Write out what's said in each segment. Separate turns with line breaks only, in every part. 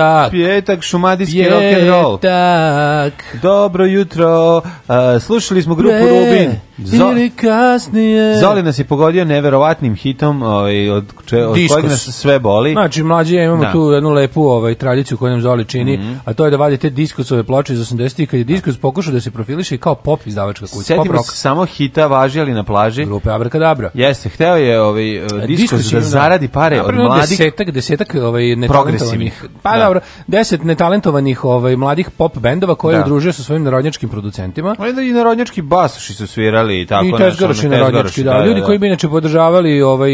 está
petak. Petak, šumadijski rock and roll. Petak.
Dobro jutro. Uh, slušali smo grupu Pre, Rubin. Zo ili kasnije. Zoli nas je pogodio neverovatnim hitom ovaj, od, če, od kojeg nas sve boli.
Znači, mlađi imamo da. tu jednu lepu ovaj, tradiciju koju nam Zoli čini, mm -hmm. a to je da vadi te diskosove ploče iz 80-ih, kad je diskus pokušao da se profiliše kao pop izdavačka
kuća. Sjetimo se samo hita važi ali na plaži.
Grupe Abrakadabra.
Jeste, hteo je ovaj, uh, diskus, diskus da zaradi pare da. od mlađih
desetak desetak ovaj progresivnih. Pa da. dobro, 10 netalentovanih ovaj, mladih pop bendova koje da. udružio sa svojim narodnjačkim producentima.
Onda i narodnjački basoši su svirali i tako.
I tezgaroši narodnjački, da. da. da ljudi da. koji bi inače podržavali ovaj,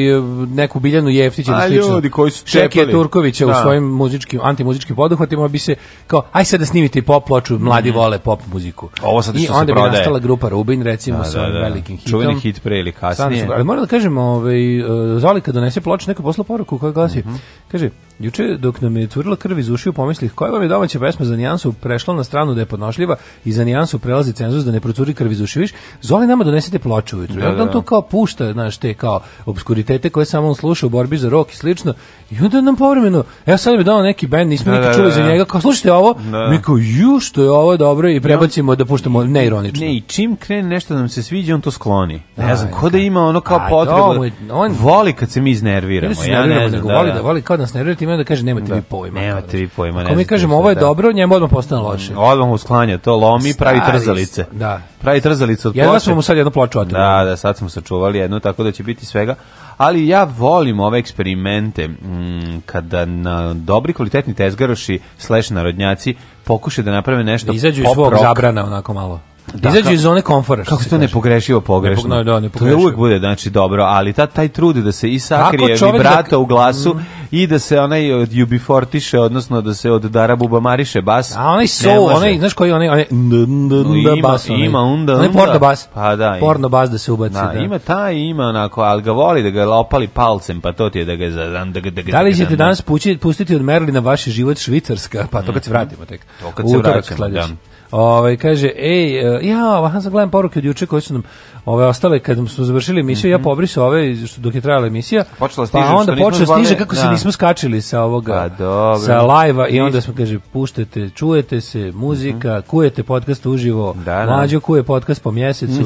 neku Biljanu Jeftić ili slično. ljudi koji su čepali. Turkovića da. u svojim muzičkim, antimuzičkim poduhvatima bi se kao, aj sad da snimite pop ploču, mladi mm. vole pop muziku. Ovo sad I što onda se bi nastala grupa Rubin, recimo, da, sa da, da. velikim hitom.
Čuveni hit pre ili kasnije.
ali moram da kažem, ovaj, e, Zoli kad donese ploču, neko posla poruku koja glasi, mm -hmm. kaže, Juče dok nam je curila krv iz ušiju pomislih koja vam je domaća pesma za nijansu prešla na stranu da je podnošljiva i za nijansu prelazi cenzus da ne procuri krv iz ušiju. Viš, zoli nama donesete ploču ujutru. Da, da. Nam to kao pušta, znaš, te kao obskuritete koje samo on sluša u borbi za rok i slično. I onda nam povremeno, ja sad bi dao neki band, nismo da, nikad da, čuli da, za da. njega, kao slušajte ovo, da. mi kao ju što je ovo dobro i prebacimo da puštamo neironično.
Ne, i čim krene nešto da nam se sviđa, on to skloni. Ne znam, ko da ima ono kao
potrebu. Da- on voli kad se mi iznerviramo. Ja ne znam, voli da voli kad nas nervirati time da kaže nemate da. vi pojma. Nemate
vi pojma, ne. Ako
mi kažemo ovo je da. dobro, njemu odmah postane loše.
Mm, odmah mu sklanja to, lomi, Stari, pravi trzalice. Da. Pravi trzalice od ploče.
Jedva smo mu sad jednu ploču
oteli. Da, da, sad smo sačuvali jednu, tako da će biti svega. Ali ja volim ove eksperimente mm, kada na dobri kvalitetni tezgaroši slash narodnjaci pokuše da naprave nešto da izađu
iz svog zabrana onako malo. Da, Izađu iz zone komfora.
Kako se da, to ne pogrešivo pogrešno? Ne, da, ne to je uvek bude znači dobro, ali ta, taj trudi da se i sakrije vibrata da... u glasu mm. i da se onaj jubifortiše, odnosno da se od dara bubamariše bas. A
onaj soul, onaj, znaš koji onaj, onaj, onaj da bas, onaj, ima onda, onaj porno bas. Pa da, porno bas da se ubaci. Da,
da. ima taj, ima onako, ali ga voli da ga lopali palcem, pa to ti je da ga zadam, da, da ga, da ga, da
li ćete danas pući, pustiti od Merlina vaš život Švicarska, pa to kad se mm. vratimo tek. To kad se vratimo, Ovaj kaže ej, e, ja, aha, sad gledam poruke od juče koje su nam ove ostale kad smo završili emisiju, mm -hmm. ja mhm. pobrisao ove što dok je trajala emisija. Počela pa stiže, pa onda počela zvali... stiže kako da. se nismo skačili sa ovoga pa, sa live-a i onda smo kaže puštate, čujete se, muzika, mm -hmm. kujete podcast uživo. Da, da. Mlađo kuje podcast po mjesecu.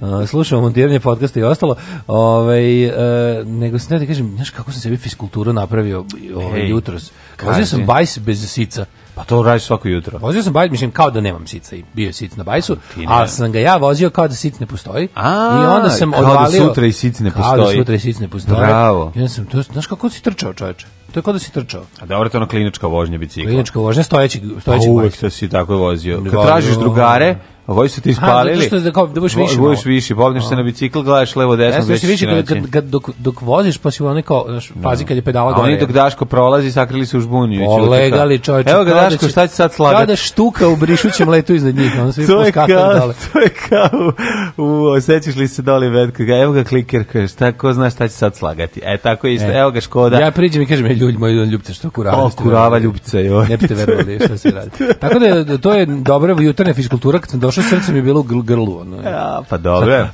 uh, slušamo montiranje podcasta i ostalo. Ovaj e, nego se ne da kažem, znaš kako sam sebi fiskulturu napravio ovaj jutros. Kazio sam bajs bez sica.
Pa to radiš svako jutro.
Vozio sam bajs, mislim kao da nemam sica i bio je sic na bajsu, a sam ga ja vozio kao da sic ne postoji. A, I onda
sam kao
da odvalio,
da sutra
i
sic ne postoji.
Kao da sutra i sic ne postoji. Bravo. I onda sam, to, znaš kako si trčao čoveče? To je kao da si trčao. A dobro,
to je ono klinička vožnja bicikla.
Klinička vožnja stojećeg, pa
stojećeg. A uvek se si tako vozio. Kad tražiš drugare, a voji su ti ispalili. a, što da,
kao, da budeš viši. Vo, budeš
viši, pobneš se na bicikl, gledaš levo, desno, gledaš viši. Kad, kad,
kad, dok, dok voziš, pa si u onoj kao, znaš, da. fazi kad je pedala
gore. A oni dok Daško prolazi, sakrili se u žbunju.
Olegali
čovječe. Evo ga da Daško, šta će sad slagati? Kada štuka u brišućem letu iznad njih. Ono svi to, dole. to je kao, u, osjećaš li se dole, vetka, evo ga kliker, šta ko zna šta će sad slagati. E, tako isto, e. evo ga Škoda. Ja priđem i kažem,
ljulj moj ljubice što
kurava.
O,
kurava ljubice, joj.
Ne biste verovali šta se radi. Tako da, da to je dobra jutarnja fiskultura, kad sam došao srce mi
je
bilo u grlu. Ono.
Ja, pa dobro.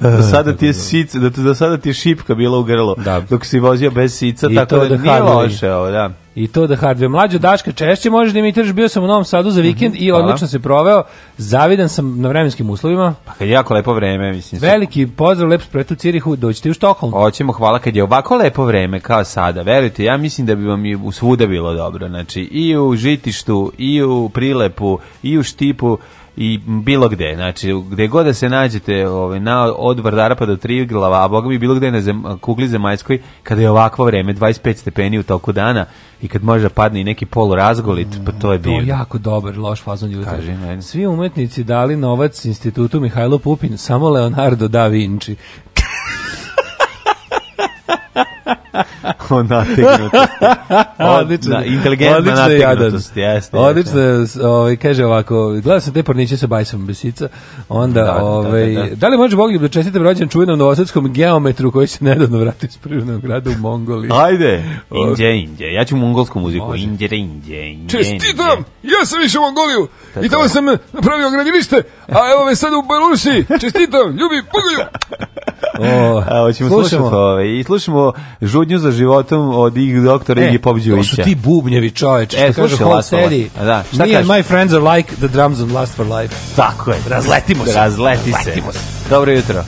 Do sada ti je sic, do, do sada ti je šipka bila u grlu. Da. Dok si vozio bez sica, I tako da, da nije loše ovo, da.
I to da hardve mlađo Daška češće možeš da imitiraš, bio sam u Novom Sadu za vikend mm -hmm, i odlično se proveo. Zavidan sam na vremenskim uslovima.
Pa kad je jako lepo vreme,
mislim. Veliki pozdrav, lep spret u Cirihu, dođite u Štokholm.
Hoćemo, hvala kad je ovako lepo vreme kao sada. Verujte, ja mislim da bi vam i u svuda bilo dobro. Znači i u Žitištu, i u Prilepu, i u Štipu i bilo gde, znači gde god da se nađete ovaj, na, od Vardara pa do Triglava, a boga bi bilo gde na zem, kugli zemaljskoj, kada je ovakvo vreme, 25 stepeni u toku dana i kad može da padne i neki polu razgolit, pa to je bio. To
je jako dobar, loš fazon jutro. Svi umetnici dali novac institutu Mihajlo Pupin, samo Leonardo da Vinci.
Ona Odlično. Inteligentna
nategnutost. Jeste. Odlično. Ovaj kaže ovako, gleda sam te porniče sa bajsom besica, onda da, ovaj da, da, da, ovaj, da. da li može mogli da čestitam rođendan čuvenom novosadskom geometru koji se nedavno vratio iz prirodnog grada u Mongoliji.
Ajde. Inđe, inđe. Ja ću mongolsku muziku. Inđe, inđe, inđe.
Čestitam. Ja sam išao u Mongoliju i tamo sam napravio gradilište, a evo me sad u Belorusiji. Čestitam. Ljubi, pogolju.
O, a, hoćemo slušamo. slušati ove. Ovaj, I slušamo žudnju za životom od ih doktora e, Iggy Pop Đujića. To su
ti bubnjevi čoveče, e, što e, kaže for life. Da, šta kaže? and my friends are like the drums that last for life. Tako je. Razletimo se. Razleti se. Razletimo se.
Dobro jutro.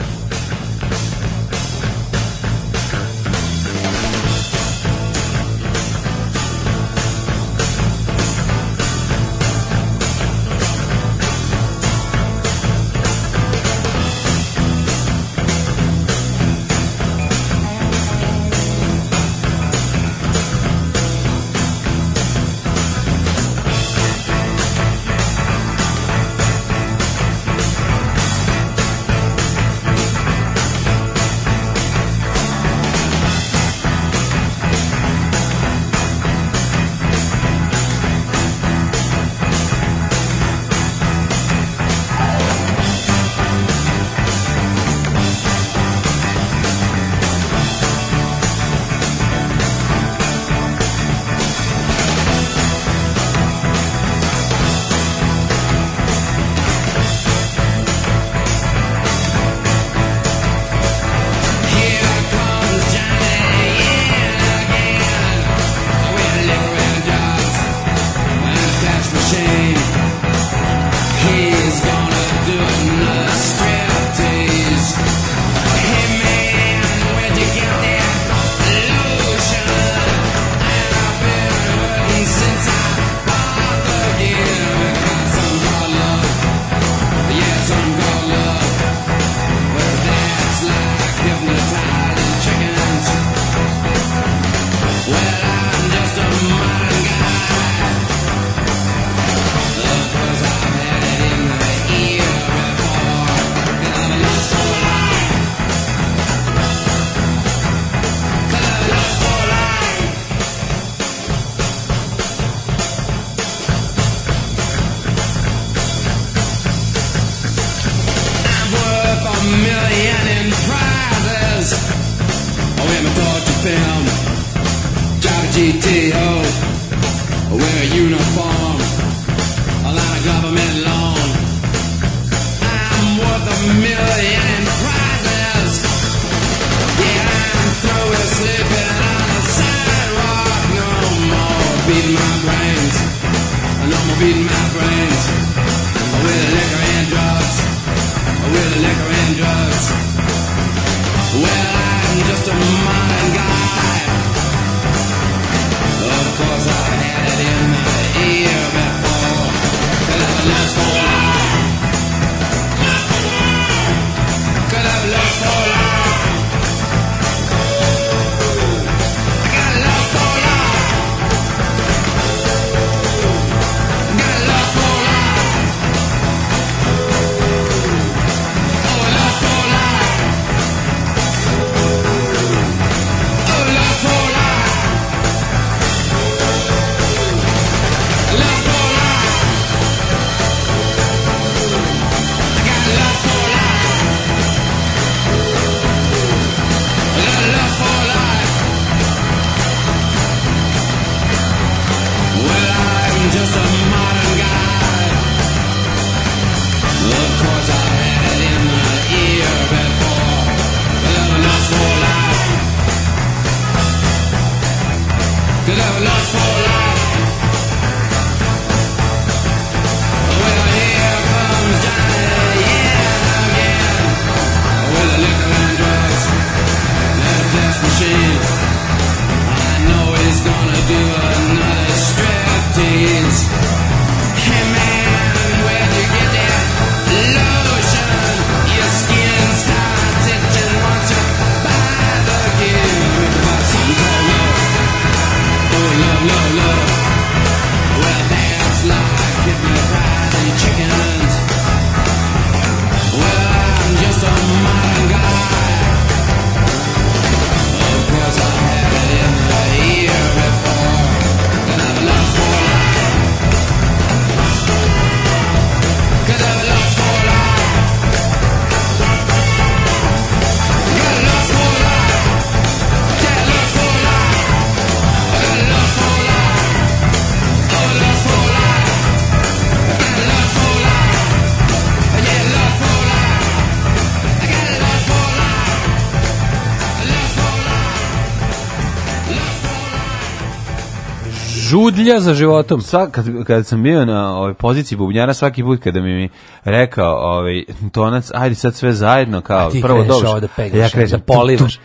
žudlja za životom.
Svak, kad, kad sam bio na ovoj poziciji bubnjara, svaki put kada mi, mi rekao ovaj, tonac, ajde sad sve zajedno, kao
prvo dobro. Ti da pegaš, ja krećem, da polivaš.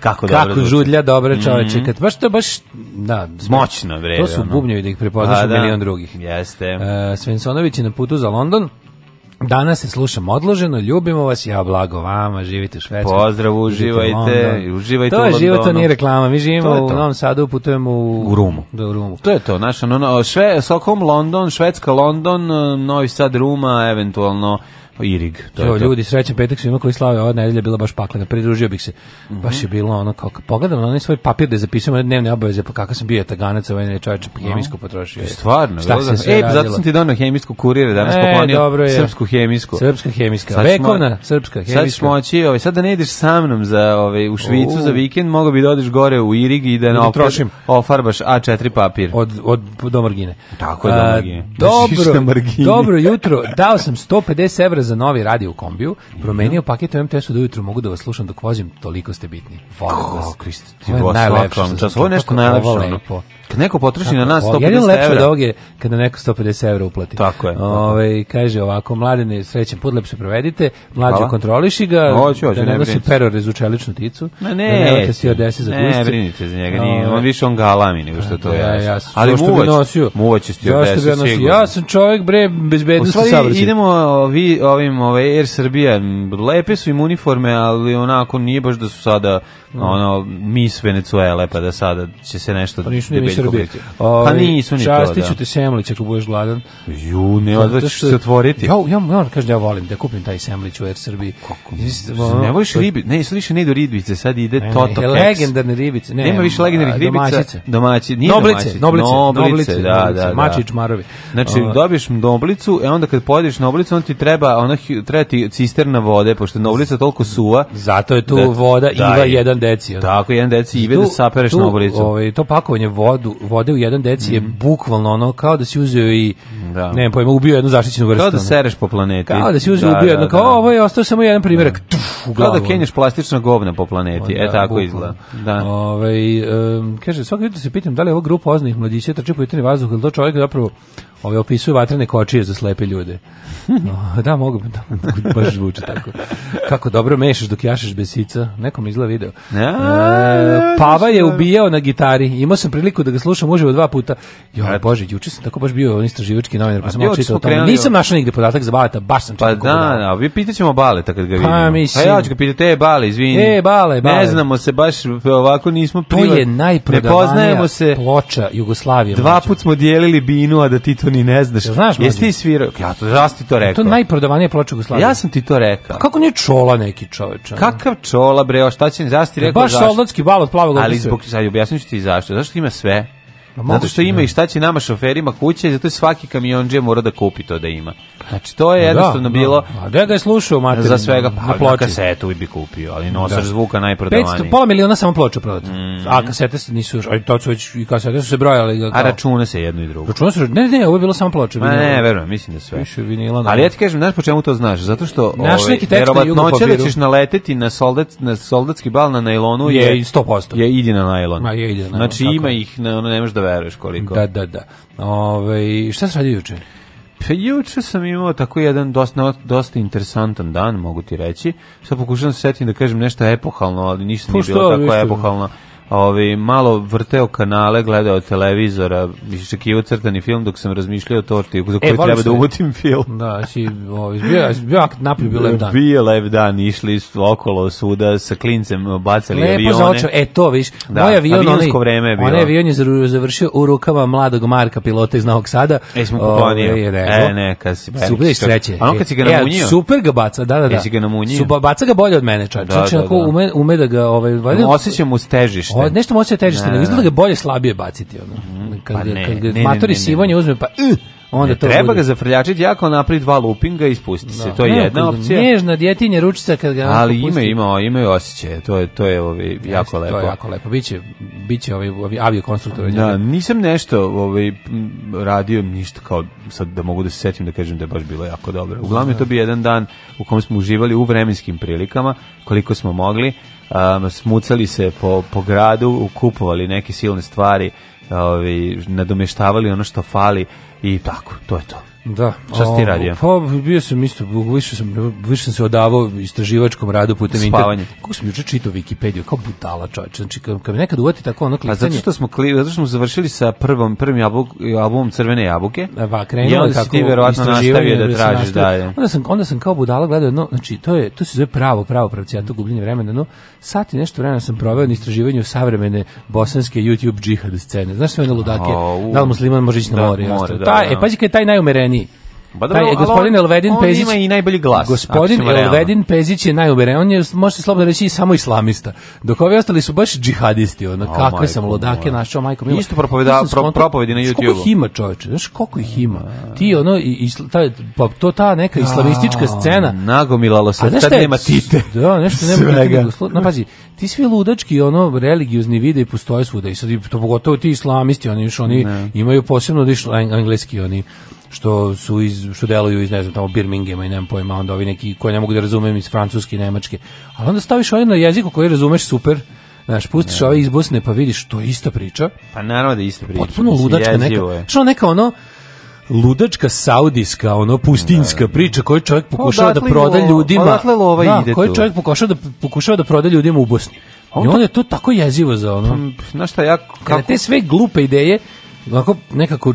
Kako, dobro Kako žudlja, dobre mhm. čoveče. Mm -hmm. Kad baš to baš, da. Moćno, vrede. To su bubnjavi da ih prepoznaš u da. milion drugih. Jeste. E, Svensonović je na putu za London. Danas se slušamo odloženo, ljubimo vas, ja blago vama, živite u Švedsku.
Pozdrav, uživajte, u uživajte
to je Život, to nije reklama, mi živimo u Novom Sadu, putujemo u,
u Rumu.
Do da, Rumu.
To
je to, naša, no,
Šve, Sokom London, Švedska, London, Novi Sad, Ruma, eventualno Pa Irig.
To Evo, ljudi, srećan petak svima koji slave, ova nedelja bila baš paklena, pridružio bih se. Mm -hmm. Baš je bilo ono, kao, pogledam na onaj svoj papir da zapisujem one dnevne obaveze, pa kakav sam bio taganac, ovaj ne čovječe, pa no. hemijsku potrošio. Pa
stvarno, Šta se sve e,
radilo?
zato sam ti donio hemijsku kurire, danas e, poklonio srpsku hemijsku.
Srpska hemijska, sad vekovna srpska hemijska. Sad
ćeš moći, ovaj, sad da ne ideš sa mnom za, ovaj, u Švicu uh. za vikend, mogo bi da odeš gore u Irig i da ne da ofarbaš A4 papir. Od,
od do margine.
Tako je, do margine. dobro,
dobro jutro, dao sam 150 evra za novi radio u kombiju, mhm. promenio paket u MTS-u da ujutru mogu da vas slušam dok vozim, toliko ste bitni. Volim vas. Krist,
ti vas svaka vam čas. Ovo je nešto najlepše. lepo. Kad neko potroši na nas 150 jedino lepše evra.
Jedino kada neko 150 € uplati. Tako je. Ove, ovaj, kaže ovako, mladine srećan put, lepše provedite, mlađe kontroliši ga, hoću, hoću, da ne, ne nosi pero rezučeličnu ticu, da ne, ne, da ne si odesi za gusti. Ne,
brinite za njega, nije, ovaj. on više on galami nego što da, to da, ja,
ja, Ali što bi nosio? Muvać ti odesi sigurno. Ja sam čovjek, bre, bezbednosti
sabrći. Idemo vi, ovim, ovaj, Air Srbija, lepe su im uniforme, ali onako nije baš da su sada, ono, mis Venecuela pa da sada će se nešto... Pa
Srbije. Pa ovaj, nisu ni to, da. Častiću te semlić ako budeš gladan.
Ju, ne, odveć ću se otvoriti. Ja,
ja moram kažem ja volim da kupim taj semlić u Air er Srbiji.
Kako? Ne voliš ribi, ne, sad više ne idu ribice, sad ide ne, Toto
ne, Legendarne ribice.
Ne, Nema više legendarnih ribica. Domaćice.
Domaći, nije noblice, noblice, noblice, da, da, da. Mačić, marovi.
Znači, ovaj. dobiješ noblicu, e onda kad pojedeš noblicu, on ti treba, ona treba ti cisterna vode, pošto noblica toliko suva.
Zato je tu da- voda da Iva 1 deci.
Tako, 1 deci Ive da sapereš noblicu.
Ovaj, to pakovanje vodu litru vode u jedan deci mm. je mhm. bukvalno ono kao da si uzeo i da. ne pojma, ubio jednu zaštićenu vrstu.
Kao da sereš po planeti.
Kao da si uzeo da, ubio da, jedno, kao da. ovo je ostao samo jedan primjerak.
Da. Tuf,
u da
glavu. da kenješ plastična govna po planeti, pa e, da, e tako bukla. izgleda. Da.
Ove, ovaj, um, kaže, svaki jutro da se pitam da li je ova grupa oznih mladića trči po jutrni vazduh ili to čovjek zapravo ove, ovaj, opisuje vatrene kočije za slepe ljude. No, da, mogu, da, baš zvuči tako. Kako dobro mešaš dok jašeš besica, nekom izgleda video. Ja, e, da, Pava je ubijao na gitari, imao sam priliku da ga slušam uživo dva puta. Jo, bože, juče sam tako baš bio istraživački novinar, pa sam malo čitao o tome. Nisam našao nigde podatak za Baleta, baš
sam čitao. Pa da, da, vi pitaćemo
Baleta
kad ga pa vidimo. Pa mislim, ja ću ga pitati, e, Bale, izvini.
E, Bale,
Bale. Ne znamo se, baš ovako nismo privat.
To je najprodavanija se. ploča Jugoslavije.
Dva put smo dijelili binu, a da ti to ni ne znaš. Ja, znaš, Jesi ti svirao? Ja to, ja ti to rekao.
To je najprodavanija ploča Jugoslavije.
Ja sam ti to rekao.
kako nije čola neki čoveč?
Kakav čola, bre, o šta će, zašto zasti rekao? Baš
soldatski bal od plavog
Ali zbog, sad objasnit ti zašto. Zašto ima sve? Zato što ima da. i šta će nama šoferima kuće, zato je svaki kamionđe mora da kupi to da ima. Znači to je da, jednostavno
da,
bilo...
Da. ga
je
slušao materinu
Za svega, pa na ploči. kasetu bi kupio, ali nosač da. zvuka najprodavaniji. 500, pola
miliona samo ploča prodati. Mm. A kasete se nisu još, ali to su već i kasete su se brojale. Kao...
A računa se jedno i drugo. Računa se,
ne, ne, ovo je bilo samo ploče. Ma
ne, verujem, mislim da sve. Više vinila. Ali da. ja ti kažem, znaš po čemu to znaš? Zato što Naš neki ovaj, tekst na da ćeš naleteti na, soldat, na soldatski bal na najlonu je, je
100%.
Je idi na najlon. Ma je idi na najlon. Znači ima ih, ne, ne možeš da veruješ koliko.
Da, da, da. Ove, ovaj, šta se radi juče?
Pa juče sam imao tako jedan dosta, dosta interesantan dan, mogu ti reći. Sad pokušam da se setim da kažem nešto epohalno, ali ništa pa nije bilo tako epohalno ovaj, malo vrteo kanale, gledao televizora, iščekivao crtani film dok sam razmišljao o torti za koju e, treba da uvotim film. Da,
si, ovaj, bio, bio napolju bio lep dan. Bio
lep dan, išli okolo suda sa klincem, e, bacali Lepo avione. Lepo za očev,
e to viš, da, moj avion, onaj, vreme je bilo. onaj avion je završio u rukama mladog Marka, pilota iz Novog Sada. E,
smo kuponio. Ovaj, e, ne,
ne,
kad si
berič. Super, sreće. ono
kad si ga e,
namunio. E, super ga baca, da, da, da. Jesi ga
namunio. Suba,
baca
ga
bolje od mene, čar. Da, da, da. Ume, ume da ga, ovaj,
valjda... Osjećam mu stežište. O,
nešto može se težište, ne, da, ne, izgleda da. Da ga bolje slabije baciti ono. Mhm. kad, pa ne, kad ga matori sivanje uzme pa uh, onda to treba
bude. ga zafrljačiti jako napri dva lupinga i spustiti se. To je jedna opcija. Nježna
djetinje ručica kad ga
Ali ima, ima ima imaju osjećaje. To je to je ovaj jako lepo. To
je jako lepo. Biće biće ovaj avio konstruktor.
Da, nisam nešto ovaj radio ništa kao sad da mogu da se setim da kažem da je baš bilo jako dobro. Uglavnom je to bi jedan dan u kom smo uživali u vremenskim prilikama koliko smo mogli um, smucali se po, po gradu, kupovali neke silne stvari, ovaj, nadomeštavali ono što fali i tako, to je to.
Da.
Šta si ti radio? Pa,
bio sam isto, više sam, više sam se odavao istraživačkom radu putem interneta. Kako sam juče čitao Wikipediju, kao budala čovječ. Znači, kad, kad nekad uvati tako ono klikanje... Pa zato
što smo, kli, zato što smo završili sa prvom, prvim jabuk, albumom Crvene jabuke.
E, va, krenuo I onda si ti verovatno nastavio
da tražiš dalje. Onda
sam, onda sam kao budala gledao jedno, znači, to, je, to se zove pravo, pravo pravci, to gubljenje vremena, no sat i nešto vremena sam proveo na istraživanju savremene bosanske YouTube džihad scene. Znaš sve one ludake? Oh, da li musliman može ići na more? Da, more da, e, da. e, pađi kad je taj najumereniji Ba pa da, taj, gospodin Elvedin Pezić ima i najbolji glas. Gospodin Elvedin Pezić je najuberen, on je može slobodno reći samo islamista. Dok ovi ostali su baš džihadisti, ono oh, kakve sam lodake našao majkom.
Isto propoveda pro, propovedi na YouTubeu. Koliko ih
ima, čoveče? Znaš koliko ih ima? Ti ono i, ta, pa to ta neka islamistička scena
nagomilalo se, tad nema tite. Da,
nešto nema. Na pazi, ti svi ludački ono religiozni videi postoje svuda i sad to pogotovo ti islamisti, oni još oni imaju posebno da engleski oni što su iz što deluju iz ne znam tamo Birminghama i nemam pojma onda ovi neki koji ne mogu da razumem iz francuske i nemačke ali onda staviš ovaj na jeziku koji razumeš super Znaš, pustiš ne. ove iz Bosne pa vidiš to je ista priča.
Pa naravno da je ista priča.
Potpuno ludačka neka. Što neka ono, ludačka saudijska ono pustinjska da, priča koju čovjek pa pokušava da proda ljudima
da,
ide
koju
čovjek pokušava da pokušava da proda ljudima u Bosni i onda je to tako jezivo za ono pa, znaš šta ja kako te sve glupe ideje onako nekako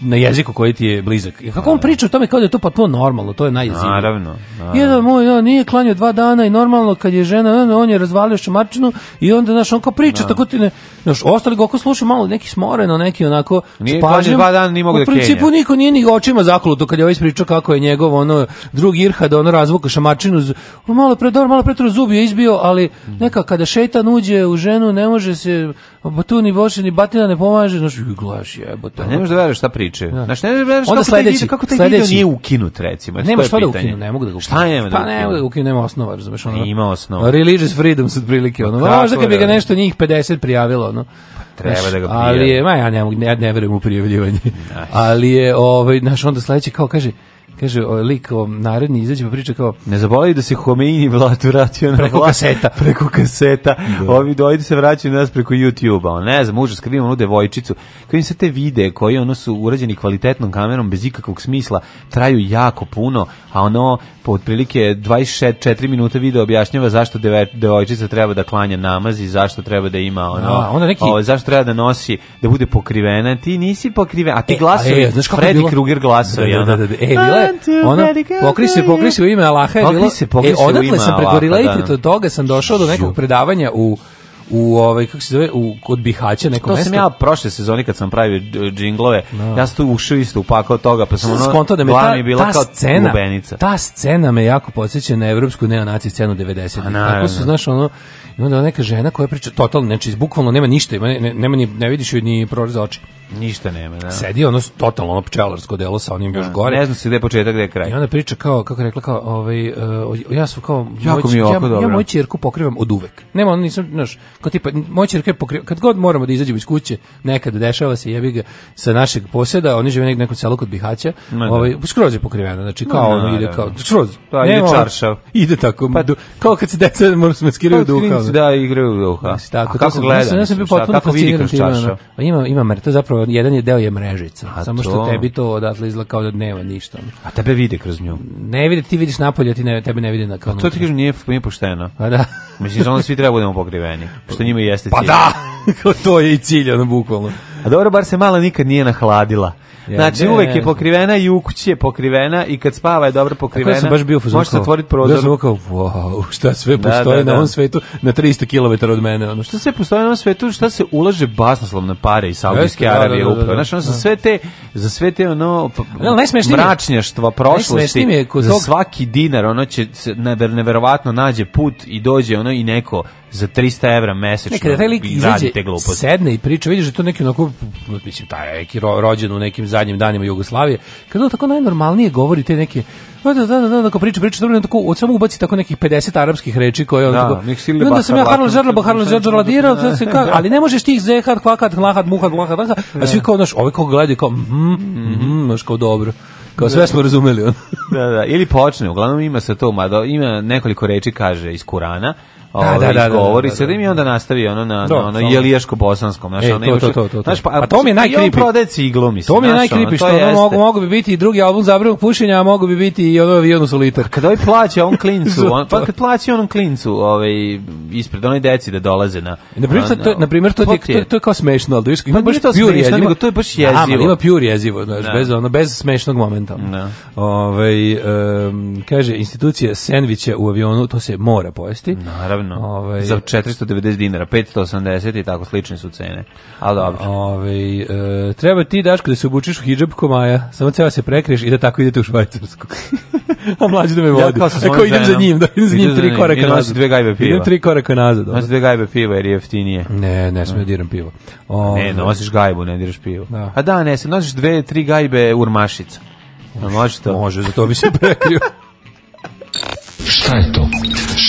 na jeziku koji ti je blizak. I kako on priča o tome kao da je to potpuno normalno, to je najjezivije. Naravno. naravno. Jedan moj ja, nije klanio dva dana i normalno kad je žena, on je razvalio šamarčinu i onda znaš, on kao priča, da. tako ti ne, znaš, ostali ga oko sluša malo neki smoreno, neki onako nije spažnjem,
dva dana, nije mogu da
U principu da niko nije ni očima zakluto kad je ovaj pričao kako je njegov ono drugi Irha da ono razvuka šamarčinu, malo pre dobro, malo pre zub je izbio, ali mm. neka kada šetan uđe u ženu ne može se Pa, pa tu ni bože ni batina ne pomaže, znači
glaš jebote. Pa ne možeš da veruješ šta priče. Znači ne da veruješ kako sledeći, kako taj video nije ukinut recimo.
Nema šta da ukinu, ne mogu da ga ukinu.
Šta
nema da Pa ne mogu da ukinu, nema osnova, razumeš ono. Ima
osnova.
Religious freedom su prilike ono. Pa Možda da bi ga da, nešto njih 50 prijavilo, ono
treba da ga prijavim.
Ali je, ma ja ne, mogu, ja ne verujem u prijavljivanje. Ali je, ovaj, naš onda sledeći kao kaže, kaže ovaj lik naredni izađe pa priča kao
ne zaboravi da se Homeini vlatu vratio na preko
kaseta
preko kaseta da. ovi dojde se vraćaju na nas preko YouTubea on ne znam užas kad vidim onu devojčicu kad im se te vide koji ono su urađeni kvalitetnom kamerom bez ikakvog smisla traju jako puno a ono po otprilike 24 minuta video objašnjava zašto devojčica treba da klanja namaz i zašto treba da ima ono, a, onda neki... o, zašto treba da nosi, da bude pokrivena, ti nisi pokrivena, a ti e, glasovi, e, znaš kako Freddy bilo? Kruger glasovi, da,
da, da, da, e, bila je, ona, pokri se, pokri se u ime Allaha, je bilo, se, pokri se e, odatle sam preko relate od toga sam došao do nekog predavanja u u ovaj kako se zove u kod Bihaća neko mesto. To
sam ja prošle sezone kad sam pravio džinglove. No. Da. Ja sam tu ušao isto u pakao toga, pa sam
ono skonto da me ta, bila
kao
scena, lubenica. ta scena me jako podseća na evropsku neonaci scenu 90-ih. Pa Tako su znaš ono i onda neka žena koja priča totalno, znači bukvalno nema ništa, nema, nema ni ne vidiš joj ni prorez oči.
Ništa nema, da. Sedi
ono totalno ono pčelarsko delo sa onim da. još gore.
Ne znam se gde početak, gde
je
kraj.
I onda priča kao kako rekla kao ovaj uh, ja sam kao jako moj, mi ja, ja moju ćerku pokrivam od uvek. Nema, ono nisam, znaš, kao tipa moju ćerku je pokriva kad god moramo da izađemo iz kuće, nekad dešava se jebi ga sa našeg poseda, oni žive negde nekom selu kod Bihaća, ne, da. ovaj skroz je pokrivena, znači kao ne, ono ne, ide kao skroz. Da, ide čaršav. Ide tako, pa, do, kao kad se deca moraju smaskiraju
pa, duha.
Da, igraju duha. Tako, kako gleda? Ja sam bio potpuno fasciniran. Ima ima to zapravo zapravo jedan je deo je mrežica. A samo to... što tebi to odatle izgleda kao da nema ništa.
A tebe vide kroz nju.
Ne vidi, ti vidiš napolje, ti ne, tebe ne vidi na kao. A pa
to ti kažem nije nije pošteno. A pa da. Mislim da svi treba da budemo pokriveni. Što njima jeste
pa cilj. Pa da. to je i cilj, ono bukvalno. A
dobro, bar se mala nikad nije nahladila. Znači, uvek je pokrivena i u kući je pokrivena i kad spava je dobro pokrivena. Tako
ja baš bio Možete
otvoriti prozor. Ja
sam wow, šta sve da, postoji da, da, na ovom svetu, na 300 km od mene. Ono.
Šta sve postoji na ovom svetu, šta se ulaže basnoslovne pare iz Saudijske da, da, Arabije upravo. Znači, ono, za sve te, za sve te, ono, mračnjaštva prošlosti, za svaki dinar, ono će, neverovatno nađe put i dođe, ono, i neko za 300 evra mesečno Nekada
taj lik izađe, sedne i priča, vidiš da to neki onako, mislim, taj neki rođen u nekim zadnjim danima Jugoslavije, kada on tako najnormalnije govori te neke da, da, da, da, da priča, priča, dobro, tako, od samo ubaci tako nekih 50 arapskih reči koje on da, tako, Da, onda sam ja Harlan Žarlaba, Harlan Žarladirao, da se kako, ali ne možeš ti zehar, kvakat, hlahad, muhad, hlahad, a svi kao, naš, ovaj kao gledaju, kao, mhm, mhm, znaš, kao dobro. Kao sve smo razumeli. on.
da, da, ili počne, uglavnom ima se to, ima nekoliko reči, kaže, iz Kurana,
Da, ovaj, da, da, da, govori da, da, da, da. i onda nastavi ono na, Do, da, na ono jelijaško bosanskom znaš, e, ono to, to, to, to, Znaš, pa, a to mi je najkripi prodaje ciglu mislim to mi je najkripi što ono, mogu, mogu bi biti i drugi album zabranog pušenja a mogu bi biti i ono avion u solitar pa kad ovaj plaća on klincu on, pa kad plaća onom klincu ovaj, ispred onoj deci da dolaze na e, na primjer to, na primjer to, je, to, je kao smešno al da ima pa baš pure jezivo to je baš jezivo ima pure jezivo znaš bez ono bez smešnog momenta ovaj kaže institucije sendvića u avionu to se mora pojesti
naravno naravno. Ovaj za 490 dinara, 580 i tako slične su cene. Al dobro.
Ovaj e, treba ti daš da se obučiš u hidžab komaja, samo ceo se prekriješ i da tako idete u Švajcarsku. A mlađi da me vodi. Ja, Ako e, idem za njim, da idem za njim tri koraka nazad. dve gajbe
piva.
Idem tri koraka
nazad. Nosi da. dve gajbe piva jer je jeftinije.
Ne, ne da diram pivo.
O, ovaj. ne, nosiš gajbu, ne diraš pivo. Da. A da, ne, se nosiš dve, tri gajbe urmašica.
Može to? Može, za to bi se prekrio.
Šta je to?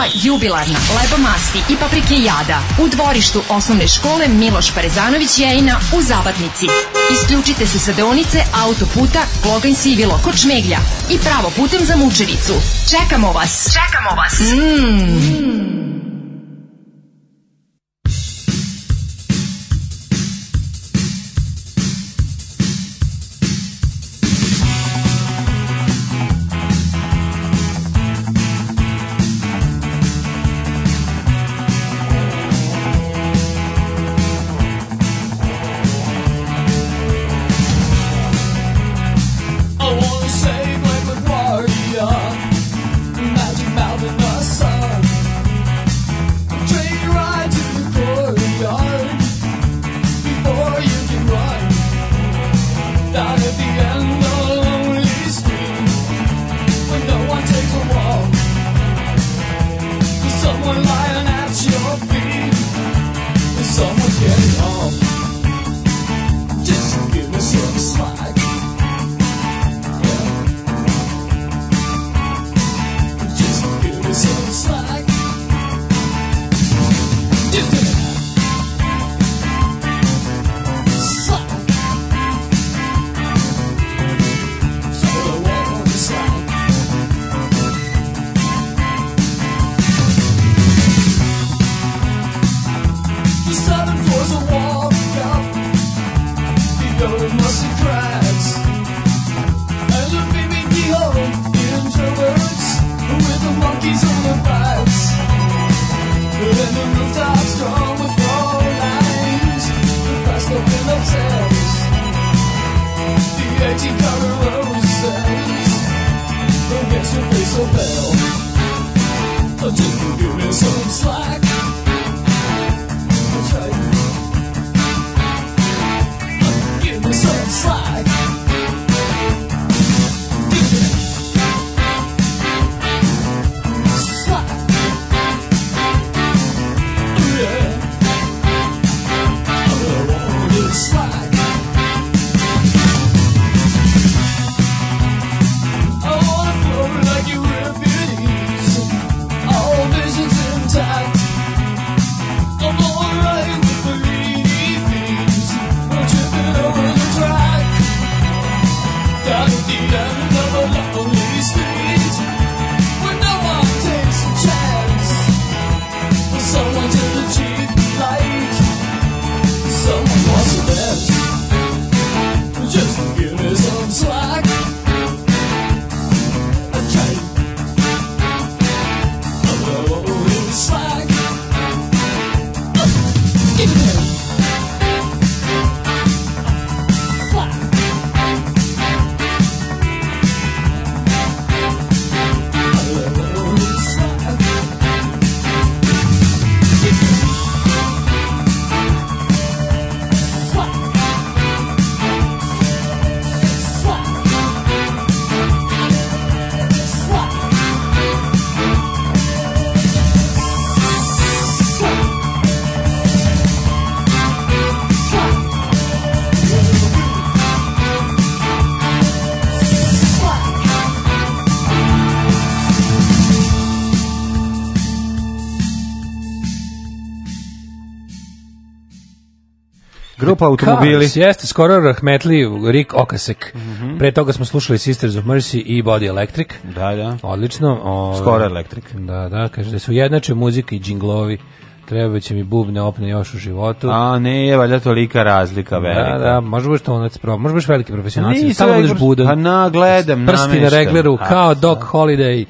Lepa jubilarna, leba masti i paprike jada u dvorištu osnovne škole Miloš Parezanović Jejna u Zabatnici. Isključite se sa deonice autoputa Kloganj Sivilo kod Šmeglja i pravo putem za Mučevicu. Čekamo vas! Čekamo vas! Mmm!
grupa automobili. Kans, jeste, skoro rahmetli Rick Okasek. Mm -hmm. Pre toga smo slušali Sisters of Mercy i Body Electric. Da, da. Odlično. O, ovaj. skoro Electric. Da, da, kaže da su jednače muzika i džinglovi treba će mi bubne opne još u životu. A ne, je valjda tolika razlika da, velika. Da, da, možda budeš tonac pro, možda budeš veliki profesionalac, samo budeš budan. Pa na, gledam, Prsti na regleru, kao Doc Holiday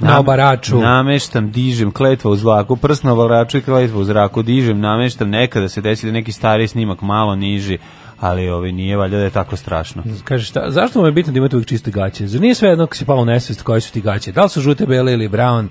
na obaraču. Nameštam, dižem, kletva u zlaku, prst na obaraču i kletva u zraku, dižem, nameštam, nekada se desi da neki stari snimak malo niži, ali ovi nije valjda da je tako strašno. Kaže šta, zašto vam je bitno da imate uvijek čiste gaće? Zar nije sve jedno ako si pao u nesvest koje su ti gaće? Da li su žute, bele ili brown?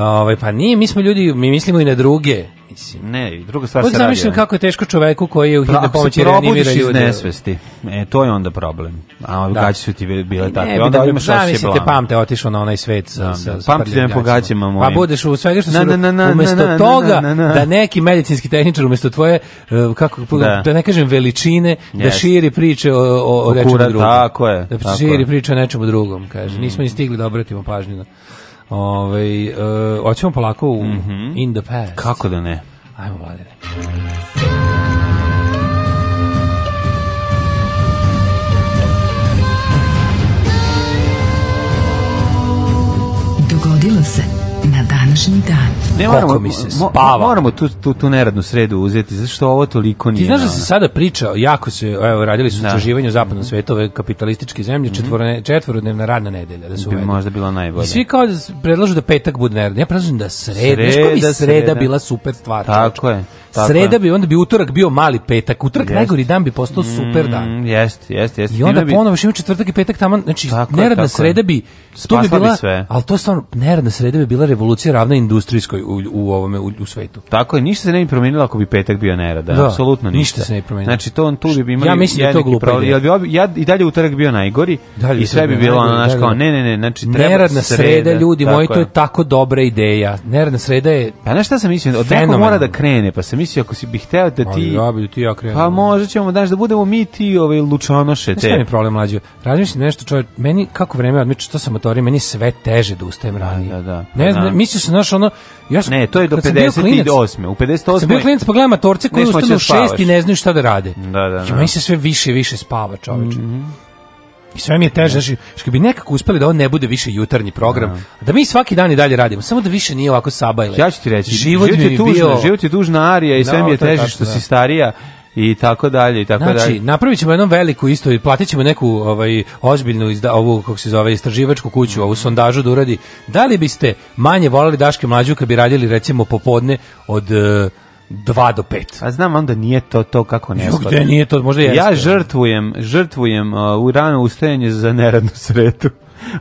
Ovaj pa nije, mi smo ljudi, mi mislimo i na druge. Mislim. Ne, druga stvar Uvijek se radi. zamišljam kako je teško čoveku koji je u hitnoj pomoći reanimira ljude. iz nesvesti. E, to je onda problem. A da. gaće su ti bile takve. Ne, onda da, imaš da, osjećaj blama. Pamte, otišao na onaj svet sa, da, da. sa, sa Pamte ne po gaćima pa mojim. Pa budeš u svega što na, na, na, na, umesto na, na, toga na, na, na. da neki medicinski tehničar umesto tvoje, e, kako, da. da ne kažem veličine, da širi priče o, o, o nečemu drugom. Tako je. Da širi priče o nečemu drugom, kaže. Nismo ni mm. stigli da obratimo pažnju na Ovaj uh, hoćemo polako u mm -hmm. In the Past. Kako da ne? Ajmo, Vladine. Dogodilo se na današnji dan ne moramo, mi se spava. Moramo tu, tu, tu neradnu sredu uzeti, zato što ovo toliko nije. Ti znaš da se sada priča, jako se, evo, radili su da. istraživanje u zapadnom mhm. svetu, ove kapitalističke zemlje, mhm. četvorne, četvorodnevna radna nedelja, da su bi uvedu. možda bilo najbolje. I svi kao da predlažu da petak bude neradna. Ja predlažem da sreda, sreda, bi sreda, sreda bila super stvar.
Tako čoč. je. Tako.
Sreda bi onda bi utorak bio mali petak, utorak yes. najgori dan bi postao mm, super dan.
Jeste, mm, jeste, jeste.
I onda ponovo bi... četvrtak i petak tamo, znači tako neradna tako sreda bi to bi bila, bi sve. ali to je stvarno neradna sreda bi bila revolucija ravna industrijskoj u, u ovome u, u svetu.
Tako je, ništa se ne bi promijenilo ako bi petak bio nerada, da, apsolutno ništa.
ništa. se ne promijenilo.
Znači to on tu bi imali Ja mislim da to glupo. Ja, ja i dalje utorak bio najgori dalje i sve bi bilo ono naš da, kao da. ne ne ne, znači treba neradna
sreda, ljudi moji, to je tako dobra ideja. Neradna sreda je Pa znaš šta sam mislio, od nekog
mora da krene, pa sam mislio ako si bih hteo da ti
ja bi ti ja krenuo. Pa može ćemo daš da budemo mi ti ove ovaj, lučanoše te. Šta je problem mlađe? Razmišljam nešto čovjek, meni kako vreme odmiče, to sam motori, meni sve teže da ustajem da, ranije. Da, da.
Ne, pa
znam, mislio sam, znaš, ono,
Ja sam, ne, to je do 58. U 58. Sam bio
klinac pa gledam torce koji ustanu u da šest i ne znaju šta da rade. Da, da, da. I meni se sve više i više spava, čoveče. Mm -hmm. I sve mi je teže, da. znači, što bi nekako uspeli da ovo ne bude više jutarnji program, da. a. da mi svaki dan i dalje radimo, samo da više nije ovako sabajle.
Ja ću ti reći, život, život je tužna, bio... život je tužna arija i sve mi je teže što da. si starija i tako dalje i tako
znači,
dalje.
Znači, napravićemo ćemo jednu veliku isto i platit neku ovaj, ozbiljnu, izda, ovu, kako se zove, istraživačku kuću, ovu sondažu da uradi. Da li biste manje volali Daške mlađu kad bi radili recimo popodne od... Uh, e, 2 do 5.
A znam onda nije to to kako ne spada. Gde
nije to, možda jeste.
Ja žrtvujem, žrtvujem uh, u rano ustajanje za neradnu sredu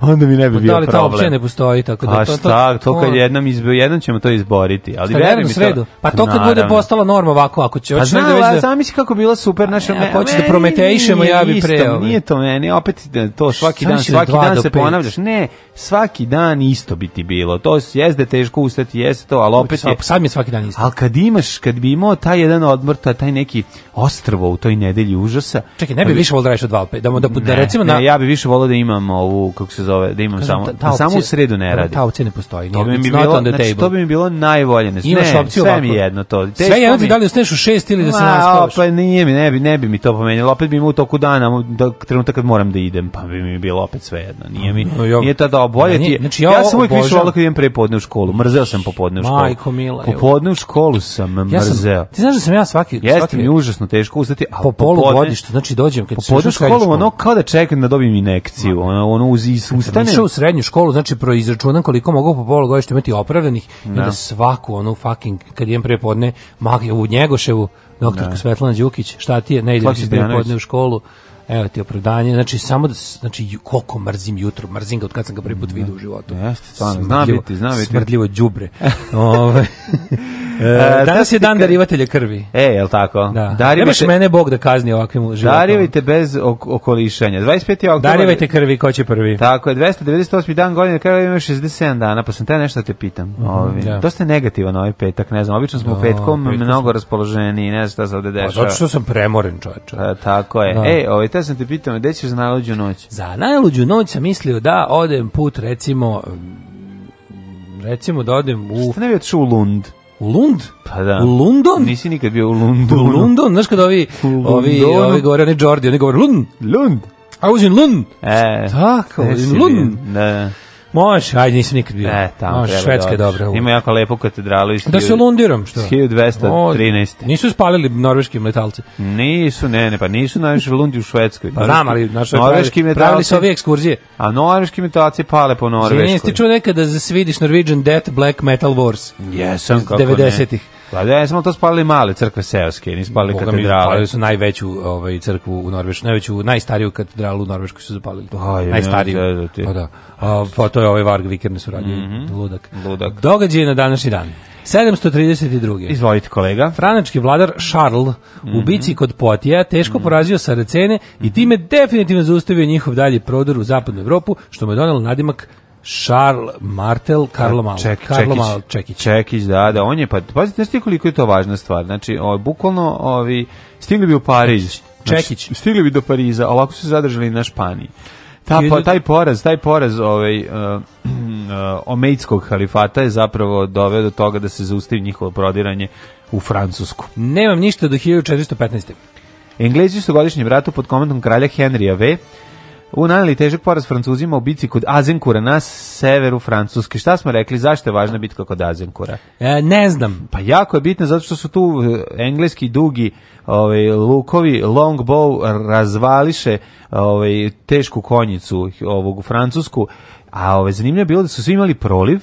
onda mi ne bi bio problem.
Da li ta
opcija
ne postoji, tako da... A
pa to, šta, to, kad jednom, izbe, jednom ćemo to izboriti. Ali šta, verujem mi sredu? To,
pa, pa to kad bude postala norma ovako, ako će... Pa
znam, da, zamisli kako bila super, naša... Ja, e, hoće da prometejšemo, ja bi pre... Nije to meni, opet da to svaki dan, da svaki dan se ponavljaš. Ne, svaki dan isto bi ti bilo. To jeste teško ustati, jeste to, al opet je...
Sad mi je svaki dan isto. Al
kad imaš, kad bi imao taj jedan odmor, taj neki ostrvo u toj nedelji užasa...
Čekaj, ne bi pa više volio da radiš od 2 da, da, da, recimo...
Ne, ja bi više volio da imam ovu, kako se zove, da imam samo, ta, ta opcija, samo u sredu ne pa da, radi.
Ta opcija ne postoji. To
bi mi bilo, znači, to bi mi bilo najbolje. Ne, Imaš opciju sve ovako. mi jedno to.
Teško sve jedno da li ostaneš u 6 ili da se nastaviš.
Pa nije mi, ne bi, ne bi mi to pomenjalo. Opet bi mi u toku dana, da, trenutak kad moram da idem, pa bi mi bilo opet sve jedno. Nije mi, no, ja, nije da bolje ti. Znači, ja, ja sam uvijek više volao kad idem prepodne u školu. Mrzeo sam popodne u školu. Majko mila. Popodne u školu sam mrzeo.
Ti znaš da sam ja svaki... Jeste
mi užasno teško ustati,
a po polugodištu, znači dođem kad se u školu. Popodne školu, ono kao da čekam da dobijem
injekciju, Ono, ono uzi ustane... Išao
u srednju školu, znači proizračunam koliko mogu po polugodištu imati opravdanih no. i da svaku onu fucking, kad idem prepodne, magiju u Njegoševu, doktorka da. Svetlana Đukić, šta ti je, ne idem prepodne u školu. Evo ti opravdanje, znači samo da znači koliko mrzim jutro, mrzim ga od kad sam ga prvi put
mm,
video da. u životu. Jeste, stvarno, zna biti, zna biti. Smrdljivo đubre. Ovaj E, e, e da danas je dan darivatelja krvi.
E, jel tako?
Da. Darivajte, mene Bog da kazni ovakvim životom.
Darivajte bez ok okolišanja. 25. oktobar.
Darivajte krvi, ko će prvi.
Tako je, 298. dan godine, krvi ima 67 dana, pa sam te nešto da te pitam. Mm -hmm, Ovi. Da. Dosta negativno ovaj petak, ne znam, obično smo da, petkom petak mnogo sam... raspoloženi, ne znam šta se ovde pa, dešava. Zato
što sam premoren čovječe. E, tako je. Da. E, ovaj,
te sam te pitao, gde ćeš za najluđu noć?
Za najluđu noć sam mislio da odem put, recimo, recimo da odem u...
Šta ne bi u Lund?
U Lund?
Pa da.
U London?
Nisi nikad bio u Lundu.
U London, znaš kada ovi, ovi, ovi govore, ne Jordi, oni govore Lund.
Lund.
I was in Lund. E, Tako, in Lund. Da, da. Može, ajde, nisam nikad bio. E, tamo Može, da Švedska je dobra.
Ima jako lepu katedralu. Iz
da se lundiram,
što? 1213.
O, nisu spalili norveški letalci.
Nisu, ne, ne, pa nisu najviše lundi u Švedskoj. Pa
znam, ali naš norveški metalci, pravili su ove ekskurzije.
A norveški metalci pale po Norveškoj. Zvijem,
ti čuo nekada za da vidiš Norwegian Death Black Metal Wars. Jesam, kako 90 ne. 90-ih.
Pa da, smo to spalili male crkve seoske, nisu spalili katedrale. Spalili
su najveću ovaj, crkvu u Norveškoj, najveću, najstariju katedralu u Norveškoj su zapalili. A, je, najstariju. Da, da, da. A, pa to je ovaj Varg Vikernes su radili, mm -hmm. ludak. ludak. Događaj na današnji dan. 732.
Izvolite kolega.
Franački vladar Charles mm -hmm. u mhm. bici kod Potija teško mm -hmm. porazio Saracene i time mhm. definitivno zaustavio njihov dalji prodor u zapadnu Evropu, što mu je donalo nadimak Charles Martel,
Karlo Mal, Ček,
Karlo Čekić, Mal,
Čekić. Čekić, da, da, on je, pa pazite, ne koliko je to važna stvar, znači, o, bukvalno, ovi, stigli bi u Pariz, znači, stigli bi do Pariza, a ovako su zadržali na Španiji. Ta, po, taj poraz, taj poraz ovaj, uh, e, uh, e, omejskog halifata je zapravo doveo do toga da se zaustavi njihovo prodiranje u Francusku.
Nemam ništa do 1415.
Englezi su godišnjem ratu pod komandom kralja Henrya V U naneli težak poraz Francuzima u bici kod Azenkura na severu Francuske. Šta smo rekli, zašto je važna bitka kod Azenkura?
E, ne znam.
Pa jako je bitna zato što su tu e, engleski dugi ovaj, lukovi longbow razvališe ovaj, tešku konjicu ovog u Francusku, a ovaj, zanimljivo je bilo da su svi imali proliv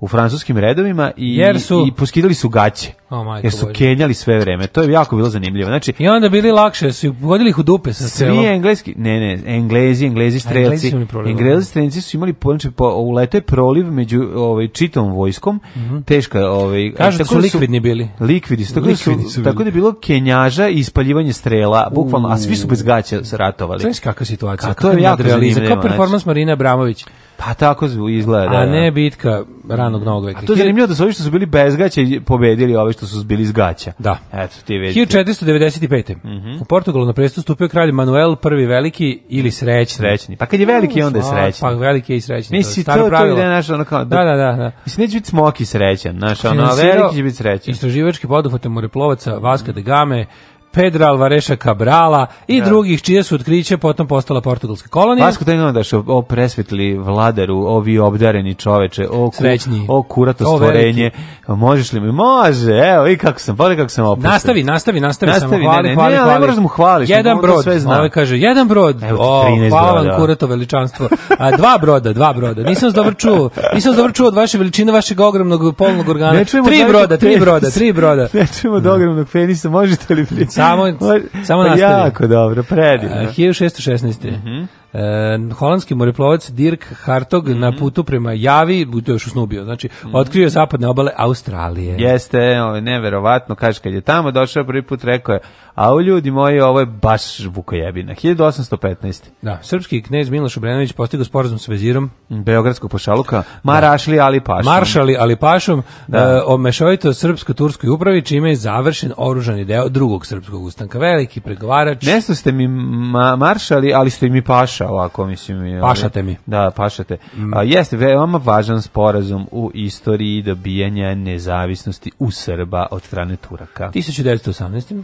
u francuskim redovima i, Jer su... i poskidali su gaće. Oh, jer su kenjali sve vreme. To je jako bilo zanimljivo. Znači,
I onda bili lakše, su vodili ih u dupe sa strelom. Svi
engleski, ne, ne, englezi, englezi strelci. A, englezi, strelci su imali, znači, po, uleto je proliv među ovaj, čitom vojskom, mm -hmm. teška, ovaj,
e, Kažu da su likvidni bili.
Likvidi su, tako, da
likvidni
su, bili. tako da je bilo kenjaža i ispaljivanje strela, bukvalno, a svi su bez gaća ratovali.
Znaš kakva situacija, a, to
je jako zanimljivo. Kao znači.
performans znači. Marina Abramović. Pa tako izgleda. A da, ne da. bitka ranog novog veka. A
to je zanimljivo da su ovi što su bili bez bezgaće pobedili ove što što su bili iz gaća.
Da. Eto, ti vidite. 1495. Mm -hmm. U Portugalu na presto stupio kralj Manuel I veliki ili srećni.
Srećni. Pa kad je veliki, onda je srećni. Pa
veliki je i srećni. Misli, to, to, to ide
naš, ono kao... Da, da, da. da. Mislim, neće biti smoki srećan, naš, ono, veliki će biti srećan.
Istraživački poduhvat moreplovaca Vaska de Game, Pedro Alvareša Cabrala i da. drugih čije su otkriće potom postala portugalska kolonija.
Vasco
da
da je o presvetli vladaru, ovi obdareni čoveče, o, ku, o kurato stvorenje. O Možeš li mi? Može, evo, i kako sam, pogledaj kako sam opustio.
Nastavi, nastavi, nastavi, nastavi samo hvali, ne, ne,
hvali, ne, hvali. Ne, moraš da mu hvališ.
Jedan da brod, sve Ovo ovaj kaže, jedan brod, evo, o, hvala vam kurato veličanstvo. A, dva broda, dva broda, nisam se dobro čuo, nisam se dobro čuo od vaše veličine, vašeg ogromnog polnog organa. Tri da broda, tri broda, tri broda.
Ne čujemo od ogromnog penisa, možete li pričati?
samo, pa samo nastavim.
Jako dobro, predivno.
1616. Mhm. Mm E, holandski moreplovac Dirk Hartog mm -hmm. na mhm. putu prema Javi, to je još usnubio, znači, mm -hmm. otkrio zapadne obale Australije.
Jeste, ovo ovaj, je neverovatno, kaže, kad je tamo došao prvi put, rekao je, a u ljudi moji, ovo je baš bukojebina. 1815.
Da, srpski knez Miloš Obrenović postigao sporazum s vezirom.
Beogradskog pošaluka,
Marašli da.
Ali Pašom. Maršali
Ali Pašom, da. E, o mešovito srpsko-turskoj upravi, čime je završen oružani deo drugog srpskog ustanka. Veliki pregovarač.
Nesto ste mi ma maršali, ali ste mi paš paša ovako, mislim. Ovaj-
pašate mi.
Da, pašate. Mm. A, jeste veoma važan sporazum u istoriji dobijanja nezavisnosti u Srba od strane Turaka.
1918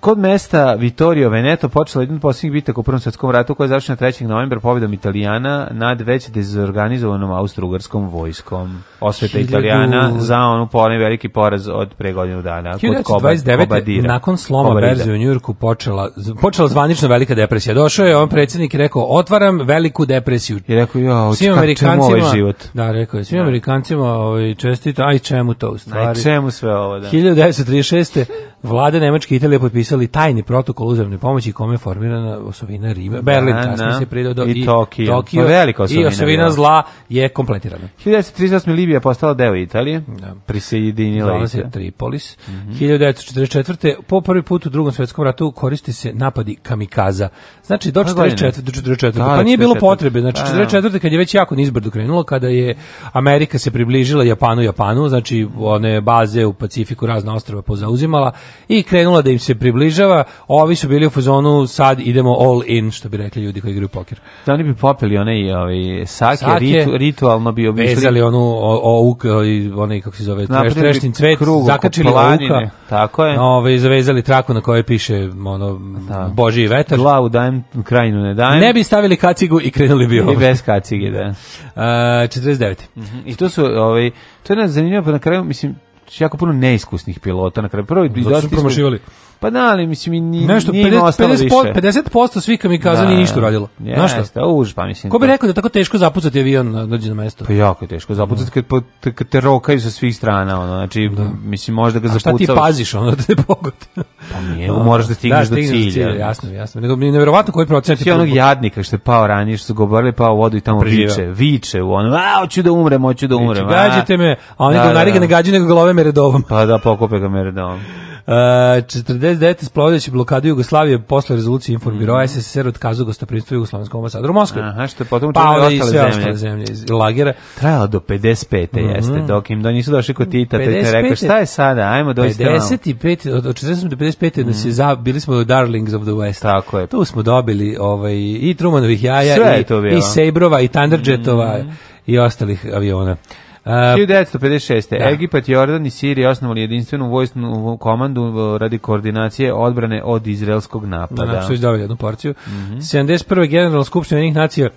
kod mesta Vittorio Veneto počela jedna posljednjih bitaka u Prvom svjetskom ratu koja je završena 3. novembar pobjedom Italijana nad već dezorganizovanom austrougarskom vojskom. Osveta 1000... Italijana za onu onaj veliki poraz od pre godinu dana. 1929.
nakon sloma berze u Njurku počela, počela zvanično velika depresija. Došao je on predsjednik i rekao otvaram veliku depresiju. I
rekao ja, svim Amerikancima, ovaj
život. Da, rekao je, svim da. Amerikancima ovaj, čestita, aj čemu to u stvari. Aj
čemu sve ovo,
da. 1936. vlade Nemačke Italije potpisali tajni protokol uzemne pomoći kome je formirana osovina Rima, da, Berlin, da, kasnije da. se pridao do
i, i Tokio,
Tokio pa velika osovina, i osovina bila. zla je kompletirana.
1938. Libija postala deo Italije, da. prisjedinila se
Tripolis. Mm -hmm. 1944. po prvi put u drugom svjetskom ratu koristi se napadi kamikaza. Znači do 44. do pa nije bilo potrebe. Znači 44. Pa, kad je već jako nizbrdo krenulo, kada je Amerika se približila Japanu, Japanu, znači one baze u Pacifiku, razna ostrava pozauzimala i krenula da im se približava, ovi su bili u fazonu sad idemo all in, što bi rekli ljudi koji igraju poker.
Da oni bi popili one i ovi ovaj, sake, sake ritu, ritualno bi
obišli. Vezali onu ouk, onaj kako se zove, treš, treštin cvet, krug, zakačili ouka. Tako je. Ove, zavezali traku na kojoj piše ono, da. Božiji vetar.
Glavu dajem, krajinu ne dajem.
Ne bi stavili kacigu i krenuli bi ovo. I
bez kacige, da.
Uh, 49. Mm
-hmm. I to su, ovaj, to je nas zanimljivo, pa na kraju, mislim, Znači, jako puno neiskusnih pilota na kraju. Prvo i dosta promašivali. Pa da, ali mislim i ni
nešto 50 50%, više. 50% svih kamikaza da, ništa radilo. Znaš
šta? Už, pa mislim.
Ko bi da. rekao da tako teško zapucati avion na da dođe na mesto?
Pa jako je teško zapucati da. kad, kad te rokaju sa svih strana, ono. Znači, da. mislim možda ga zapucaš.
Šta ti paziš ono da te pogodi?
Pa nije, moraš da stigneš
da,
do cilja. Cilj,
jasno, jasno. Nego
mi neverovatno
koji procenat
znači, je onog jadnika što je pao ranije, što su ga oborili, pao vodu i tamo viče, viče u ono, a hoću da umrem, hoću da umrem.
Gađite me, a oni ga ne gađaju nego glave meredovom.
Pa da, pokupe ga meredovom.
Uh, e, 49. splodeći blokadu Jugoslavije posle rezolucije informiroja mm -hmm. SSR otkazu gostoprimstvo Jugoslavenskom ambasadoru u Moskvi.
Aha, što je potom pa, ostale, i zemlje. zemlje
iz lagera.
Trajalo do 55. Mm -hmm. jeste, dok im do nisu došli kod Tita, te je rekao šta je sada, ajmo dođite 55,
od 40 do 55. Mm -hmm. nas za, bili smo Darlings of the West.
Tako je.
Tu smo dobili ovaj, i Trumanovih jaja, sve i, i Sejbrova, i Thunderjetova, mm -hmm. i ostalih aviona.
Uh, 1956. Da. Egipat, Jordan i Sirija osnovali jedinstvenu vojsnu komandu radi koordinacije odbrane od izraelskog napada. Da,
što je jednu porciju. Mm -hmm. 71. general Skupština jednih nacija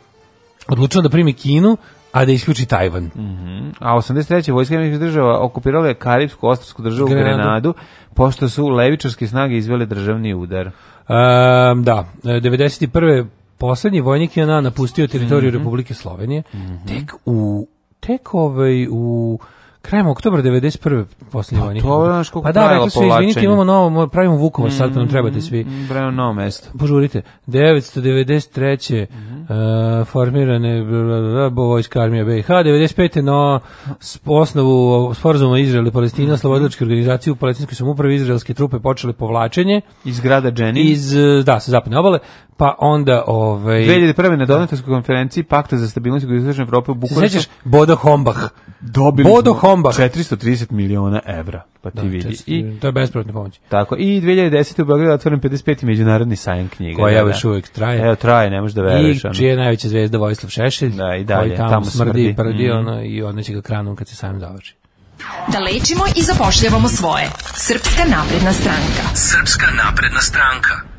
odlučila da primi Kinu, a da isključi Tajvan. Mm -hmm.
A 83. vojska jednih država okupirala je Karibsku ostavsku državu Grenadu. Grenadu, pošto su levičarske snage izvele državni udar.
Um, da, 91. Poslednji vojnik je napustio teritoriju mm -hmm. Republike Slovenije mm -hmm. tek u tek ovaj u krajem oktobra 91. posljednje vojne. To Pa da,
rekli
su, izvinite, imamo novo, pravimo Vukovar mm, sad, pa nam trebate svi.
Bravo mm, novo mesto.
Požurite. 993. Mm -hmm. uh, formirane vojska armija BiH. 95. no s osnovu sporazuma Izrael i Palestina, mm -hmm. slobodilačke organizacije u palestinskoj samupravi izraelske trupe počele povlačenje.
Iz grada Dženin.
Iz, eh, da, sa zapadne obale pa onda ovaj
2001 na da. donatorskoj konferenciji Pakta za stabilnost jugoistočne Evrope u Bukureštu.
Sećaš Bodo Hombach?
Dobili Bodo Hombach 430 miliona evra, pa ti da, vidi. 400,
I to je besplatna pomoć.
Tako. I 2010 u Beogradu otvoren 55. međunarodni sajam knjiga.
Koja da, još
da.
uvek traje.
Evo traje, ne možeš da veruješ.
I čija je najveća zvezda Vojislav Šešelj, da, i dalje, tamo, tamo smrdi, smrdi. prdi mm ono, i odneće ga kranom kad se sajam završi. Da lečimo i zapošljavamo svoje. Srpska napredna stranka. Srpska napredna stranka.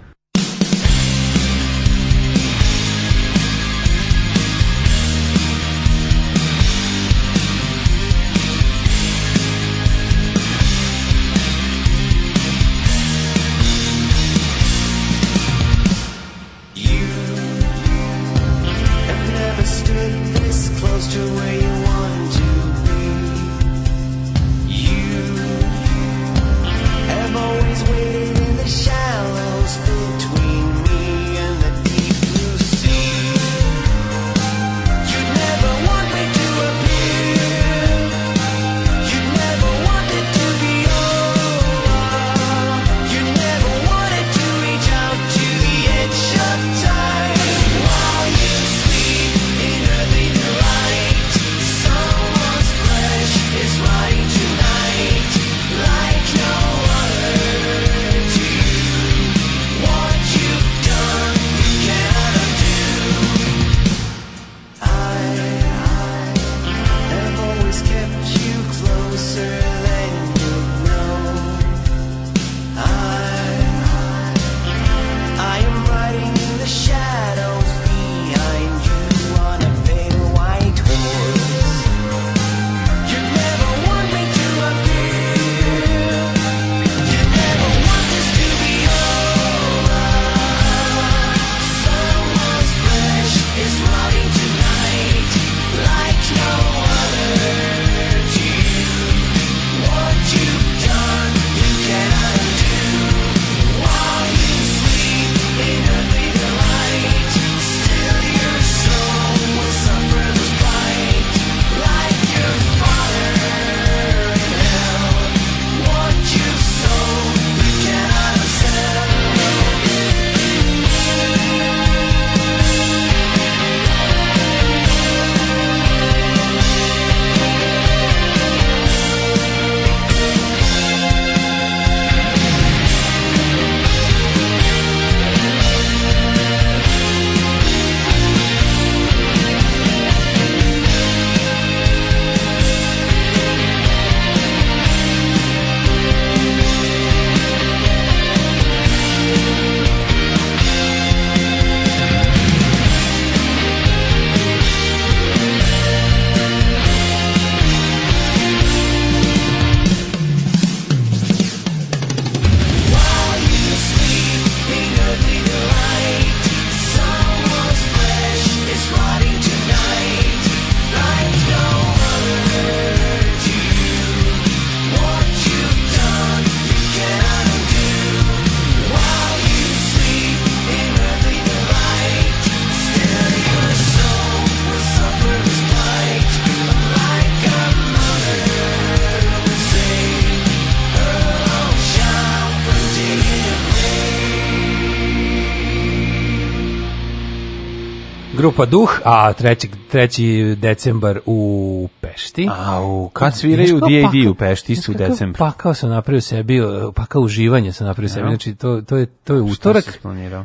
grupa Duh, a 3. 3. decembar u Pešti.
A u kad sviraju D.A.D. u Pešti su u decembru.
Pakao sam napravio sebi, pakao uživanje sam napravio sebi, znači to, to, je, to je utorak.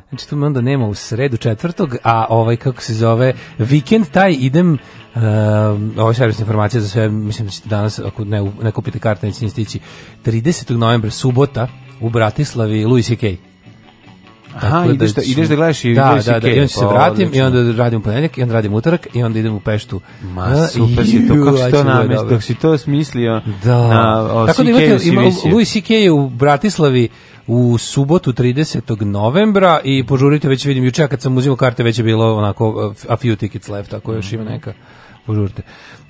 Znači to me onda nema u sredu četvrtog, a ovaj kako se zove, vikend taj idem Uh, ovo je servisna informacija za sve, mislim da ćete danas, ako ne, ne kupite karte, nećete stići. 30. novembra, subota, u Bratislavi, Louis C.K.
Aha, da ideš da, ideš da gledaš i
da, da, da,
i
onda se pa vratim i onda radim ponedeljak i onda radim utorak i onda idem u Peštu.
Ma, super si to, kako si to namest, dok si to smislio
da. na o, Tako da imate, ima, Louis C.K. je u Bratislavi u subotu 30. novembra i požurite već vidim juče kad sam uzimao karte već je bilo onako a few tickets left tako još ima mhm. neka požurite.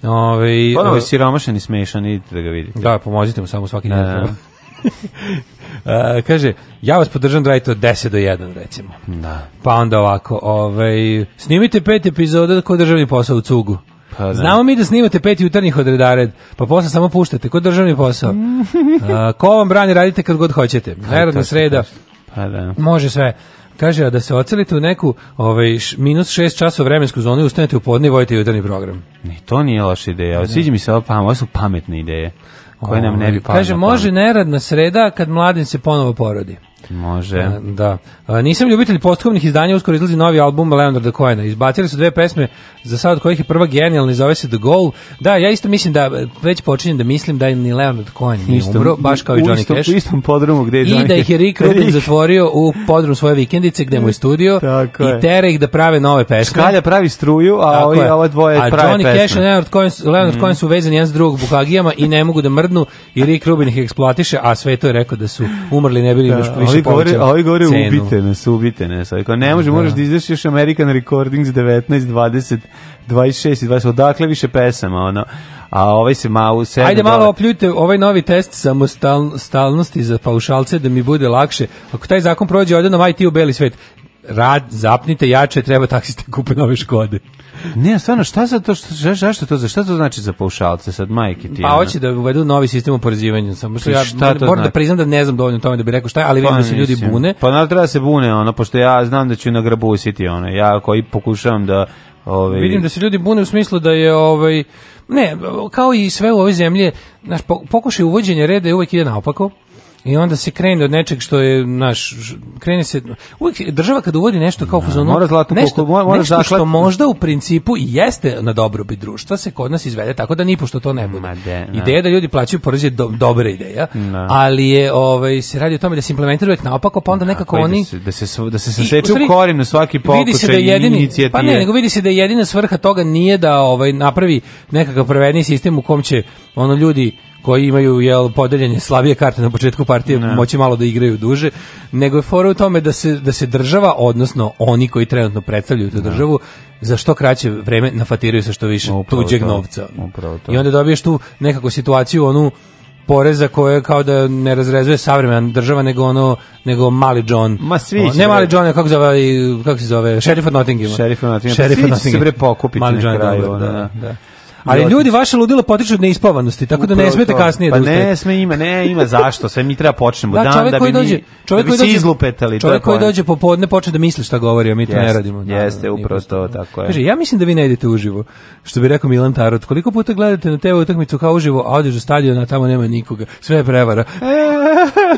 Ove, ovaj, Ponovo je siromašan i smešan, idite da ga vidite.
Da, pomozite mu samo svaki dan. Da. Uh, kaže, ja vas podržam da radite od 10 do 1, recimo.
Da.
Pa onda ovako, ovaj, snimite pet epizoda kod državni posao u cugu. Pa, da. Znamo mi da snimate pet jutarnjih od redared, pa posle samo puštate, kod državni posao. A, ko vam brani, radite kad god hoćete. Neradna sreda, pa, da. može sve. Kaže, da se ocelite u neku ovaj, š, minus šest časov vremensku zonu i ustanete u podne i vojite jutarnji program.
Ni, to nije loša ideja, sviđa mi se ovo, ovo su pametne ideje koje nam ne bi palo.
Kaže, može neradna sreda kad mladen se ponovo porodi.
Može.
E, da. Nisam ljubitelj postkovnih izdanja, uskoro izlazi novi album Leonarda Cohena. Izbacili su dve pesme za sad od kojih je prva genijalna i zove se The Goal. Da, ja isto mislim da već počinjem da mislim da je ni Leonard Cohen nije umro, baš kao i Johnny istom,
Cash. U istom podrumu gde je Johnny I
da ih je Rick Rubin zatvorio u podrum svoje vikendice gde mu je studio Tako i tera ih da prave nove pesme.
Skalja pravi struju, a ovi, ove dvoje a prave
Johnny
pesme. Cash i Leonard
Cohen, Leonard mm. Cohen su vezani jedan s drugog bukagijama i ne mogu da mrdnu i Rick Rubin ih eksploatiše, a sve to je rekao da su umrli ne bili da, više ovi
govore, a ovi govore cenu. ubite nas, ubite nas. Ovi kao, ne može, da. moraš da izdeš još American Recordings 19, 20, 26 i 20, odakle više pesama, ono. A ovaj se malo se
Ajde malo dole. opljujte ovaj novi test samostalnosti za paušalce da mi bude lakše. Ako taj zakon prođe, ode nam IT u beli svet rad, zapnite jače, treba taksista kupe nove Škode.
Ne, stvarno, šta za to, šta, zašto to, šta to znači za paušalce sad, majke ti?
Pa hoće da uvedu novi sistem oporezivanja, samo što pa ja šta to moram da znači? da priznam da ne znam dovoljno o tome da bih rekao šta, ali pa, vidim da se ljudi bune.
Pa
naravno
treba da se bune, ono, pošto ja znam da ću nagrabusiti, ono, ja koji pokušavam da... Ovaj...
Vidim da se ljudi bune u smislu da je, ovaj, ne, kao i sve u ovoj zemlji, naš pokušaj uvođenja reda je uvek ide naopako, I onda se krene od nečeg što je naš krene se uvek država kad uvodi nešto kao da, fuzon
mora zlatno
nešto, mora,
mora nešto
što možda u principu i jeste na dobrobit društva se kod nas izvede tako da ni pošto to ne bude. De, da. ideja da ljudi plaćaju porez je do, dobra ideja, na. Da. ali je ovaj se radi o tome da se implementira uvek naopako, pa onda na, nekako pa oni da se da
se da se saseče u korinu svaki pokušaj vidi se
da
jedini,
Pa ne, nego vidi se da jedina svrha toga nije da ovaj napravi nekakav pravedni sistem u kom će ono ljudi koji imaju jel podeljenje slabije karte na početku partije ne. moći malo da igraju duže nego je fora u tome da se da se država odnosno oni koji trenutno predstavljaju tu da. državu za što kraće vreme nafatiraju sa što više
upravo
tuđeg
to.
novca i onda dobiješ tu nekako situaciju onu poreza koje kao da ne razrezuje savremena država nego ono nego mali John.
Ma svi
ne mali da- John, kako zove kako se zove, Sheriff od Nottinghama.
Sheriff od Nottinghama. Pa Sheriff od Nottinghama. Se bre pokupiti mali na kraju, dobro, da, da. da.
Ali ljudi vaše ludilo potiče od neispavanosti, tako da ne smete kasnije pa da
ne sme ima, ne ima zašto, sve mi treba počnemo da, dan da bi
dođe, mi, da bi koji da dođe, izlupetali, čovjek koji dođe popodne počne da misli šta govori, a mi to yes, ne radimo.
Da, jeste, upravo to, tako
je. Kaže, ja mislim da vi ne idete uživo, što bi rekao Milan Tarot. Koliko puta gledate na TV utakmicu kao uživo, a odeš stadion, a tamo nema nikoga, sve je prevara.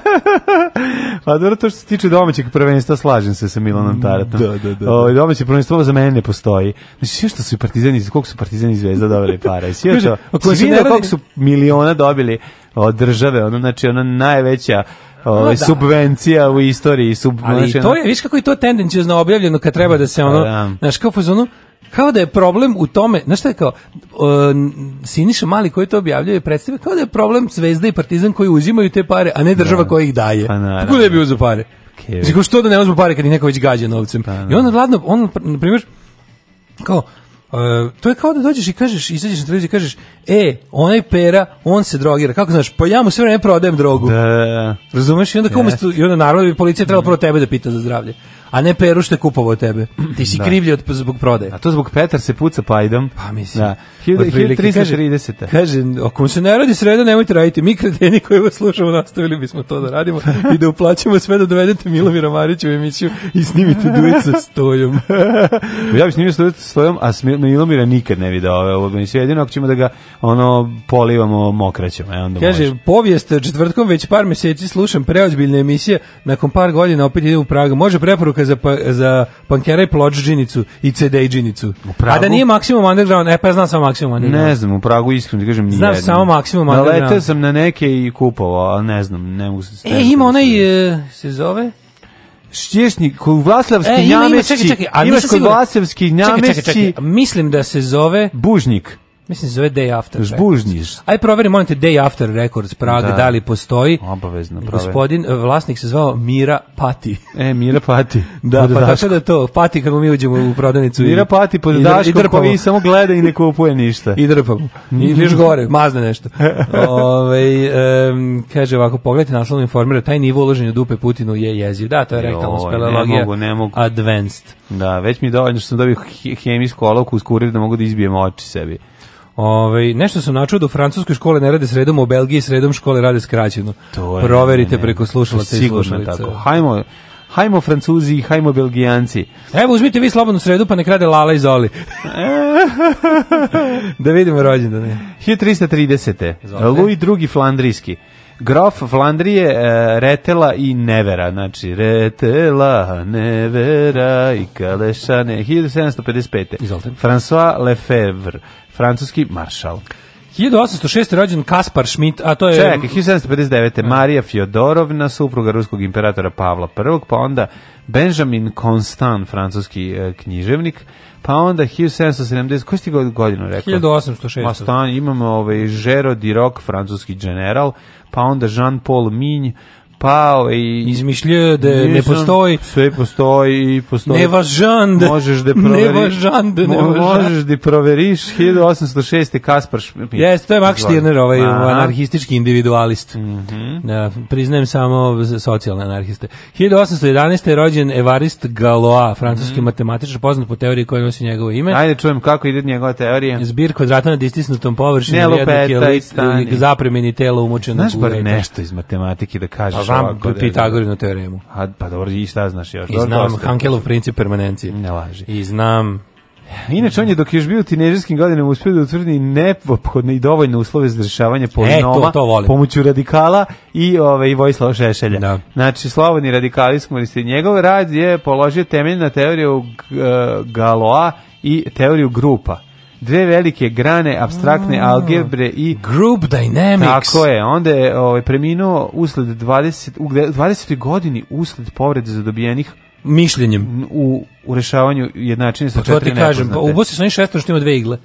pa dobro, to što se tiče domaćeg prvenstva, slažem se sa Milanom mm, Tarotom.
Da, da, da. O, ovaj, domaće prvenstvo za mene ne
postoji. Znači, što su partizani, koliko su partizani zvezda, dobro imali para. I svi to. Svi vidio koliko su miliona dobili od države, ono, znači ona najveća ovaj no, da. subvencija u istoriji
sub ali znači, to je viš kako je to tendencijozno objavljeno kad treba da se pa ono da. znaš kao fazonu kao da je problem u tome, znaš šta je kao, uh, Siniša Mali koji to objavljuje predstave, kao da je problem Zvezda i Partizan koji uzimaju te pare, a ne država da. koja ih daje.
Pa na, Tako
da bi uzeo pare. Okay. Znači, što da ne uzmu pare kad ih neko već gađa novcem. Pa, I on, vladno, da. on, na primjer, kao, Uh, to je kao da dođeš i kažeš, izađeš na televiziju i kažeš, e, onaj pera, on se drogira. Kako znaš? Pa ja mu sve vreme prodajem drogu.
Da, da, da.
Razumeš? I onda, yes. i onda naravno da bi policija trebala prvo tebe da pita za zdravlje a ne Peru što je kupovao tebe. Ti si da. krivlji od, zbog prodaje.
A to zbog Petar se puca pajdom.
Pa mislim. Da.
1330.
Kaže, ako mu se ne radi sreda, nemojte raditi. Mi kreteni koji vas slušamo, nastavili bismo to da radimo i da uplaćamo sve da dovedete Milomira Marića u emisiju i snimite duet sa stojom.
ja bih snimio duet sa stojom, a Milomira nikad ne video ovo emisiju. Jedino ako ćemo da ga ono polivamo mokraćom. E, onda
kaže, može. povijest e, četvrtkom već par meseci slušam preozbiljne emisije, nakon par godina opet idem u Pragu. Može preporuka postavka za, pa, za pankera i ploč džinicu i CD džinicu. A da nije Maximum Underground, e pa ja znam samo Maximum
Underground. Ne znam, u Pragu iskreno ti kažem nijedno. Znam
samo Maximum Underground.
Naletao sam na neke i kupovao, ali ne znam, ne mogu se... E,
ima onaj, e, se zove...
Štješnik, kod Vlaslavski
e, ima, ima, čekaj, čekaj,
a imaš kod Vlaslavski njamešći... Čekaj, čekaj, čekaj,
mislim da se zove...
Bužnik.
Mislim se zove Day After.
Žbužnjiš.
Aj proveri, molim te, Day After Records Praga, da, da li postoji.
Obavezno,
proveri. Gospodin, eh, vlasnik se zvao Mira Pati.
E, Mira Pati.
da, pa daško. tako da to, Pati kako mi uđemo u prodavnicu.
Mira Pati pod daškom i koji samo gleda i ne kupuje ništa. I
drpamo. I mhm. još gore, mazne nešto. Ove, ovaj, um, kaže ovako, pogledajte naslovno informira, taj nivo uloženja dupe Putinu je jeziv. Da, to je rektalno speleologija. Ne mogu, ne mogu. Advanced.
Da, već mi je dovoljno što sam dobio hemijsku olovku uz kurir da mogu da izbijem oči sebi.
Ove, ovaj, nešto sam načuo da u francuskoj škole ne rade sredom, u Belgiji sredom škole rade skraćeno. To je, Proverite ne, ne, preko slušalaca i slušalica. Tako.
Hajmo, hajmo Francuzi, hajmo Belgijanci.
Evo, uzmite vi slobodnu sredu, pa ne rade Lala i Zoli. da vidimo rođendane.
1330. Zoli. Louis II. Flandrijski. Grof Flandrije, e, Retela i Nevera, znači Retela, Nevera i Kalešane, 1755. Izvolite. François Lefebvre, francuski maršal.
1806. rođen Kaspar Schmidt, a to je... Čekaj,
1759. Marija Fjodorovna, supruga ruskog imperatora Pavla I, pa onda Benjamin Constant, francuski e, književnik, pa onda 1770, koji ste godinu rekao?
1806.
Ma Mastan, imamo ovaj, Žero Diroc, francuski general, pa onda Jean-Paul Migne, pao i
izmišljio da ne postoji.
Sve postoji i postoji.
Nevažand.
Da možeš
da proveriš.
Nevažand,
nevažand.
Možeš da proveriš 1806. Kaspar
Šmit. Jes, to je Max Stirner, ovaj Aha. anarhistički individualist. Mm -hmm. da, priznajem samo socijalne anarhiste. 1811. je rođen Evarist Galois, francuski mm -hmm. matematičar, poznat po teoriji koja nosi njegovo ime.
Ajde, čujem kako ide njegova teorija.
Zbir kvadrata na distisnutom površini, jednog je lik zapremeni telo umočeno u Znaš bar
nešto iz matematike da kažeš
znam Pitagorinu teoremu. A,
pa dobro, i šta znaš još?
I znam Hankelov princip permanencije.
Ne laži.
I znam
Inače, on je dok je još bio u tinežerskim godinama uspio da utvrdi nepophodne i dovoljne uslove za rješavanje polinoma e, to,
to
pomoću radikala i ove, i Vojislava Šešelja.
Da.
Znači, slobodni radikali smo Njegov rad je položio temelj na teoriju e, Galoa i teoriju grupa dve velike grane abstraktne mm. algebre i
group dynamics.
Tako je. Onda je ovaj preminuo usled 20 u 20. godini usled povrede zadobijenih
mišljenjem
u, u rešavanju jednačine sa četiri pa nepoznate. To ti kažem, pa u
Bosni su oni šestor što ima dve igle.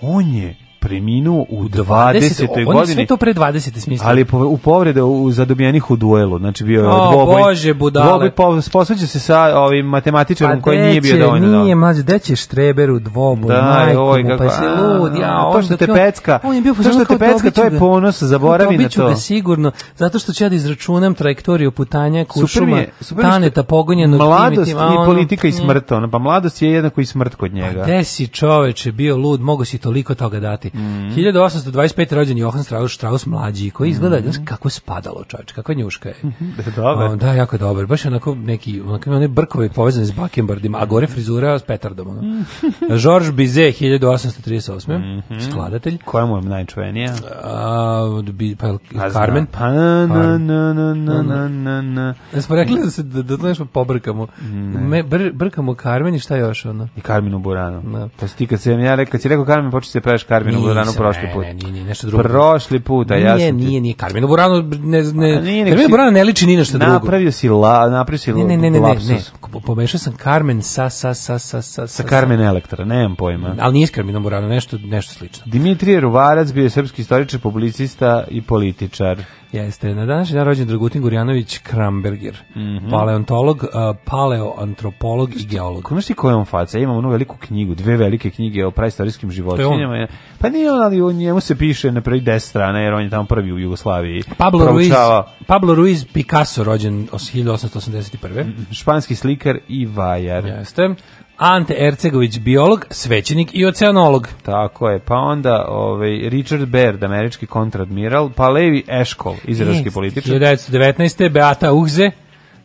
On je preminuo u 20. 20 godini. sve
to pre 20. smisla.
Ali u povrede u zadobijenih u duelu. Znači bio je oh, dvoboj.
Bože, budale.
Dvoboj posveća se sa ovim matematičarom pa koji deće, nije bio dovoljno.
Da, pa nije, mlađe, deće Štreber u dvoboj. Da, majku, oj, kako, pa si lud. Ja, to što te
pecka, on, on je bio to što te pecka, to je ponos, zaboravi na to. ga
sigurno, zato što ću ja da izračunam trajektoriju putanja Kušuma, Taneta, pogonjenog Mladost i
politika i mm. smrt, pa mladost je jednako i smrt kod njega. Pa
gde Desi čoveče, bio lud, mogo si toliko toga dati. Mm -hmm. 1825. rođen Johan Strauss, Strauss mlađi, koji mhm. izgleda, mm -hmm. kako je spadalo čač, kako je njuška je. Mhm.
Da,
dobar. O, da, jako je dobar. Baš onako neki, onako one brkove povezane s bakembardima, a gore frizura s petardom. Ono. Mhm. Georges Bizet, 1838. Mm -hmm. Skladatelj.
Koja mu je najčuvenija?
A, bi, pa, a Carmen. Pa, na, na, na, na, na, na, na, na. Ja smo rekli da se, da, da, nešto pobrkamo. Mm. Me, br, brkamo Carmen i šta još ono?
I Carminu Buranu. Da. Pa si ti kad se, ja rekao, kad si rekao Carmen, počeo se praviš Carminu Carmenu Buranu prošli put.
Ne, ne, ne, nešto drugo.
Prošli put, a ja sam Nije,
nije, nije Carmenu Buranu ne ne Carmenu
pa Buranu
ne liči ni na
šta
drugo.
Napravio si la, napravio si Ne, ne,
ne, ne, ne pomešao sam Carmen sa, sa, sa, sa, sa,
sa Carmen Elektra, nemam pojma.
Ali nije s Carmenom nešto, nešto slično.
Dimitrije Ruvarac bio je srpski istoričar, publicista i političar.
Jeste, na današnji dan rođen Dragutin Gorjanović Kramberger, mm -hmm. paleontolog, uh, paleoantropolog i geolog.
Znaš ti koja je on faca? Ja imam onu veliku knjigu, dve velike knjige o praistorijskim životinjama. Pa nije on, ali o njemu se piše na prvi 10 strana, jer on je tamo prvi u Jugoslaviji.
Pablo Ruiz. Pablo Ruiz Picasso, rođen 1881. Mm, mm,
španski slikar i vajar. Jeste.
Ante Ercegović, biolog, svećenik i oceanolog.
Tako je. Pa onda ovaj, Richard Baird, američki kontradmiral, pa Levi Eshkol, izraelski političar.
1919. Beata Uhze,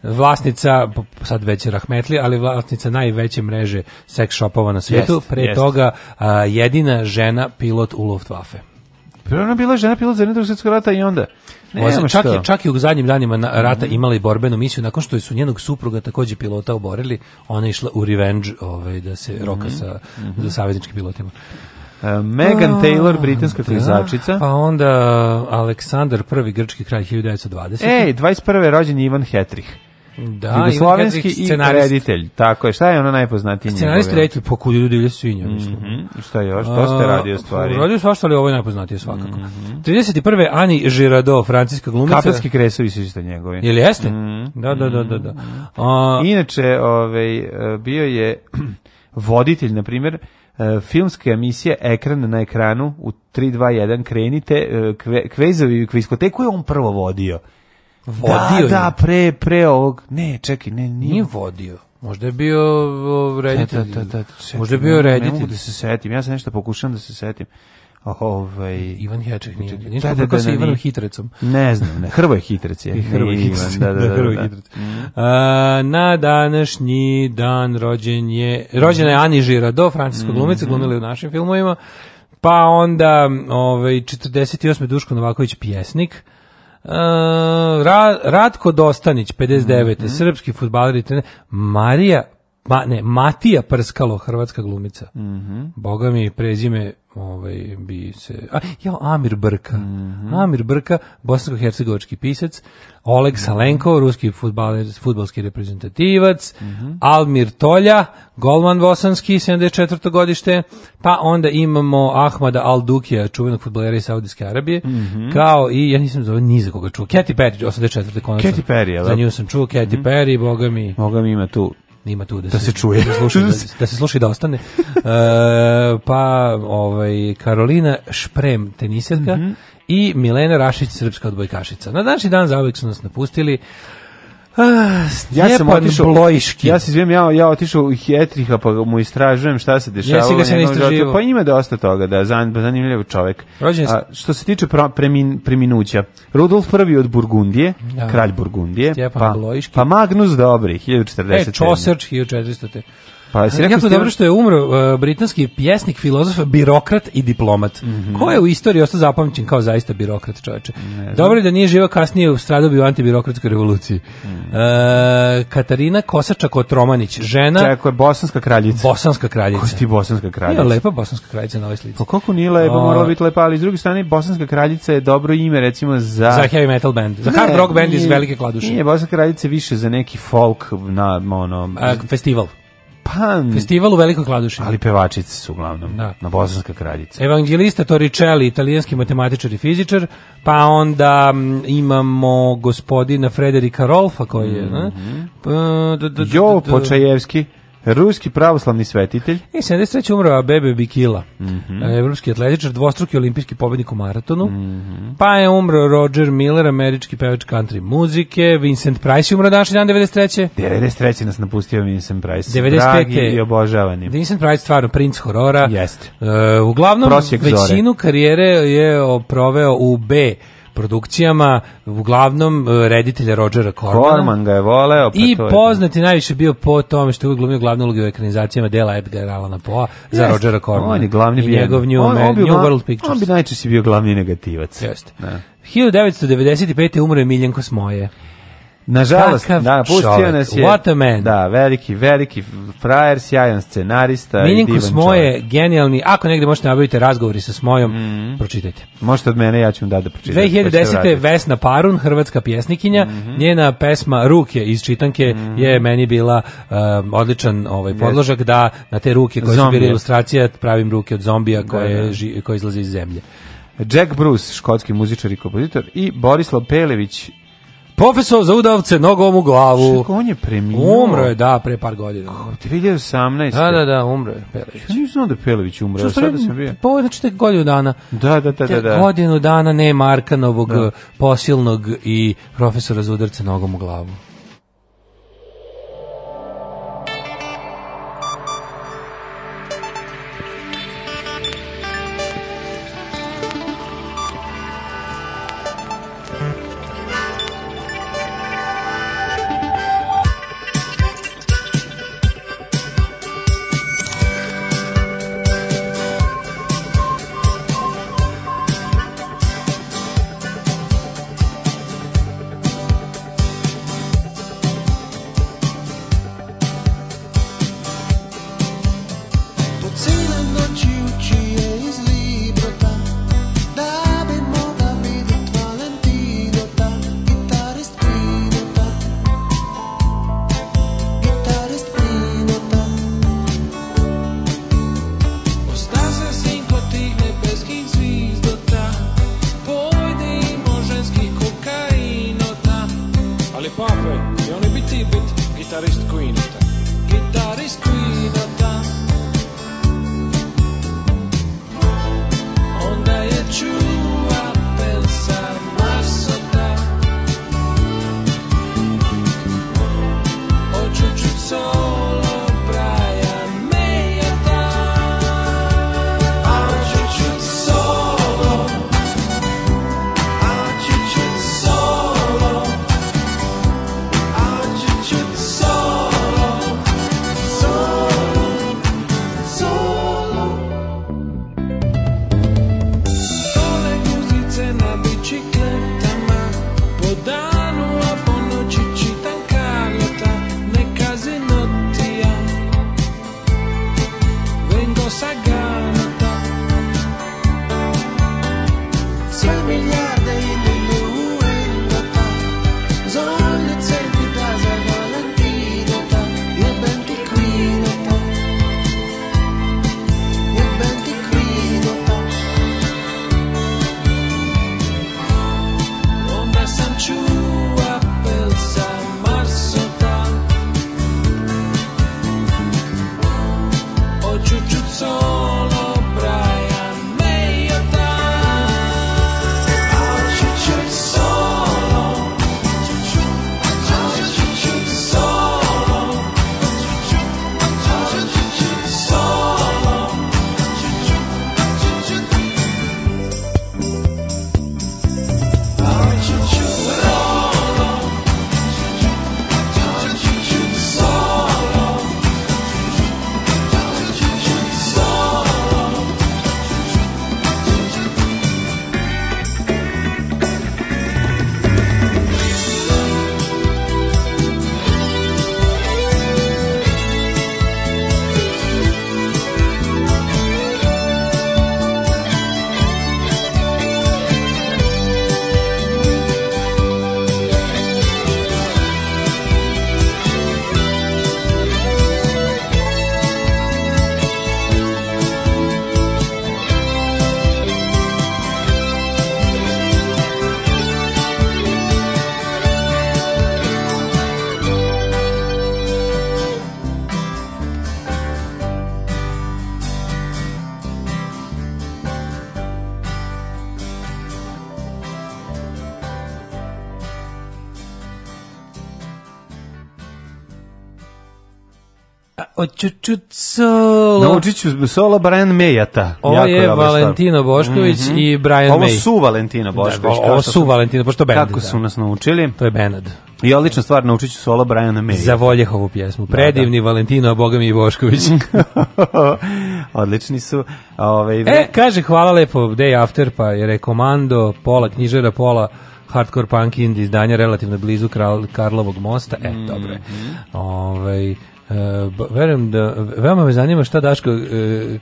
vlasnica, sad već rahmetli, ali vlasnica najveće mreže seks shopova na svijetu. Jest, Pre jest. toga a, jedina žena pilot u Luftwaffe.
Prvo ona bila žena pilot za jednog svjetskog rata i onda... Voza,
čak,
i,
čak i u zadnjim danima rata mm -hmm. imala i borbenu misiju, nakon što su njenog supruga takođe pilota oborili, ona je išla u revenge ovaj, da se roka mhm, sa, mm -hmm. za savezničkim pilotima.
Uh, e, Megan Taylor, britanska da, klizačica.
Pa onda Aleksandar I, grčki kralj 1920.
Ej, 21. rođen Ivan Hetrih.
Da,
Jugoslovenski i reditelj, tako je. Šta je ono najpoznatiji
njegov? Scenarist
reditelj
po kudu divlje svinje, mhm, mislim. Mm
-hmm. Šta još? Što ste radio stvari?
Radio svašta, ali ovo je najpoznatije svakako. Mm -hmm. 31. Ani Girado, francuska glumica.
Kapelski kresovi su isto njegovi.
Jel jeste? Mm -hmm. Da, da, da, da.
da. Mhm. A... Inače, ovaj, bio je voditelj, na primjer, e, filmska emisije Ekran na ekranu u 321 krenite e, kve, kvezovi kviskoteku je on prvo vodio
Vodio da,
da, pre, pre ovog. Ne, čekaj, ne, nije. Nije vodio. Možda je bio reditelj. Da, da, da, da Možda je bio reditelj. Ne, mogu da se setim. Ja sam nešto pokušam da se setim. Ah, ovaj
Ivan Ječek nije. Nije da, da, da, sa da, Ivanom Hitrecom.
Ne znam, ne. Hrvoje Hitrec je.
Hrvoje Hitrec. Da, da, da. Hrvoje Hitrec. A, na današnji dan rođen je rođena je Ani Žirado, francuska mhm. glumica, glumila u našim filmovima. Pa onda, ovaj 48. Duško Novaković pjesnik. Ra, Ratko Dostanić, 59. Mm -hmm. Srpski futbaler i trener. Marija ma, ne, Matija Prskalo, hrvatska glumica. Mm
-hmm.
Boga mi prezime ovaj, bi se... A, jao, Amir Brka. Mm -hmm. Amir Brka, bosansko-hercegovački pisac, Oleg mm -hmm. Salenko, ruski futbaler, futbalski reprezentativac, mm -hmm. Almir Tolja, golman bosanski, 74. godište, pa onda imamo Ahmada Al-Dukija, čuvenog futbalera iz Saudijske Arabije, mhm. kao i, ja nisam zove ni za koga čuo, Katy Perry, 84.
konačno. Katy Perry, Za
da? nju sam čuo, Katy mhm. Perry, boga mi...
Boga mi ima tu
Nema tu
da, da se, se čuje.
Da, sluša, da, da se sluši da ostane. E, pa ovaj, Karolina Šprem, teniserka, mm -hmm. i Milena Rašić, srpska odbojkašica. Na današnji dan zauvek su nas napustili Ah,
ja
sam otišao Blojiški.
Ja se izvim, ja, ja otišao u Hetriha pa mu istražujem šta se dešavalo.
Jesi ga se ne
Pa ima dosta toga, da, zan, zanimljiv čovjek.
Rođen... A,
što se tiče pra, premin, preminuća, Rudolf I od Burgundije, da. kralj Burgundije, Stjepan
pa,
Blojiški. pa Magnus Dobri,
1040. E, Čosrč, 1400. Pa si rekao jako dobro što je umro uh, britanski pjesnik, filozof, birokrat i diplomat. Mm -hmm. Ko je u istoriji ostao zapamćen kao zaista birokrat, čoveče? Dobro je da nije živa kasnije stradao bi u antibirokratskoj revoluciji. Mm -hmm. uh, Katarina Kosača Kotromanić, žena...
je bosanska kraljica.
Bosanska kraljica.
Ko ti bosanska kraljica?
Nije lepa bosanska kraljica na ovoj slici.
Pa koliko nije lepa, uh, morala biti lepa, ali s druge strane bosanska kraljica je dobro ime, recimo, za...
Za heavy metal band. Za ne, hard rock band nije, iz Velike Kladuše.
Nije, bosanska kraljica više za neki folk na, ono...
Uh, festival.
Pa,
Festival u Velikom Kladuši.
Ali pevačice su uglavnom, da. na bosanska kraljica.
Evangelista Torricelli, italijanski matematičar i fizičar, pa onda imamo gospodina Frederika Rolfa koji
je, mm -hmm. ne? Mhm. Pa, d, d, d, Jo Počajevski. Ruski pravoslavni svetitelj.
E, 73. umro Bebe Bikila, mm -hmm. evropski atletičar, dvostruki olimpijski pobednik u maratonu. Mm -hmm. Pa je umro Roger Miller, američki pevač country muzike. Vincent Price je umro današnji dan
93. 93. nas napustio Vincent Price. 95. Dragi i obožavani.
Vincent Price stvarno princ horora.
Jeste. Uh,
uglavnom, Prosjek većinu zore. karijere je proveo u B produkcijama, uglavnom e, reditelja Rodgera Cormana.
Corman ga je voleo. Pa
I poznati je... najviše bio po tome što je glumio glavnu ulogu u ekranizacijama dela Edgar Allan Poe za yes. Rodgera
Cormana. On je
glavni I njegov New, on, on New World Pictures.
On bi najčešće bio glavni negativac.
Jeste. 1995. Da. umro je Miljenko Smoje.
Nažalost, Kakav da, napustio nas je. What a man. Da, veliki, veliki frajer, sjajan scenarista Miljenko i divan Smoje, čovjek.
genijalni. Ako negdje možete nabaviti razgovori sa Smojom, mm -hmm. pročitajte. Možete
od mene, ja ću vam dati da pročitam.
Pa da 2010. Vesna Parun, hrvatska pjesnikinja, mm -hmm. njena pesma Ruke iz čitanke mm -hmm. je meni bila um, odličan ovaj podložak da na te ruke koje Zombije. su bile ilustracija pravim ruke od zombija da, koje, da, da. Ži, koje izlaze iz zemlje.
Jack Bruce, škotski muzičar i kompozitor, i Borislav Pelević,
Profesor za udavce nogom u glavu. Što
on je
preminuo? Umro je, da, pre par godina.
2018.
Da, da, da, umro je Pelević.
Ja nisam znao da Pelević umro, Što sada sam bio.
Pa, znači tek godinu dana.
Da, da, da, da. da.
Godinu dana nema Markanovog da. posilnog i profesora za udarce nogom u glavu. ću solo.
Naučit ću solo Brian Mejata.
Ovo jako je Valentino Bošković mm -hmm. i Brian
ovo May. Ovo su Valentino da, Bošković.
Da, ovo su Valentino, pošto Benad.
Kako da. su nas naučili?
To je Benad.
I odlična stvar, naučit ću solo Brian May.
Za Voljehovu pjesmu. Predivni da, da. Valentino, a boga mi i Bošković.
Odlični su. Ove, ovaj,
e, kaže, hvala lepo, Day After, pa je rekomando, pola knjižera, pola hardcore punk indie izdanja relativno blizu Karlovog mosta. E, mm -hmm. dobro. Ove, ovaj, Uh, verujem da veoma me zanima šta Daško uh,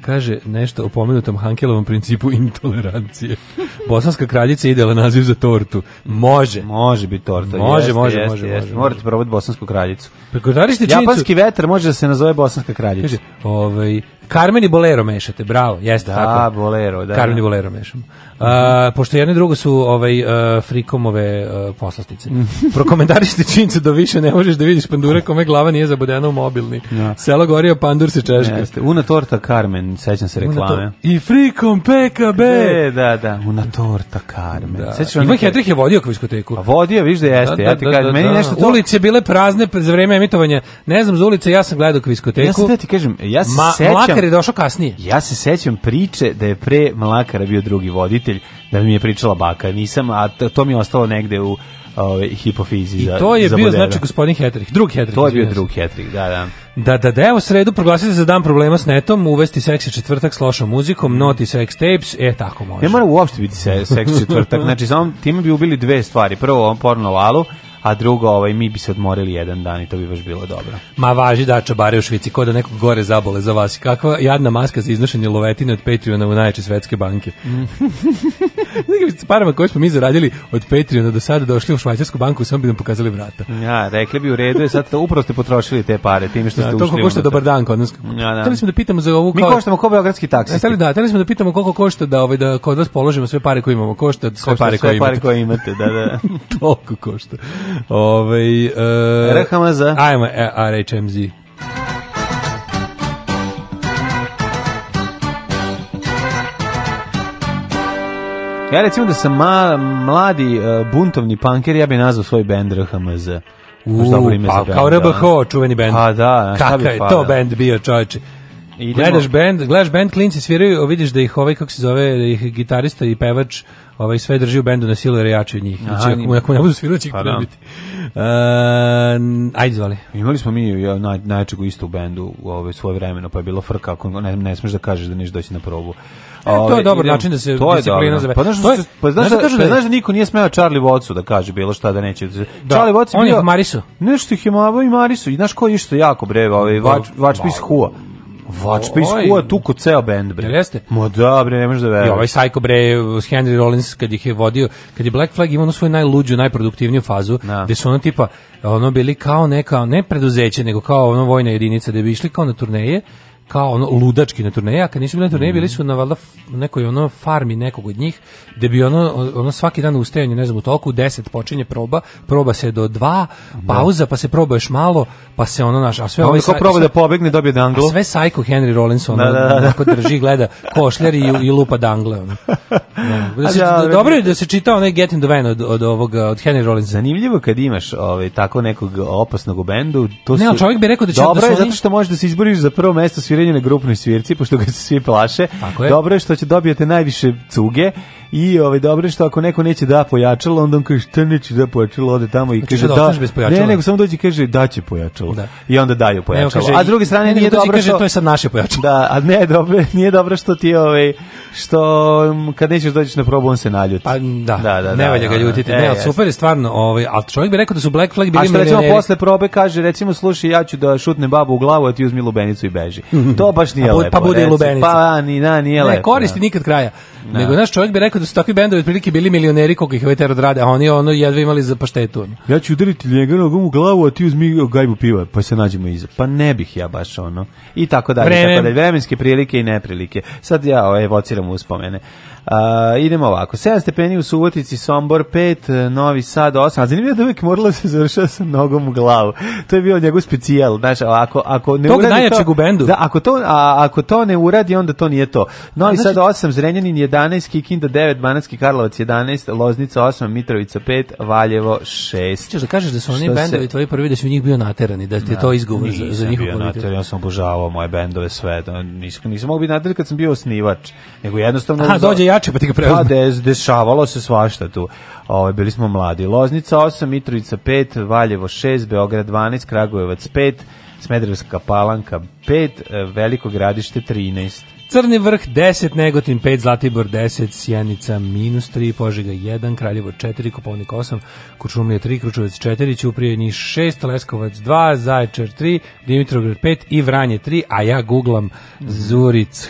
kaže nešto o pomenutom Hankelovom principu intolerancije. Bosanska kraljica idealan naziv za tortu.
Može.
Može biti torta. Može,
jeste, može, jeste, može, jeste. može. Morate probati bosansku kraljicu. Prekodarište pa činjenicu... Japanski vetar može da se nazove bosanska kraljica. Kaže, ovaj,
Carmen i Bolero mešate, bravo, jeste
da,
tako.
Bolero, da.
Carmen
i
da. Bolero mešamo. Uh, pošto jedno i drugo su ovaj, uh, frikomove uh, poslastice. Prokomentarište činjenicu da više ne možeš da vidiš pandura kome glava nije zabodena u mobilni. Ja. Da. Selo gorio, pandur se češka. Jeste.
Una torta Carmen, sećam se reklame.
I frikom PKB! E,
da, da, una torta Carmen. Da. Sećam
Ivan neke... Hedrih je vodio kvizkoteku. A
vodio, viš da jeste. Da, da, ja ti da, kažem, meni
nešto to... Ulice bile prazne za vreme emitovanje, ne znam, za ulice ja sam gledao kviskoteku.
Ja sam da ti kažem, ja se Ma, sećam...
Mlakar je došao kasnije.
Ja se sećam priče da je pre Mlakara bio drugi voditelj, da mi je pričala baka, nisam, a to mi je ostalo negde u ove, ovaj, hipofizi I
za to je
za
bio
znači
gospodin Hetrih, drugi Hetrih.
To je bio drugi Hetrih, da, da. Da,
da, da, evo sredu proglasite za dan problema s netom, uvesti seksi četvrtak s lošom muzikom, mm. noti sex tapes, e tako može. Ne
mora uopšte biti se, seks četvrtak, znači samo time bi ubili dve stvari. Prvo, on porno lalu, a drugo, ovaj, mi bi se odmorili jedan dan i to bi baš bilo dobro.
Ma važi da čabare u Švici, ko da nekog gore zabole za vas. Kakva jadna maska za iznošenje lovetine od Patreona u najče svetske banke. Mm. parama koje smo mi zaradili od Patreona do sada došli u Švajcarsku banku, samo bi nam pokazali vrata.
Ja, rekli bi u redu, je sad upravo ste potrošili te pare, tim što da, ste ja, ušli. Toliko
košta dobar dan kod nas. Ja, da. Hteli smo da pitamo za ovu...
Mi kao... koštamo ko
beogradski taksi. E, hteli da, hteli smo da pitamo koliko košta da, ovaj, da kod vas položimo sve pare koje imamo. Košta sve, košta
pare, koje, sve imate. pare koje imate. da, da. Toliko
košta. Ovaj uh, e,
RHMZ.
Ajmo e, RHMZ.
Ja recimo da sam ma, mladi uh, buntovni panker, ja bih nazvao svoj bend RHMZ. U,
pa, kao RBH, da. čuveni bend.
Pa da,
Kaka je to bend bio, čovječe. Idemo. Gledaš band, gledaš band, klinci sviraju, vidiš da ih ovaj, kako se zove, da ih gitarista i pevač ovaj sve drži u bendu na silu jer jači od njih. Znači, ako, ako ne budu svirači, će ih prebiti. Pa da. Uh, e, ajde, zvali.
Imali smo mi ja, naj, najčeg isto u bendu u ovaj, svoje vremeno, pa je bilo frka, ako ne, ne smeš da kažeš da neš doći na probu.
E, to je ovaj, dobar način da se to disciplina
zove. Pa znaš, to je, pa znaš, pa da, kažu da, pa znaš da niko nije smeo Charlie Wattsu da kaže bilo šta da neće.
Da.
Charlie
Watts on bio, je Marisu.
Nešto ih je mavo i Marisu. I znaš ko je isto jako breva, ovaj, vač, vač, vač, vač, Watchpis kuva tuko ceo band, bre.
Jeste? Mo
da bre, ne možeš da veruješ.
I ovaj Psycho bre, Henry Rollins kad ih je vodio, kad je Black Flag imao onu svoju najluđu, najproduktivniju fazu, da. gde su ono tipa ono bili kao neka ne preduzeće, nego kao ono vojna jedinica da bi išli kao na turneje kao ono ludački na turneja, kad nisu bili na turneji, bili su na valda nekoj ono farmi nekog od njih, gde bi ono, ono svaki dan ustajanje, ne znam, u toliko, u 10 počinje proba, proba se do 2, da. pauza, pa se proba još malo, pa se ono naš, a sve a
ovaj
ko
proba da pobegne, dobije danglo. A
sve psycho Henry Rollins ono, da, da, da. Ono drži, gleda, košljer i, i lupa dangle. Ono. Da, da se, da, da dobro je da se čita onaj Get in the Van od, od, ovoga, od Henry Rollins.
Zanimljivo kad imaš ovaj, tako nekog opasnog u bendu,
to ne, su... Ne, čovjek bi rekao da će... Dobro da je, zato što možeš da se
izboriš za prvo mesto sviranju na grupnoj svirci, pošto ga se svi plaše. Je. Dobro je što će dobijete najviše cuge I ovaj dobro što ako neko neće da pojačalo, onda on kaže šta neće da pojačalo, ode tamo i znači, kaže da. da, da. ne, nego samo dođi kaže da će pojačalo.
Da.
I onda daju pojačalo. Kaže,
a s druge strane nije dobro kaže što to je sad naše pojačalo.
Da, a ne, dobro, nije dobro što ti ovaj što mm, kad nećeš doći na probu on se naljuti. Pa
da, da, da ne da, valja ga ljutiti. E, ne, ne super je stvarno, ovaj, al čovjek bi rekao da su Black Flag bili
A što
recimo
posle probe kaže recimo slušaj ja ću da šutnem babu u glavu, a ti uzmi lubenicu i beži. To baš nije pa
lepo. Pa bude lubenica.
Pa ni na nije lepo. Ne
koristi nikad kraja. Nego naš čovjek bi rekao da su takvi bendovi otprilike bili milioneri koliko ih veter ovaj odrade, da a oni ono jedva imali za paštetu.
Ja ću udariti njegovom u glavu, a ti uzmi gajbu piva, pa se nađemo iza. Pa ne bih ja baš ono. I tako dalje, Vremen. tako dalje. Vremenske prilike i neprilike. Sad ja ovaj, evociram uspomene. A, idemo ovako. 7 stepeni u Subotici, Sombor 5, Novi Sad 8. A zanimljivo da uvijek morala da se završava sa nogom u glavu. To je bio njegov specijal. Znaš, ako, ako ne
Tog uradi to... u bendu. Da,
ako to, a, ako to ne uradi, onda to nije to. Novi a, znači... Sad 8, Zrenjanin 11, Kikinda 9, Banatski Karlovac 11, Loznica 8, Mitrovica 5, Valjevo 6. Češ
da kažeš da su oni bendovi se... tvoji prvi da si u njih bio naterani, da ti je to izgovor za, za njihov
nateran, ja sam obožavao moje bendove sve. Da, Nisam, nisam mogu biti nateran kad sam bio osnivač. Nego jednostavno... Aha,
dođe jače, pa ti ga preuzme.
Da, des, dešavalo se svašta tu. Ove, ovaj, bili smo mladi. Loznica 8, Mitrovica 5, Valjevo 6, Beograd 12, Kragujevac 5, Smederevska palanka 5, e, Veliko gradište 13.
Crni vrh 10, Negotin 5, Zlatibor 10, Sjenica minus 3, Požega 1, Kraljevo 4, Kopovnik 8, Kučumlija 3, Kručevac 4, Ćuprije Niš 6, Leskovac 2, Zaječar 3, Dimitrovgrad 5 i Vranje 3, a ja googlam Zuric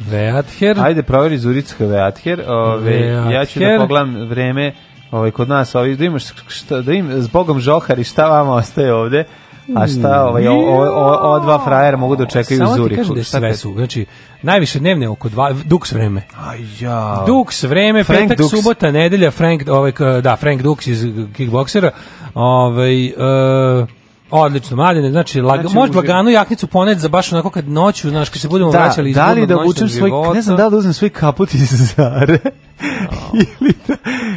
Veather.
Ajde, proveri Zurichka Veather. Ove, Ja ću da pogledam vreme ovaj, kod nas. Ovaj, da imaš šta, da im, zbogom žohari šta vama ostaje ovde. A šta, ovaj, o, o, o, dva frajera mogu da očekaju Samo Zuriku. Samo
ti kažem da sve su, znači, najviše dnevne oko dva, Dux vreme.
Aj ja.
Dux vreme, Frank petak, Dux. subota, nedelja, Frank, ovaj, da, Frank Dux iz kickboksera, ovaj, uh, Odlično, mladine, znači, lag, znači možeš laganu jaknicu poneti za baš onako kad noću, znaš, kad se budemo
da,
vraćali iz Da li da
vučem svoj, ne znam da li da uzmem svoj kaput iz Zare. ili, da,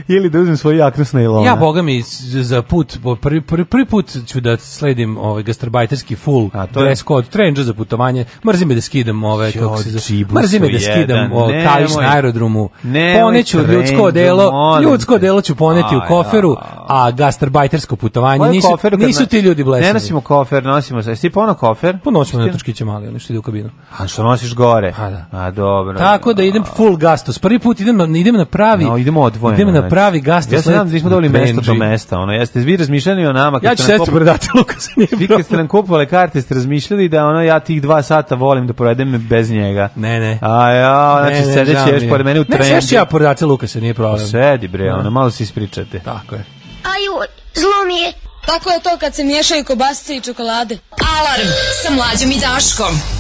ili da uzmem svoj jaknu s nailona.
Ja, boga mi, za put, prvi, prvi, prvi put ću da sledim ovaj gastarbajterski full A, to dress code, trenđa za putovanje, mrzim me da skidam ove, jo,
kako se zove,
mrzi me da skidam o, kaviš na aerodromu, nemoj, poneću trendu, ljudsko delo, molim, ljudsko delo ću poneti u koferu, a gastarbajtersko putovanje, nisu, kofer, nisu ti ljudi blesni. Ne
nosimo kofer, nosimo, jesi ti pono kofer?
Ponosimo pa na točkiće mali, ali što ide u kabinu.
A što nosiš gore? A,
da.
A dobro.
Tako da idem full gastos, prvi put idem, idem idemo na pravi. No, idemo odvojeno. Idemo na znači. pravi gastro. Ja
znam da smo dobili mesto do mesta, ono. Jeste vi razmišljali o nama kad
Ja ću sestu predati Lukasa.
Vi kad ste nam kupovali karte, ste razmišljali da ono ja tih dva sata volim da provedem bez njega.
Ne, ne.
A ja, znači ne, sedeći ne, još pored mene u
trenu
Ne,
sešću
ja predati
Lukasa, nije problem.
Sedi bre, da. ono, malo se ispričate.
Tako je. Ajoj, zlo mi je. Tako je to kad se miješaju kobasice i čokolade. Alarm sa mlađom i Daškom.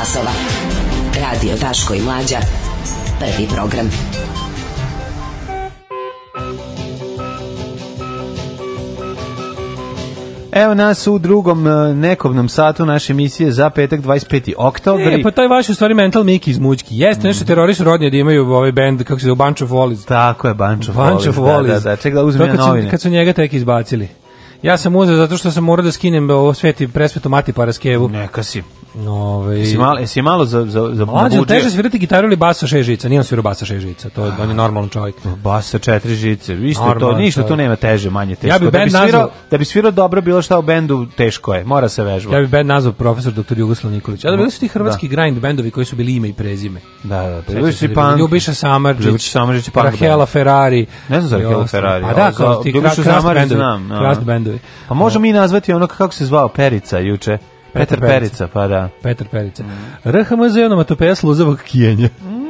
časova. Radio Daško i Mlađa. Prvi program. Evo nas u drugom e, nekobnom satu naše emisije za petak 25. oktobar.
E, pa taj vaš u stvari mental miki iz Mućki. Jeste nešto teroristi rodnje da imaju ovaj band, kako se zove, Bunch of Wallis.
Tako je, Bunch of Bunch Wallis. Of da, da, Wallis. Da, da, da,
ček da uzmem ja novine. Su, kad su njega tek izbacili. Ja sam uzeo zato što sam morao da skinem e, ovo sveti presvetu Mati Paraskevu.
Neka si. Ovaj Si, malo si malo za za za Mlađe
teže svirati gitaru ili bas sa šest žica, nije on svirao bas sa šest žica, to je on je normalan čovjek.
Bas sa četiri žice, isto to, ništa to nema teže, manje teško. Ja bi da bi svirao, nazvao, da bi svirao dobro bilo šta u bendu teško je, mora se vežba.
Ja bi bend nazvao profesor dr. Jugoslav Nikolić. A da bili su ti da. hrvatski da. grind bendovi koji su bili ime i prezime.
Da, da,
da. Bili su pan Ljubiša Samardžić, Ljubiša Samardžić, pa Rahela Ferrari.
Ne znam za
Rahela Ferrari. A da, kao ti Ljubiša
Samardžić znam.
Krast bendovi.
Pa možemo mi nazvati ono kako se zvao Perica juče. Petar, Perica, pa da.
Petar Perica. Mm. RHMZ je onomatopeja sluzavog kijenja. Mhm.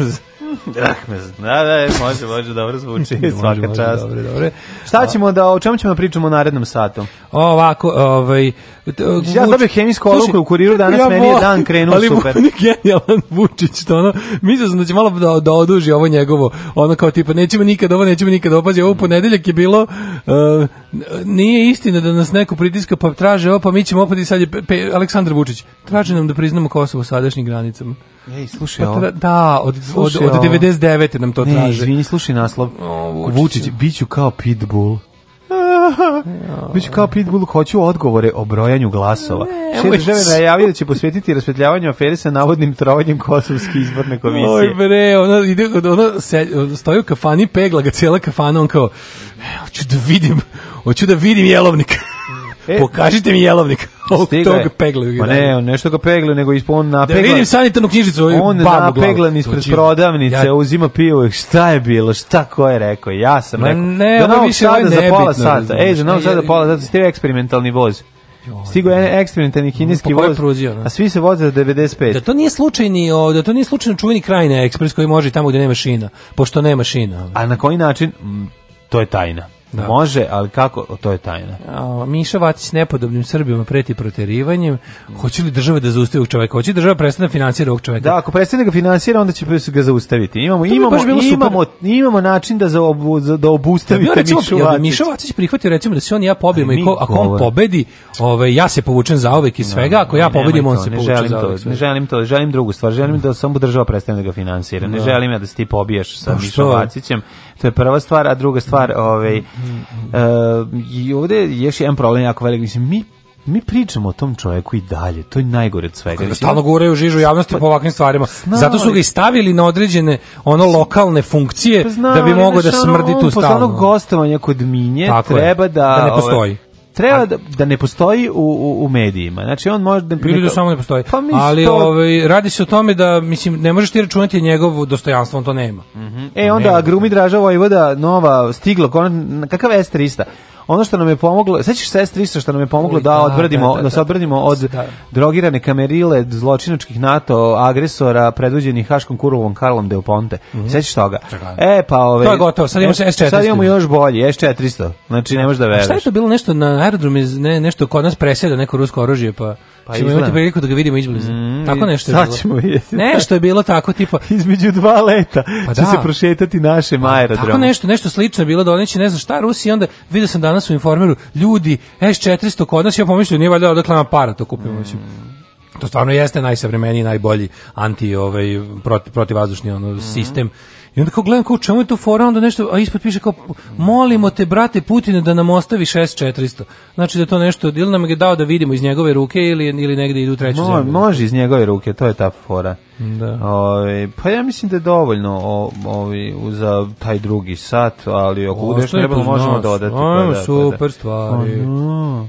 Drahmez. Da, da, može, može, dobro zvuči.
Svaka
može, čast.
Dobre, dobre.
Šta ćemo da, o čemu ćemo da pričamo u narednom satu?
Ovako, ovaj... Vuč... Ja dobio da hemijsku olovku u kuriru, danas ja meni je dan krenuo ali super. Ali je genijalan Vučić, to ono, mislio sam da će malo da, da oduži ovo njegovo, ono kao tipa, nećemo nikad ovo, nećemo nikad ovo, pazi, ovo mm. ponedeljak je bilo, uh, nije istina da nas neko pritiska, pa traže ovo, pa mi ćemo opet i sad je pe, pe, Aleksandar Vučić, traže nam da priznamo Kosovo sadašnjim granicama.
Ej, slušaj,
pa, da, da od, slušaj, od, od 99. nam to ne, traže.
Ne, izvini, slušaj naslov. O, Vučić, Vučić biću kao pitbull. Biću kao Pitbull, hoću odgovore o brojanju glasova. Šef države najavio da će posvetiti rasvetljavanju afere sa navodnim trovanjem Kosovske izborne komisije.
Oj bre, ona, ide, ona se, stoji u kafani, pegla ga cijela kafana, on kao, e, hoću da vidim, hoću da vidim jelovnika. E, Pokažite mi jelovnik. Stigla je. peglaju.
Ma pa ne, nešto ga peglaju, nego ispod na
napeglan. Da vidim sanitarnu knjižicu. On
on
napeglan
ispred prodavnice, ja. uzima pivo. Šta je bilo? Šta ko je rekao? Ja sam rekao. Ne, da ovo više sada za pola sata. Ej, e, za novo sada pola sata. Stiže eksperimentalni voz. Stigo je e, eksperimentalni kineski pa voz. Prozio, a svi se voze za 95.
Da to nije slučajni, o, da to nije slučajno čuveni kraj ekspres koji može tamo gde nema šina, pošto nema šina.
A na koji način? Mm, to je tajna. Da. Može, ali kako, to je tajna.
A, Miša Vacić nepodobnim Srbima preti proterivanjem. Hoće li država da zaustavi ovog čoveka? Hoće li država prestane
da
finansira ovog čoveka?
Da, ako prestane da ga finansira, onda će ga zaustaviti. Imamo, bi imamo, imamo, imamo, način da, za obu, za, da obustavite
da Mišu Vacić. Miša Vacić prihvatio recimo da se on ja pobijemo i ako on pobedi, ove, ja se povučem za uvek i svega, ako ja pobedim, on se ne povuče
želim
za
to, Ne želim to, želim drugu stvar. Želim da. da samo država prestane da ga finansira. Ne da. želim ja da se ti pobiješ sa pa Mišom Vacićem To je prva stvar, a druga stvar, mhm. ovaj, uh, i ovde je još jedan problem jako velik, mislim, mi mi pričamo o tom čovjeku i dalje, to je najgore od svega. Kada
stalno guraju žižu javnosti pa, po ovakvim stvarima. Zato su ga i stavili na određene ono lokalne funkcije pa zna, da bi mogo da smrdi tu stalno. Posle onog
gostovanja kod Minje Tako treba je, da...
Da ne ovaj, postoji. Ove,
treba da, da ne postoji u, u, u medijima. Znači on može da
ili da samo ne postoji. Pa ali to... ovaj radi se o tome da mislim ne možeš ti računati njegovo dostojanstvo, on to nema. Mm
-hmm. E onda nema. Grumi Draža Vojvoda nova stiglo kakav S300 ono što nam je pomoglo, sećaš se S300 što nam je pomoglo Uj, da, da odbrdimo, da, da, da se da. odbrdimo od da. drogirane kamerile zločinačkih NATO agresora predvođenih Haškom Kurovom Karlom Del Ponte. Mm -hmm. Sećaš toga?
Čekaj. E pa ove ovaj, To je gotovo, sad imamo e, S400.
Sad imamo još bolje, S400. Znači ne da. možeš da veruješ.
Šta je to bilo nešto na aerodromu, ne, nešto kod nas preseda neko rusko oružje pa Pa ćemo imati priliku da ga vidimo izbliza. Mm, tako nešto
je bilo. Ćemo vidjeti.
Nešto je bilo tako tipa
između dva leta. Pa će da. se prošetati naše pa, aerodrom.
Tako nešto, nešto slično je bilo da oneći ne znam šta Rusi onda video sam danas u informeru ljudi S400 kod nas ja pomislio nije valjda odakle nam para to kupimo. Mm. To stvarno jeste najsavremeniji, najbolji anti ovaj protiv protivvazdušni mm sistem I onda kao gledam kao čemu je to fora, onda nešto, a ispod piše kao molimo te brate Putine da nam ostavi 6400. Znači da to nešto, ili nam je dao da vidimo iz njegove ruke ili, ili negde idu u treću Mo, zemlju.
Može iz njegove ruke, to je ta fora. Da. Ove, ovaj, pa ja mislim da je dovoljno o, ovi, ovaj, za taj drugi sat, ali ako budeš trebalo možemo dodati. Pa
Ajmo, da,
pa da,
super stvari. Ano.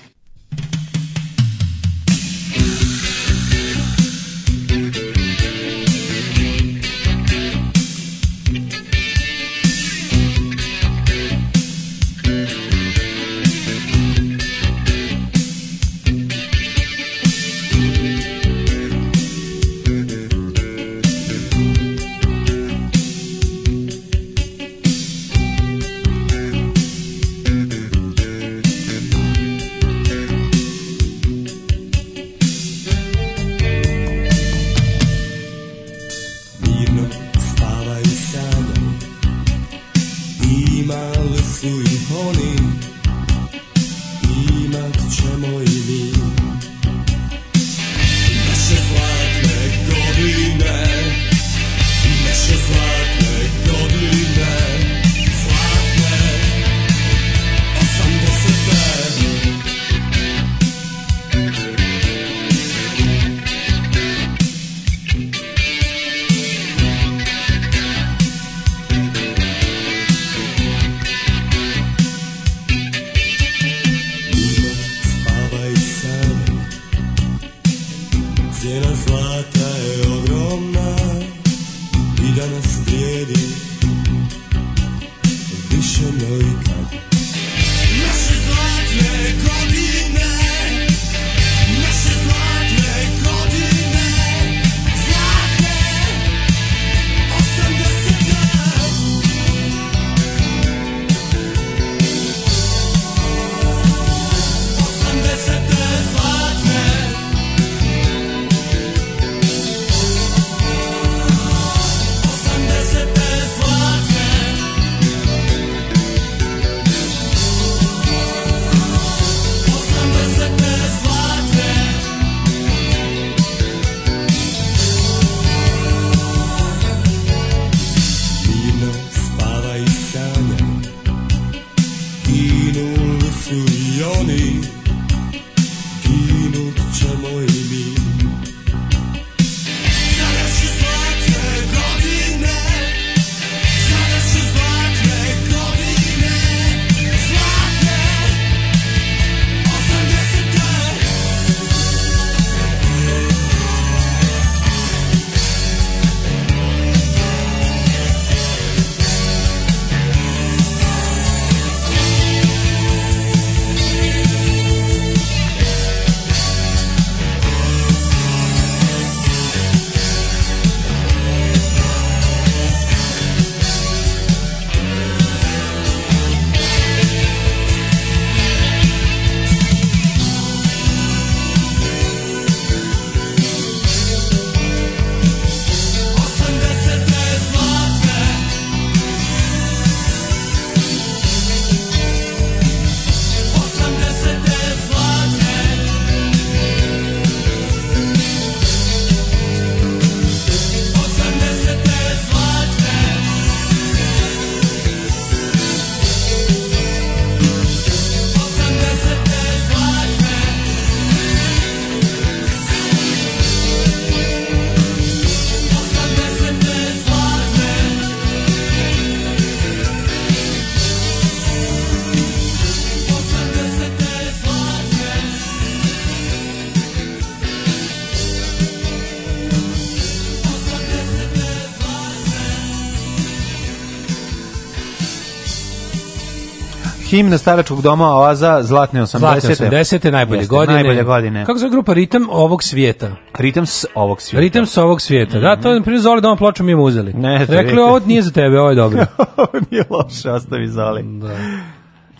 himna staračkog doma Oaza Zlatne 80. Zlatne 80. te najbolje Jeste,
godine. Najbolje
godine.
Kako se grupa Ritam ovog svijeta?
Ritam s ovog svijeta. Ritam
s ovog svijeta. Mm -hmm. Da, to je na primjer Zoli doma ploču mi im uzeli. Ne, Rekli, ovo nije za tebe, ovo je dobro.
ovo nije loše, ostavi Zoli. Da.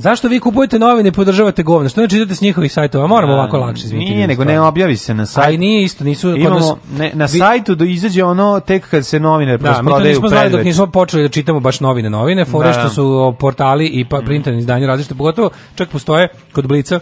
Zašto vi kupujete novine i podržavate govno? Što
ne
čitate s njihovih sajtova? Moramo ovako lakše izviniti. Nije,
nego ne objavi se na sajtu.
A i nije isto, nisu
Imamo, nas, ne, na vi... sajtu do da izađe ono tek kad se novine da, mi to nismo znali
dok nismo počeli da čitamo baš novine, novine, fore da, da. što su portali i pa mm. printani izdanje različite, pogotovo čak postoje kod Blica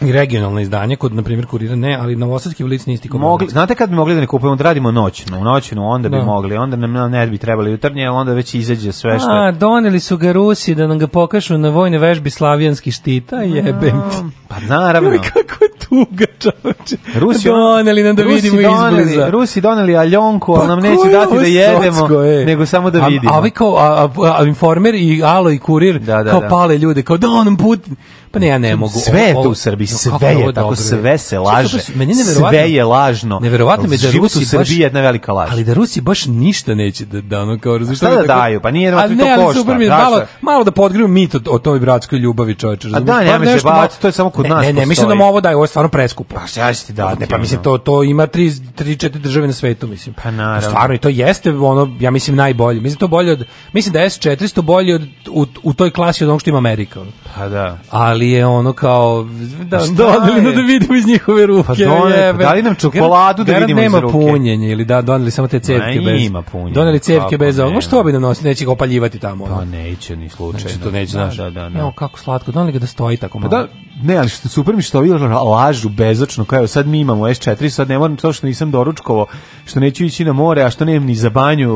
i regionalno izdanje kod na primjer kurira ne, ali novosadski blic niste
mogli. Znate kad bi mogli da ne kupujemo da radimo noćno u noćnu onda bi da. mogli, onda nam ne bi trebali jutarnje, onda već izađe sve
što. A doneli su ga Rusi da nam ga pokažu na vojne vežbi slavijanski štita, jebem ti.
Pa naravno. Joj,
kako tuga, čoveče. Rusi doneli nam da Rusi vidimo doneli, izbliza.
Rusi doneli aljonku, pa nam neće dati da jedemo, socko, e. nego samo da vidimo. A,
a, kao, a, a informer i Alo i kurir da, da, kao da. pale ljude, kao da on Putin. Pa ne, ja ne mogu. Sve je
to u Srbiji, sve je tako, sve se laže. Meni sve je lažno.
Neverovatno mi da Rusi u Srbiji jedna velika laž. Ali da Rusi baš ništa neće da da ono
kao razumeš. Šta
da
daju? Pa nije verovatno to košta.
Ali malo malo da podgriju mit o toj bratskoj ljubavi, čoveče.
A pa da, ne, pa ne, da-
to je samo kod nas.
Ne, ne, mislim da mu ovo daju, ovo je stvarno preskupo.
Pa ja ti da. Ne,
pa mislim to to ima tri, tri, četiri države na svetu, mislim.
Pa, pa naravno.
Stvarno i to jeste ono ja mislim najbolje. Mislim to bolje od mislim da S400 bolje od u toj klasi od onog što ima Amerika. Pa da. Ali ali je ono kao
da
doneli da, da vidimo iz njihove ruke. Pa doneli,
pa dali nam čokoladu da vidimo
iz
ruke.
nema punjenje ili da doneli samo te cevke bez. Ima punjenje. Doneli cevke bez ovoga što bi nam nosili,
neće
ga opaljivati tamo. Pa neće
ni slučajno. Znači to neće, da, znaš. Da, da, da.
Evo kako slatko, doneli ga da stoji tako pa malo. Pa
da, Ne, ali što super mi što ovi lažu bezočno, kao sad mi imamo S4, sad ne moram to što nisam doručkovo, što neću ići na more, a što nemam ni za banju,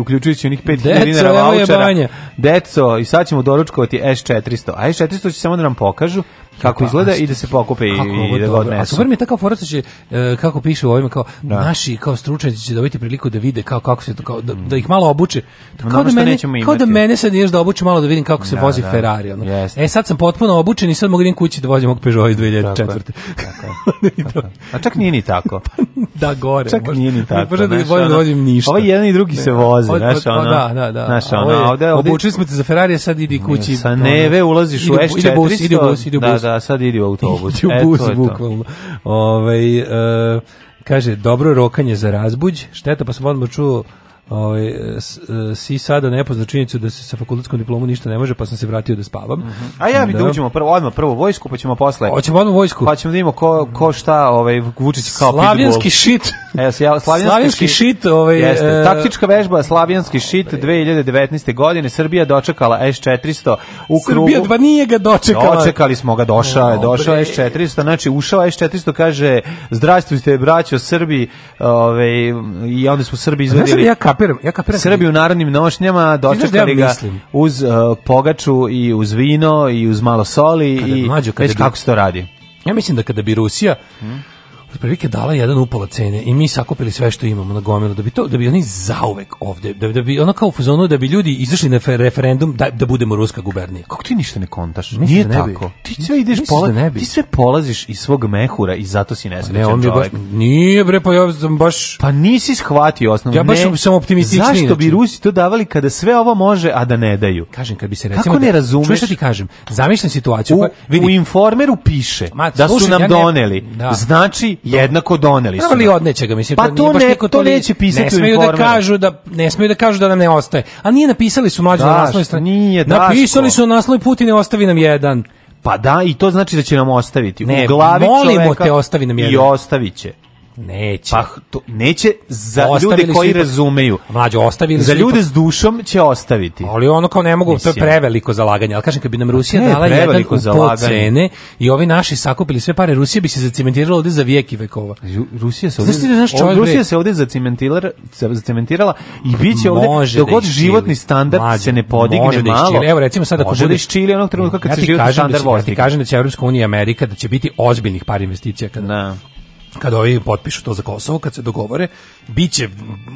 uključujući onih 5000 dinara vouchera. Deco, i sad ćemo doručkovati S400. A S400 će samo da nam pokažu kako pa, izgleda i da se pokupe i, i da ga odnesu. A
super mi je takav forac će, e, kako piše u ovima, kao da. naši kao stručnjaci će dobiti priliku da vide kao, kako se to, kao, da, da ih malo obuče. Da kao, da, mene, kao da mene sad ideš da obuče malo da vidim kako se da, vozi da. Ferrari. Ono. Yes. E sad sam potpuno obučen i sad mogu da idem kući kući da vozim ovog Peugeot iz 2004.
Tako, tako. Da a čak nije ni tako.
Pa, da, gore.
Čak možda, nije ni tako. Možda
da volim da vozim ništa.
Ovo ovaj jedan i drugi se voze,
znaš pa ono. Da, da, da. Znaš ono, ovde...
Obučili smo te za Ferrari, sad idi kući.
Sa neve ulaziš u S400. Ide bus, ide bus, ide
da, bus. Da, da, sad idi u autobus. Ide
u bus, e, bukvalno. Ove, ovaj, kaže, dobro rokanje za razbuđ, šteta, pa sam odmah čuo ovaj, eh, si sada nepozna činjenicu da se sa fakultetskom diplomom ništa ne može, pa sam se vratio da spavam. Mm -hmm.
A ja vidimo da, da prvo, odmah prvo vojsku, pa ćemo posle.
Hoćemo odmah vojsku.
Pa ćemo da vidimo ko, ko šta ovaj, Vučić kao Slavljanski šit. Evo, ja, slavijanski
šit. Ovaj, jeste. Eh, Taktička vežba Slavijanski šit 2019. godine. Srbija dočekala S-400
u krugu. Srbija dva nije ga dočekala.
Dočekali smo ga, došao je, došao S-400. Znači, ušao S-400, kaže, zdravstvujte braćo Srbi. ovaj, I onda smo Srbi izvodili... Znači, ja
kapiram, ja kapiram.
Srbi u narodnim nošnjama da dočekali
ja
ga uz uh, pogaču i uz vino i uz malo soli
kada,
i
mlađo, kada već
bi, kako se to radi.
Ja mislim da kada bi Rusija hmm? otprilike dala jedan upola cene i mi sakupili sve što imamo na gomilu da bi to da bi oni zauvek ovde da, da bi ona kao fuzonu da bi ljudi izašli na referendum da, da budemo ruska gubernija.
Kako ti ništa ne kontaš?
Mislim Nije da ne tako.
Bi. Ti sve ideš da pola, da ti sve polaziš iz svog mehura i zato si pa nesrećan ne, on je baš,
Nije bre pa ja sam baš
Pa nisi shvatio osnovu.
Ja baš ne, sam optimističan
Zašto bi znači. Rusi to davali kada sve ovo može a da ne daju?
Kažem kad bi se recimo
Kako ne da- razumeš? Da, što
ti kažem? Zamišljam situaciju u, koja,
vidi, u informeru piše Ma, da su nam ja ne, doneli. Da. Znači jednako doneli
su. Ali odneće ga, mislim.
Pa to, niko to neće
pisati ne
smeju
da kažu da, ne smeju da kažu da nam ne ostaje. A nije napisali su mlađi
na
naslovnoj
strani. Nije,
napisali su na naslovu Putin ostavi nam jedan.
Pa da, i to znači da će nam ostaviti. Ne, U glavi molimo
čoveka, te, ostavi nam jedan.
I ostaviće.
Neće.
Pa to, neće za ostavili ljude koji razumeju.
Mlađe, ostavili
Za ljude s dušom će ostaviti.
Ali ono kao ne mogu, Mislim. to je preveliko zalaganje. Ali kažem, kad bi nam pa Rusija ne, dala jedan u pol cene i ovi naši sakupili sve pare, Rusija bi se zacimentirala ovde za vijek i vekova.
Rusija se ovde, da
znači, ovde,
Rusija se ovde zacimentirala, zacimentirala i bit će ovde, može dok da god da životni standard Mlađe, se ne podigne da malo.
Evo, recimo sad, ako bude... iz Čile onog trenutka kad ja se životni da standard vozi. Ja ti
kažem da će Evropska unija i Amerika, da će biti ozbiljnih par investicija. Kada, kad ovi potpišu to za Kosovo, kad se dogovore, biće,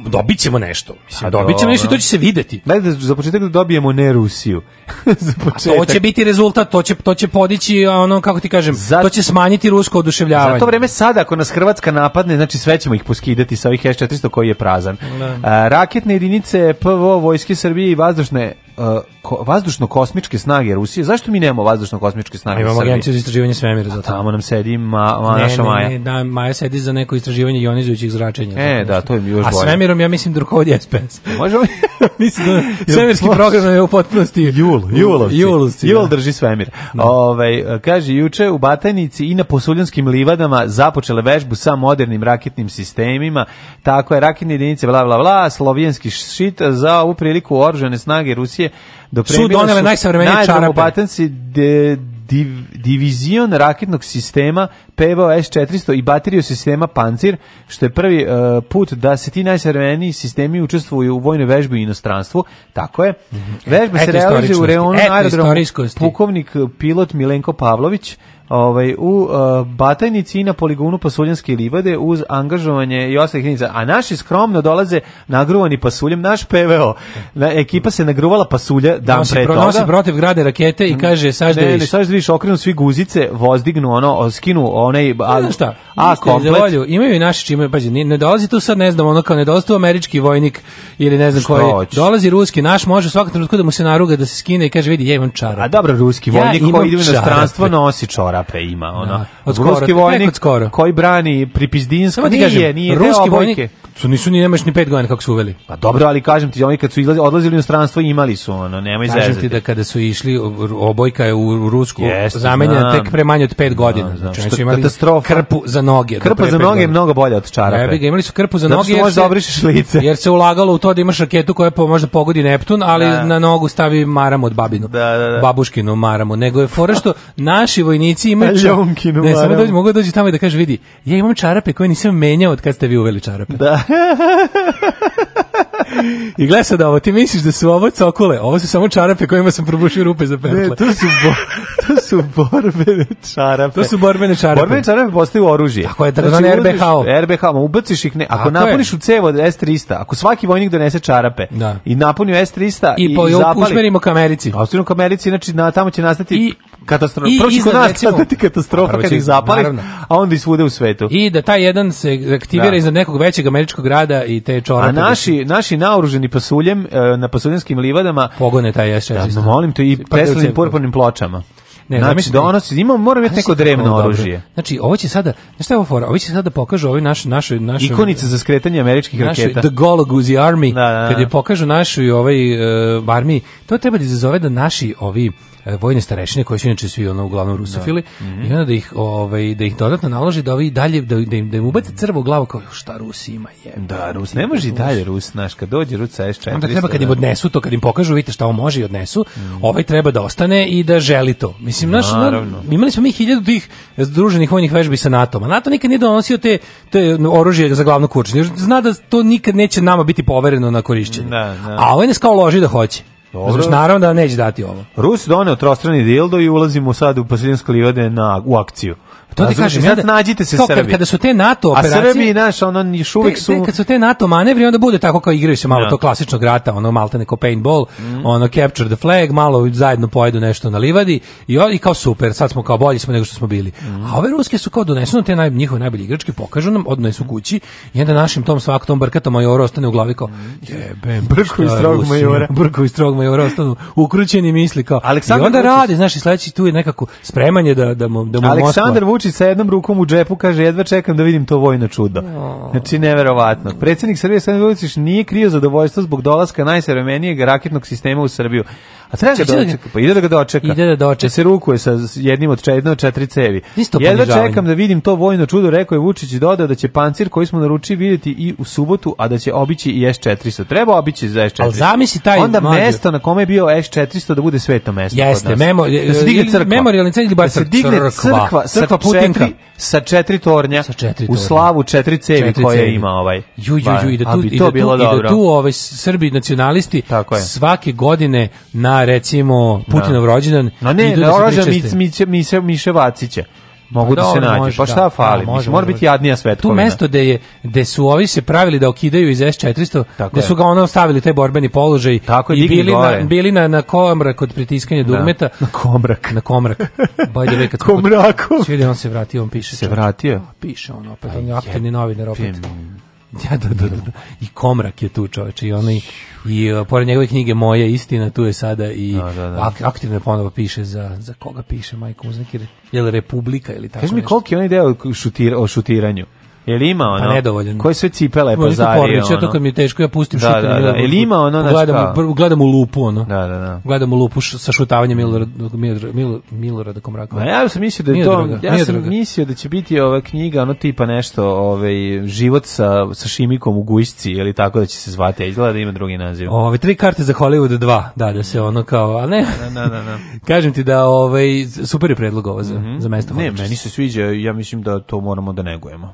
dobit ćemo nešto. Mislim, pa dobit ćemo nešto to će se videti.
Dajde za početak da dobijemo ne Rusiju. za
početak. A to će biti rezultat, to će, to će podići, ono, kako ti kažem, za... to će smanjiti rusko oduševljavanje.
Za to vreme sada, ako nas Hrvatska napadne, znači sve ćemo ih poskidati sa ovih S-400 koji je prazan. Ne. Da. A, raketne jedinice PVO Vojske Srbije i vazdušne uh, vazdušno-kosmičke snage Rusije. Zašto mi nemamo vazdušno-kosmičke snage Imamo
agenciju za istraživanje svemira. za
tamo nam sedi ma, ma, ne, naša ne, Maja. Ne,
da, Maja sedi za neko istraživanje ionizujućih zračenja.
E, da, to je još A
bolje. svemirom ja mislim da rukovodi SPS.
Može
mislim da svemirski program je u potpunosti
Jul, Julovci. Julovci
da. Jul drži svemir. Da. Ove, ovaj, kaže, juče u Batajnici i na posuljanskim livadama započele vežbu sa modernim raketnim sistemima. Tako je, raketne jedinice, bla, bla, bla, slovijenski šit za ovu priliku oružane snage Rusije organizacije
do su donele najsavremenije
čarape. Batanci de, div, divizion raketnog sistema pevao S-400 i bateriju sistema Pancir, što je prvi uh, put da se ti najsavremeniji sistemi učestvuju u vojnoj vežbi u inostranstvu. Tako je. Mhm. Vežba Eto se realizuje u reonu aerodromu pukovnik pilot Milenko Pavlović, ovaj, u uh, Batajnici i na poligonu Pasuljanske livade uz angažovanje i ostalih jedinica. A naši skromno dolaze nagruvani pasuljem, naš PVO. Na, ekipa se nagruvala pasulja dan nosi, pre pro, toga. Nosi
protiv grade rakete i kaže sažde
viš. Ne, ne, sažde viš, okrenu svi guzice, vozdignu ono, skinu onaj...
A, ne, šta, a komplet. imaju i naši čime, pađe, ne, ne dolazi tu sad, ne znam, ono kao ne dolazi tu američki vojnik ili ne znam koji. Dolazi ruski, naš može svakom trenutku da mu se naruga da se skine i kaže vidi, ja imam čarap. A
dobro, ruski vojnik ja koji ide u inostranstvo nosi čorap
čarape ima, ona.
Da, ruski vojnik skoro. koji brani pripizdinsko, Pripizdinsk, nije, nije,
ruski vojnik, Su nisu ni nemaš ni 5 godina kako su uveli.
Pa dobro, ali kažem ti, oni kad su izlazili, odlazili u inostranstvo imali su ono, nemoj zezati. Kažem
ti da kada su išli obojka je u Rusku yes, zamenjena tek pre manje od 5 godina. Znam, znači, što, imali katastrofa. krpu
za noge. Krpa za
noge je
mnogo bolja od čarape.
Ne, ga, imali su krpu za Zato noge. Zato što da lice. Jer se ulagalo u to da imaš raketu koja po, možda pogodi Neptun, ali da. na nogu stavi maram od babinu. Da, da, da. Babuškinu maramu. Nego je fora što naši vojnici imaju...
Ljonkinu maramu. Ne, samo dođi,
mogu da dođi tamo i da kaže, vidi, ja imam čarape koje nisam menjao od kad ste vi uveli čarape. Da. I gle sad ovo, ti misliš da su ovo cokule, ovo su samo čarape kojima sam probušio rupe za petle. Ne,
to su, bo, to su borbene čarape.
To su borbene
čarape. Borbene
čarape
postaju oružje. Tako
je, znači, RBH-o.
RBH-o, ubaciš ih ne. Ako
Tako
napuniš je. u cevo S-300, ako svaki vojnik donese čarape da. i napunio S-300 i, i, i zapali.
I usmerimo kamerici.
A usmerimo kamerici, znači na, tamo će nastati... I katastrofa.
Prvo će kod nas nastati
katastrofa
kad ih zapali, naravno. a onda i svude u svetu.
I da taj jedan se aktivira da. iznad nekog većeg američkog grada i te čorape.
A da naši, naši naoruženi pasuljem e, na pasuljenskim livadama
pogone taj S-16. Da,
molim to i pa preslim purpurnim pločama. Ne, znači, znači da ono ima mora biti neko drevno oružje. Dobro.
Znači ovo će sada, znači šta je ovo fora? Ovo će sada da pokažu ovi naš naše, naše
ikonice za skretanje američkih našu, raketa.
The Gologuzi Army, da, da, da. kad je pokažu našu i ovaj uh, armiji, to treba da izazove da naši ovi E, vojne starešine koji su inače svi ono uglavnom rusofili da. Mm -hmm. i onda da ih ovaj da ih dodatno naloži da ovi dalje da da im da im ubace crvo u glavu kao šta Rus ima je.
Da, Rus ne može i dalje Rus, znaš, kad dođe Rus sa S400. Onda
treba kad im da- odnesu to, kad im pokažu, vidite šta on može i odnesu, mm -hmm. ovaj treba da ostane i da želi to. Mislim, znaš, imali smo mi 1000 tih združenih vojnih vežbi sa NATO-om, a NATO nikad nije donosio te, te oružje za glavnu kurčenje. Zna da to nikad neće nama biti povereno na korišćenje. Da, da. A ovaj nas kao loži da hoće. Dobro. naravno da neće dati ovo.
Rus doneo trostrani dildo i ulazimo sad u Pasirinske livade na, u akciju.
Pa to ti kažeš, znači da- nađite se Srbi. Kada
su te NATO operacije... A Srbi,
znaš, ono, još uvek su...
Te, kad su te NATO manevri, onda bude tako kao igraju se malo no. to klasičnog rata, ono, malte neko paintball, mm. ono, capture the flag, malo zajedno pojedu nešto na livadi i, oni kao super, sad smo kao bolji smo nego što smo bili. Mm. A ove ruske su kao donesu nam te naj, njihove najbolje igračke, pokažu nam, odnesu kući i onda našim tom svakom tom brkatom majora ostane u glavi kao, mhm. jebem, brko iz trog majora. Brko iz trog majora ostanu ukrućeni misli kao. Aleksandar I onda Vučić. radi, znaš, i sledeći tu je nekako spremanje da, da mu, da mu Aleksandar Vučić
sa jednom rukom u džepu kaže jedva čekam da vidim to vojno čudo. Znači neverovatno. Predsednik Srbije Sandrović nije krio zadovoljstvo zbog dolaska najsavremenijeg raketnog sistema u Srbiju. A treba će dočeka, da pa ide da ga dočeka.
Ide da dočeka. Da
se rukuje sa jednim od četiri, četiri cevi. Jedva čekam da vidim to vojno čudo, rekao je Vučić i dodao da će pancir koji smo naručili vidjeti i u subotu, a da će obići i S400. Treba obići za S400. Al
zamisli taj
onda mlađu. mesto na kome je bio S400 da bude sveto mesto.
Jeste, memo, da se digne crkva. Memorialni centar bar da se digne crkva,
crkva, crkva sa četiri,
sa četiri tornja. Sa četiri tornja. U slavu četiri cevi četiri koje cevi. ima ovaj.
Ju, ju, ju, i da, da tu, i da tu, i da tu ovaj Srbi nacionalisti svake godine na na recimo Putinov da. rođendan. No ne, na da
rođendan
Miše
Miše Miše Vacića. Mogu da, pa da se nađu. Pa šta da, fali? Da, može, mora biti jadnija svetkovina.
Tu mesto da je da su ovi se pravili da okidaju iz S400, Tako da su ga ono stavili taj borbeni položaj
Tako
je,
i bili
na bili na na komrak kod pritiskanja da. dugmeta.
Na komrak.
Na komrak.
Bajde veka. Komrako. Sve on se vratio, on piše.
Se vratio.
Piše on opet, on je aktivni novinar opet. Film. Ja, da, da, da, da. I Komrak je tu čovječ i onaj, i uh, pored njegove knjige Moja istina, tu je sada i da, da, da. Ak, aktivno ponovo piše za, za koga piše, majko, uz neki, je li Republika ili tako Kaži
mi koliki je onaj deo šutira, o šutiranju? Jel ima ono? Pa
nedovoljan. Koje
sve cipele pozario? Volite Porlić,
ja to kad mi je teško, ja pustim da, šutanje.
Da, da, da. Jel ima ono?
Gledam, kao? gledam u lupu, ono. Da, da, da. Gledam u lupu š, sa šutavanjem Milorada Milorad, Milorad, Milorad Komrakova.
Ja sam mislio da je to, ja sam druga. mislio da će biti ova knjiga, ono tipa nešto, ovaj, život sa, sa Šimikom u Gujsci, ili tako da će se zvati, izgleda da ima drugi naziv.
Ove, tri karte za Hollywood 2, da, da se ono kao, ali ne.
Da, da, da. da.
Kažem ti da, ovaj, super je predlog ovo za, mm -hmm. za mesto
Ne, meni se sviđa, ja mislim da to moramo da negujemo.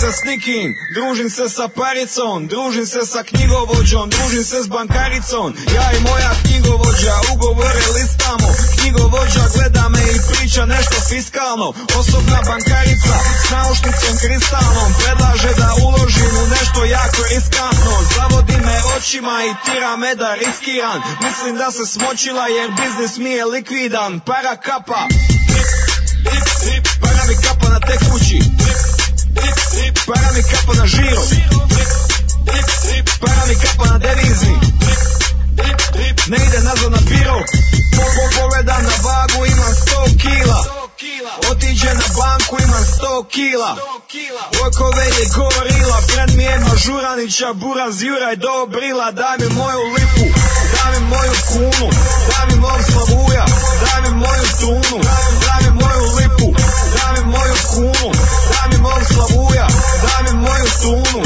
sa s nikim Družim se sa paricom Družim se sa knjigovođom Družim se s bankaricom Ja i moja knjigovođa Ugovore listamo Knjigovođa gleda me i priča nešto fiskalno Osobna bankarica S naušnicom kristalnom Predlaže da uložim u nešto jako riskantno Zavodi me očima i tira me da riskiran Mislim da se smočila jer biznis mi je likvidan Para kapa Para mi kapa na te kući Para mi kapo na žiro Para mi kapo na devizi Ne ide nazad na biro Pogledam na vagu imam 100 kila Otiđe na banku, imam 100 kila Rokove je gorila, Pred mi je Mažuranića Buraz, Juraj do Brila Daj mi moju lipu, daj mi moju kunu Daj mi mog slavuja, daj mi moju tunu Daj mi moju lipu, daj mi moju kunu mom slavuja, me mi o tunu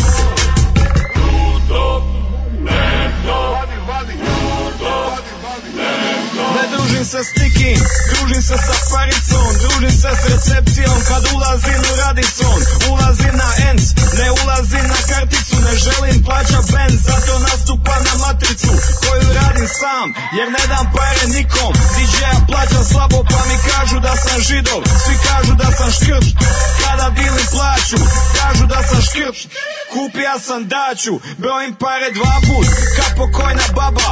družim se s Nikim, družim se sa paricom, družim se s recepcijom kad ulazim u radicon. Ulazim na ENC, ne ulazim na karticu, ne želim plaća bend, zato nastupa na matricu koju radim sam, jer ne dam pare nikom. DJ-a plaća slabo pa mi kažu da sam židov, svi kažu da sam škrš, kada dilim plaću, kažu da sam škrš. Kupija sam daću, brojim pare dva put, ka pokojna baba,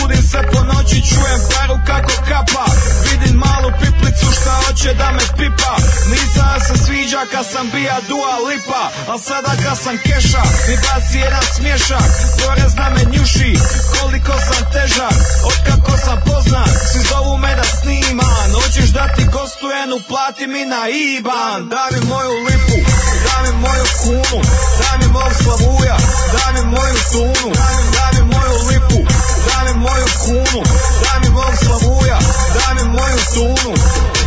budim se po noći, čujem paru kako kapa Vidim malu piplicu šta hoće da me pipa Nisam se sviđa kad sam bija dua lipa A sada kad sam keša mi baci jedan smješak Porez na me njuši koliko sam težak Otkako sam poznan svi zovu me da sniman Hoćeš da ti gostujem uplati mi na iban Daj mi moju lipu, daj mi moju kunu Daj mi mog slavuja, daj mi moju tunu Daj mi moju lipu, daj mi moju kunu Daj mi mog slavuja Dá me moju tunu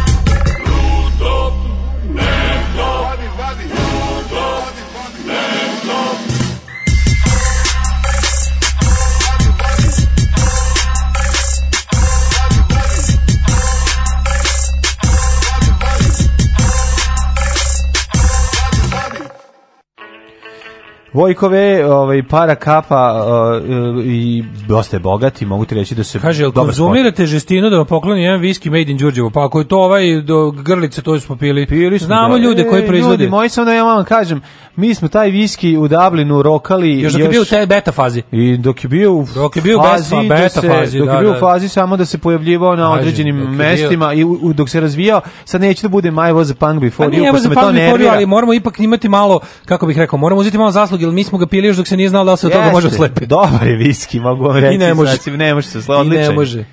Vojkove, ovaj para kapa eh, i dosta je bogati, mogu ti reći da se
Kaže, jel konzumirate žestinu da vam pokloni jedan viski made in Đurđevo? Pa ako je to ovaj do grlice, to smo pili. pili smo, Znamo da. ljude koji e, proizvode. Ljudi,
moji sam
da
ja vam kažem, mi smo taj viski u Dublinu rokali
još
dok
još, je bio u te beta fazi.
I dok je bio u dok je bio fazi, beta, beta se, fazi, dok da, je bio u da. fazi samo da se pojavljivao na određenim mestima bio... i u, dok se razvijao, sad neće da bude my was a punk pa before, pa, you, pa se me
to
ne
Ali moramo ipak imati malo, kako bih rekao, moramo uzeti malo zasluge jer mi smo ga pili još dok se nije znalo da se od toga može slepi.
Dobar je viski, mogu vam reći. I ne može. Znači, ne može se slepiti, odličan. I ne može.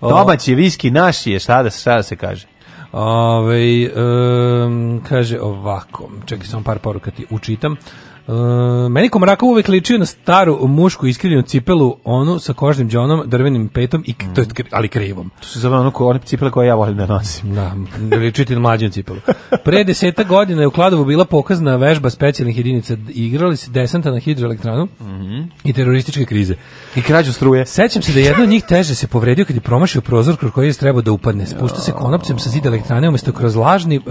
O... Domaći je viski, naš je, šta da, šta da se kaže.
Ove, ovaj, um, kaže ovako, čekaj samo par poruka ti učitam. Uh, meni Komrakov uvek ličio na staru mušku iskrivljenu cipelu, onu sa kožnim džonom, drvenim petom, i, to je, mhm. ali krivom.
To se zove ono ko, one cipele koje ja volim da nosim.
Da, ličiti na mlađenu cipelu. Pre deseta godina je u Kladovu bila pokazna vežba specijalnih jedinica. Igrali se desanta na hidroelektranu mm -hmm. i terorističke krize.
I krađu struje.
Sećam se da jedno od njih teže se povredio kad je promašio prozor kroz koji je trebao da upadne. Spušta se konopcem sa zida elektrane, umesto kroz lažni, uh,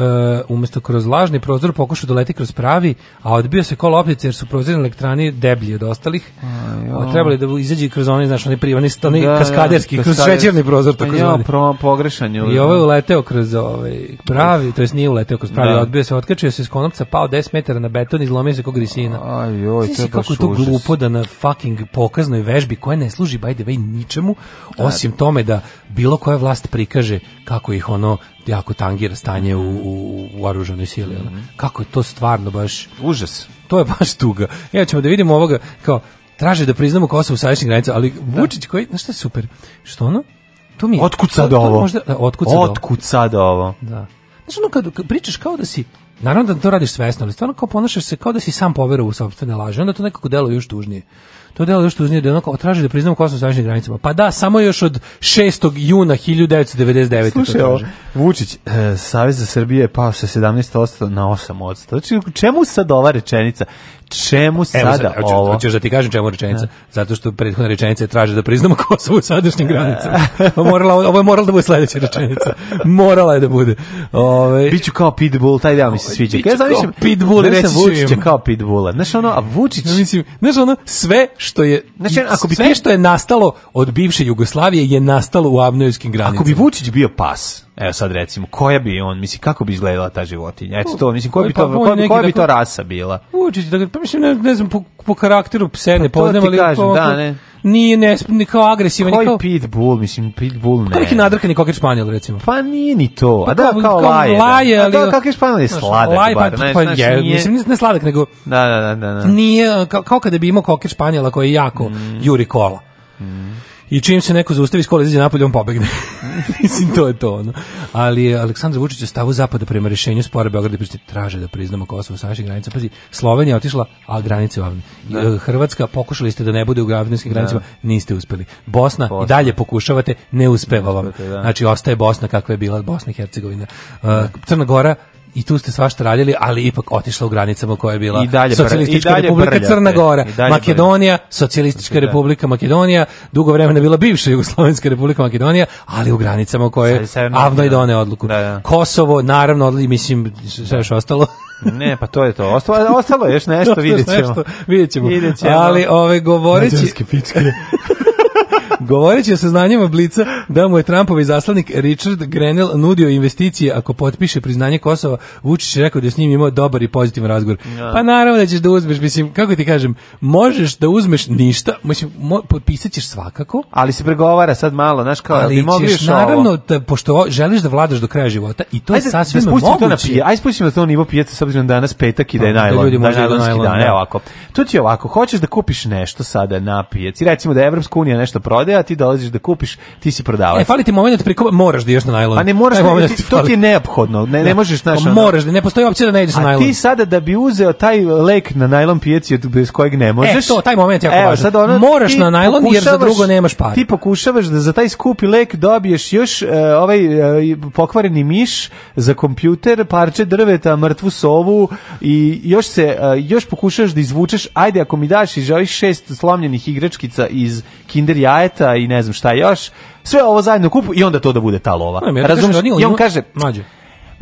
umesto kroz lažni prozor pokušao da leti kroz pravi, a odbio se kola loptice jer su prozirne elektrane deblji od ostalih. A, trebali da izađe kroz one, znaš, one privani, one da, da kaskaderski, da, kroz šećerni prozor. Tako
ja, pro, pogrešan je.
I ovo je uleteo kroz ovaj, pravi, to jest nije uleteo kroz pravi, da. odbio se, otkačio se s konopca, pao 10 metara na beton, i izlomio se kog risina. Aj, joj, to je baš kako to glupo da na fucking pokaznoj vežbi koja ne služi by the way ničemu, da. osim tome da bilo koja vlast prikaže kako ih ono jako tangira stanje u, u, u oružanoj sili. Mm -hmm. Kako je to stvarno baš...
Užas.
To je baš tuga. Ja ćemo da vidimo ovoga, kao, traže da priznamo Kosovo u sadašnjih granica, ali da. Vučić koji, znaš šta je super, što ono, to
mi je... Otkud sad ovo? Možda,
da, otkud sad otkud sad ovo? Da. Znaš ono, kad, kad pričaš kao da si, naravno da to radiš svesno, ali stvarno kao ponašaš se kao da si sam poverao u sobstvene laže, onda to nekako deluje još tužnije to delo što uznije da je onako traži da priznamo Kosovo sa našim granicama. Pa da, samo još od 6. juna 1999.
Slušaj, Vučić, e, Savez za Srbije je pao sa 17% na 8%. Znači, čemu sad ova rečenica? čemu sada sad, hoću,
ovo? Hoćeš da ti kažem čemu rečenica? Ne. Da. Zato što prethodna rečenica traži da priznamo Kosovo u sadašnjim granicama. Morala, ovo je morala da bude sledeća rečenica. Morala je da bude.
Ove, ovaj- Biću kao Pitbull, taj deo mi se sviđa.
Biću ja kao Pitbull,
reći ću Vučića kao Pitbulla. Znaš ono, a Vučić... Ja, mislim, znaš
ono, sve što je... Znaš, ako bi sve što je nastalo od bivše Jugoslavije je nastalo u avnojskim granicama.
Ako bi Vučić bio pas, Evo sad recimo, koja bi on, mislim, kako bi izgledala ta životinja? Eto to, mislim, koja bi pa to, pa koja, bi, koja bi to rasa bila?
Učić, dakle, pa mislim, ne,
ne
znam, po, po karakteru pse pa ne pa poznam, ali...
Kažem,
po,
da, ne.
Nije,
ne,
ni kao agresivan. Koji kao...
pitbull, mislim, pitbull ne.
Pa neki nadrkani koker španjel, recimo.
Pa nije ni to, pa, a da, kao, kao laje. Da. laje ali, a da, kao španjel je sladak, laje, bar,
pa,
pa,
je, nije... mislim, ne sladak, nego...
Da, da, da,
da, da. Nije, kao, kao kada bi imao koker španjela koji je jako mm. juri kola. Mm i čim se neko zaustavi iz kola izađe napolje on pobegne. Mislim to je to ono. Ali Aleksandar Vučić je stavu zapada prema rešenju spora Beograda i traže da priznamo Kosovo sa naših granica. Pazi, Slovenija otišla, a granice vam. Da. E, Hrvatska pokušali ste da ne bude u gravinskim da. granicama, da. niste uspeli. Bosna, Bosna, i dalje pokušavate, ne uspeva vam. Da. Znači ostaje Bosna kakva je bila Bosna i Hercegovina. Uh, Crna Gora i tu ste svašta radili, ali ipak otišla u granicama koja je bila I dalje Socijalistička i dalje republika brlja, Crna Gora, Makedonija, Socijalistička da. republika Makedonija, dugo vremena bila bivša Jugoslovenska republika Makedonija, ali u granicama koje avno i done odluku. Da, da. Kosovo, naravno, odli, mislim, sve još ostalo.
Ne, pa to je to. Ostalo, ostalo je još nešto, vidjet ćemo.
Vidjet ćemo. Ali ove, govoreći... Mađarske
pičke.
Govoreći o saznanjima Blica da mu je Trumpovi zaslanik Richard Grenell nudio investicije ako potpiše priznanje Kosova, Vučić je rekao da je s njim imao dobar i pozitivan razgovor. Ja. Da. Pa naravno da ćeš da uzmeš, mislim, kako ti kažem, možeš da uzmeš ništa, mislim, mo, potpisat ćeš svakako.
Ali se pregovara sad malo, znaš kao, ali da ćeš,
naravno, da, pošto želiš da vladaš do kraja života i to Ajde, je da sasvim
da
moguće.
To na pije, aj spustimo na to nivo pijaca s obzirom da danas petak i pa, da je najlon. Da ljudi da, da najlon, dan, da. ovako. To ti ovako, hoćeš da kupiš nešto sada na pijaci, recimo da Evropska unija nešto prode, prodaje, a ti dolaziš da kupiš, ti si prodavac. E,
fali ti moment da preko moraš da ideš na
najlon. A pa ne možeš, da e, da, ti,
to
ti je neophodno. Ne, ne,
ne
možeš naš. Pa moraš
da ne postoji opcija da ne ideš na najlon.
A ti sada da bi uzeo taj lek na najlon pijaci od bez kojeg ne e, možeš.
E, to taj moment je jako važan. ono,
moraš na najlon jer za drugo nemaš para. Ti pokušavaš da za taj skupi lek dobiješ još uh, ovaj uh, pokvareni miš za kompjuter, parče drveta, mrtvu sovu i još se uh, još pokušavaš da izvučeš, ajde ako mi daš i želiš šest slomljenih igračkica iz kinder jajeta i ne znam šta još, sve ovo zajedno kupu i onda to da bude ta lova. No, ja Razumiješ? Kažem, da I on kaže, mađe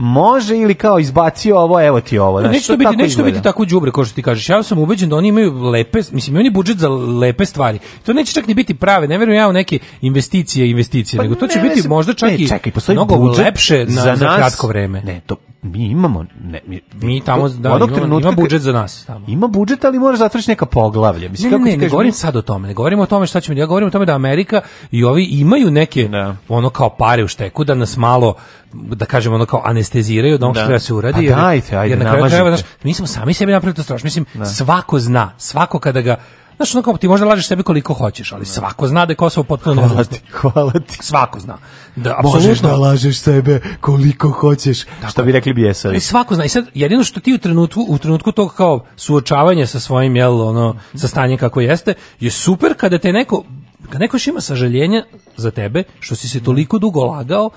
može ili kao izbacio ovo, evo ti ovo.
Znači, nešto biti, nešto biti tako đubre kao što ti kažeš. Ja sam ubeđen da oni imaju lepe, mislim, oni budžet za lepe stvari. To neće čak ni biti prave, ne verujem ja u neke investicije, investicije, pa nego to ne, će ne, biti možda čak ne, i čekaj, mnogo lepše na, za, nas, za kratko vreme.
Ne, to mi imamo ne,
mi, mi tamo da, imamo, trenutka, ima budžet za nas tamo. Ima
budžet, ali moraš da zatvrš neka poglavlja. Mislim,
ne,
kako
ne, ne, ne govorim sad o tome, ne govorim o tome šta ćemo, ja govorim o tome da Amerika i ovi imaju neke da. ono kao pare u šteku da nas malo da kažemo ono kao anesteziraju da ono što treba se uradi.
Pa dajte, ajde, jer na kraju treba, znaš,
mi smo sami sebi napravili to strašno. Mislim, da. svako zna, svako kada ga Znaš, ono kao ti možda lažeš sebi koliko hoćeš, ali svako zna da je Kosovo potpuno hvala ti, hvala ti. Svako zna. Da,
apsolutno. Možeš da lažeš sebe koliko hoćeš. Dakle, što bi rekli bijesari. I
e, svako zna. I sad, jedino što ti u trenutku, u trenutku tog kao suočavanja sa svojim, jel, ono, sa stanjem kako jeste, je super kada te neko kada neko ima sažaljenja za tebe, što si se toliko dugo lagao,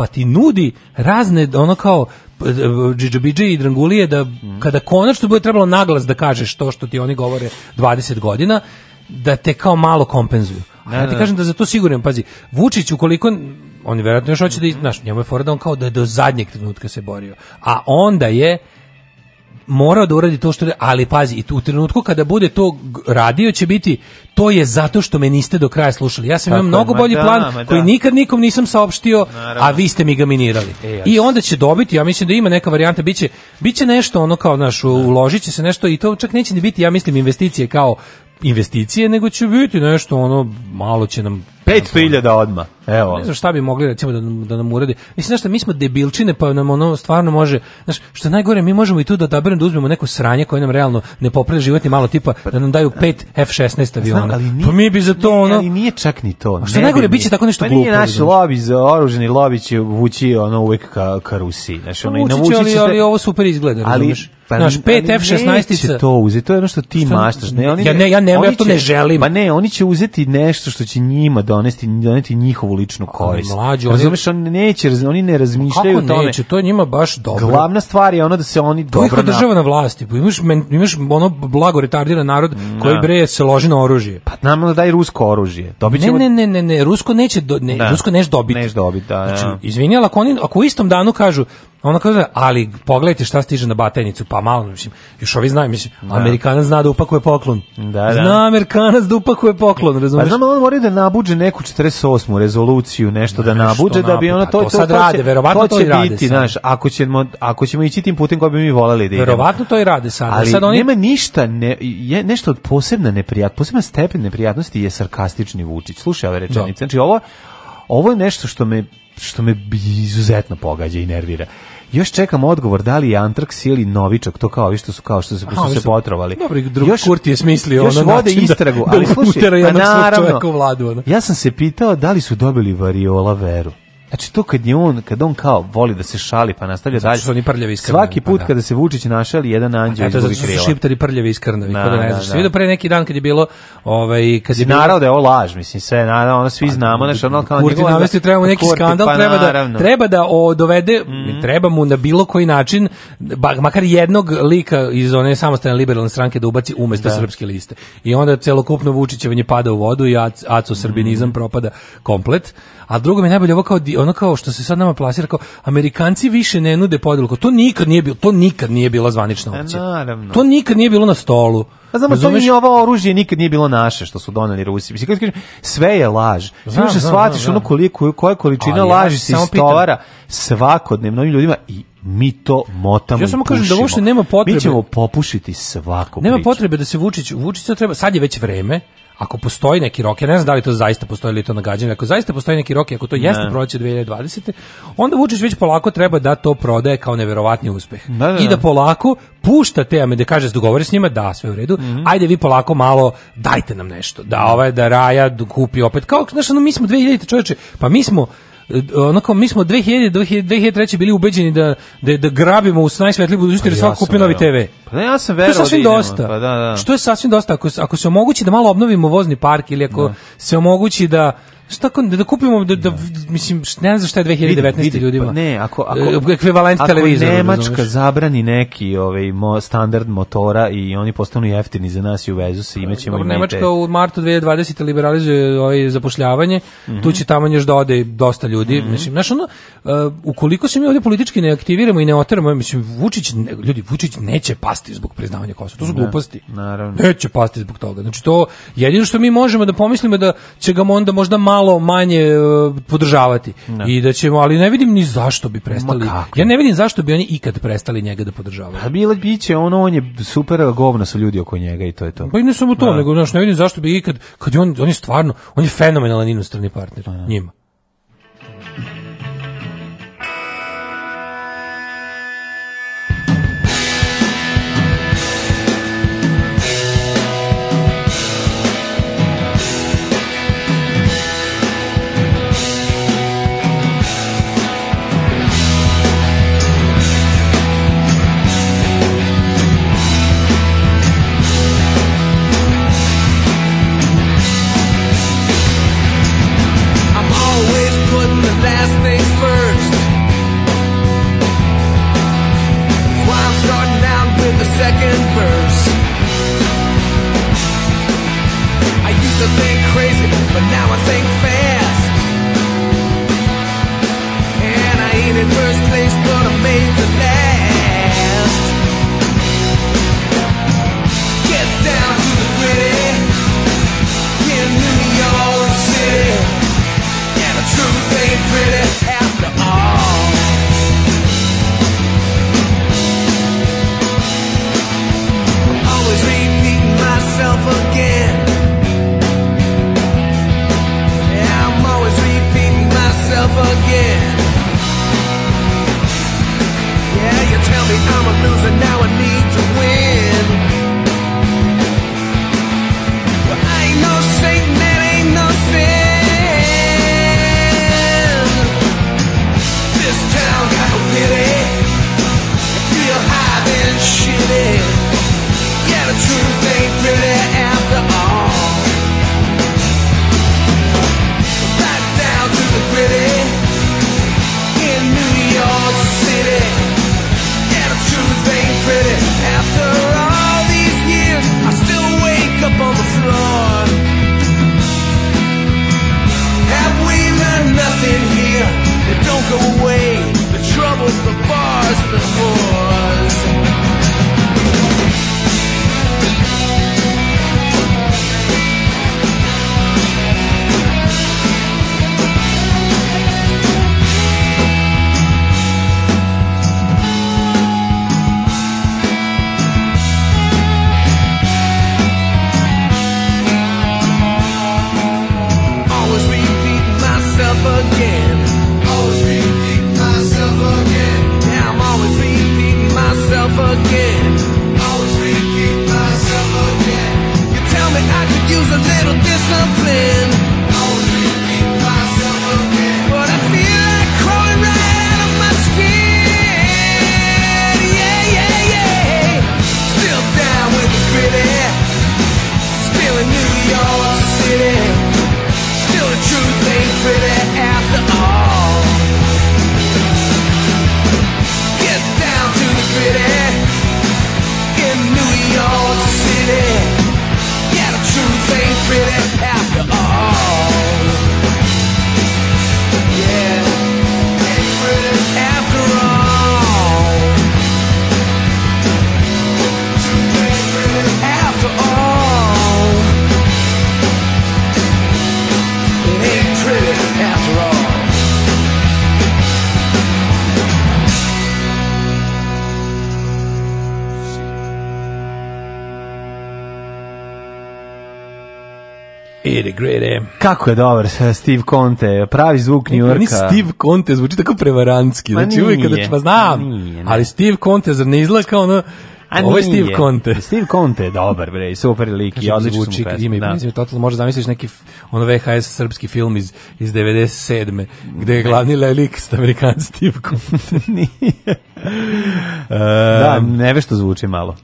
pa ti nudi razne, ono kao, džidžobiđe i drangulije da kada konačno bude trebalo naglas da kažeš to što ti oni govore 20 godina, da te kao malo kompenzuju. A da, ja ti da, da. kažem da za to siguran, pazi, Vučić ukoliko on verovatno još hoće da, znaš, njemu je fora da on kao da je do zadnjeg trenutka se borio. A onda je morao da uradi to što ali pazi, i u trenutku kada bude to radio će biti to je zato što me niste do kraja slušali. Ja sam imao mnogo bolji da, plan da. koji nikad nikom nisam saopštio, Naravno. a vi ste mi ga minirali. E, I onda će dobiti, ja mislim da ima neka varijanta, biće biće nešto ono kao naš uložiće se nešto i to čak neće ni biti, ja mislim investicije kao investicije, nego će biti nešto ono, malo će nam
500.000 odma. Evo. Ne
znam šta bi mogli recimo da da nam urade. Mislim znaš šta, mi smo debilčine, pa nam ono stvarno može, znaš, što najgore mi možemo i tu da odaberemo da uzmemo neko sranje koje nam realno ne popravlja život ni malo tipa da nam daju 5 F16 pa aviona. Nije, pa mi bi za to ono.
Ali nije čak ni to. A što
ne najgore biće tako nešto pa glupo.
Nije
naš
lobi za oružani lobi će vući ono uvek ka, ka Rusiji. Znaš, ono i navući će.
Ali, ali ovo super izgleda, razumiješ? Pa, Znaš, 5 pa F-16-ica.
to uzeti, to je ono što ti što, maštaš. Ne, oni ja ne,
ja ne, ja to ne želim.
Pa ne, oni će uzeti nešto što će njima donesti, doneti njihovu ličnu korist. Mlađu,
Razumeš, oni neće, oni ne razmišljaju o tome. Neće,
to je njima baš dobro.
Glavna stvar je ona da se oni dobro... Kako
država na vlasti? Pa imaš, imaš ono blago retardiran narod koji da. bre se loži na oružje. Pa nam da daj rusko oružje.
Dobićemo... Ne, ne, ne, ne, rusko neće, do, ne, da. rusko neš dobiti. Neš
dobiti, da. Znači, da. izvinjala, ako, oni,
ako u istom danu kažu, ona kaže, ali pogledajte šta stiže na batenicu, pa pa malo, mislim, još ovi znaju, mislim, da. Amerikanac zna da upakuje poklon. Da, da. Zna Amerikanac da upakuje poklon, razumiješ? Pa znam,
on mora da nabuđe neku 48. rezoluciju, nešto da, da nabuđe, da bi ona pa to... To,
to sad to rade, će,
verovatno to, će rade. i biti,
znaš,
ako ćemo, ako ćemo ići tim putem koji bi mi volali da idemo. Verovatno
to i rade sad. Ali sad oni... nema ništa, ne, je nešto od posebna neprijatnost, posebna stepen neprijatnosti je sarkastični Vučić. Slušaj ove rečenice. Da. Znači, ovo, ovo je nešto što me što me izuzetno pogađa i nervira.
Još čekam odgovor da li je Antrax ili novičak, to kao vi što su kao što su, što su se potrovali.
Dobro, drugi još, Kurti je smislio još
ono vode da istragu, da, ali slušaj, pa naravno, vladu, ono. ja sam se pitao da li su dobili variola veru. Znači to kad je on, kad on kao voli da se šali pa nastavlja dalje.
Zato što oni prljavi
iskrnavi. Svaki pa put pa da. kada se Vučić našali, jedan pa anđeo izgubi
krila.
Zato što su šiptari
prljavi iskrnavi, da, da, ne Da, da. Vidio pre neki dan kad je bilo, ovaj, kad
je bilo... da je ovo laž, mislim, sve, naravno, ono svi pa, znamo, znaš, ono kao Kurti
njegov... Kurti treba mu neki kurti, skandal, pa, treba, da, treba da o, dovede, mm treba mu na bilo koji način, ba, makar jednog lika iz one samostalne liberalne stranke da ubaci umesto da. srpske liste. I onda celokupno Vučićevanje pada u vodu i aco-srbinizam mm propada komplet a drugo mi je najbolje ovo kao, ono kao što se sad nama plasira, kao Amerikanci više ne nude podelku. To nikad nije bilo, to nikad nije bila zvanična e, opcija. Naravno. To nikad nije bilo na stolu. A pa znamo, Razumeš? to i
ovo oružje nikad nije bilo naše što su doneli Rusi. Mislim, kažem, sve je laž. Sve više shvatiš ono koliko, koja količina Ali laži ja se istovara svakodnevno ljudima i mi to motamo. Ja samo kažem da uopšte nema potrebe. Mi ćemo popušiti svaku
Nema priču. potrebe da se Vučić, Vučić treba, sad je već vreme ako postoji neki rok, ja ne znam da li to zaista postoji ili to nagađanje, ako zaista postoji neki rok, ako to jeste ne. proleće 2020. onda Vučić već polako treba da to prodaje kao neverovatni uspeh. Da, da, I da, da. polako pušta te, da kaže, dogovori s njima, da, sve u redu, mm -hmm. ajde vi polako malo, dajte nam nešto, da ovaj, da Raja kupi opet, kao, znaš, ono, mi smo 2000 čovječe, pa mi smo, onako mi smo 2000 2003 bili ubeđeni da da da grabimo u najsvetliju budućnosti
jer
pa ja svako kupi novi TV.
Pa ne, ja sam
verovao.
Što je sasvim
dosta.
Pa da, da.
Što je sasvim dosta ako ako se omogući da malo obnovimo vozni park ili ako da. se omogući da Šta da kupimo da, da mislim ne znam zašto je 2019 vidi, ljudima. Pa ne,
ako
ako e, ekvivalent televizora.
Nemačka
razumeš.
zabrani neki ovaj mo, standard motora i oni postanu jeftini za nas i u uvezu se imaćemo
i Nemačka u martu 2020 liberalizuje ovaj zapošljavanje. Mm -hmm. Tu mhm. će tamo još da ode dosta ljudi. Mm -hmm. Mislim, znaš, ono, uh, ukoliko se mi ovdje politički ne aktiviramo i ne oteramo, mislim Vučić ne, ljudi Vučić neće pasti zbog priznavanja Kosova. To su ne, da, gluposti. Naravno. Neće pasti zbog toga. Znači to jedino što mi možemo da pomislimo da će ga onda možda malo malo manje e, podržavati. No. Da. I da ćemo, ali ne vidim ni zašto bi prestali. Ja ne vidim zašto bi oni ikad prestali njega da podržavaju. A pa
bilo biće ono on je super govno su ljudi oko njega i to je to.
Pa
i
ne samo to, no. Da. nego znaš, ne vidim zašto bi ikad kad on on je stvarno, on je fenomenalan inostrani partner no. Pa da. njima. Kako je dobar Steve Conte, pravi zvuk pa New Yorka.
Steve Conte zvuči tako prevarantski, znači nije, uvijek kada pa znam, nije, ali Steve Conte zar ne izgleda kao ono, a Ovo je Steve Conte.
Steve Conte je dobar, bre, super lik i odlično zvuči ime i prezime. Da. Da totalno možda zamisliš neki ono VHS srpski film iz, iz 97. gde je glavni lik Amerikan Steve Conte.
Nije. um, da, nevešto zvuči malo.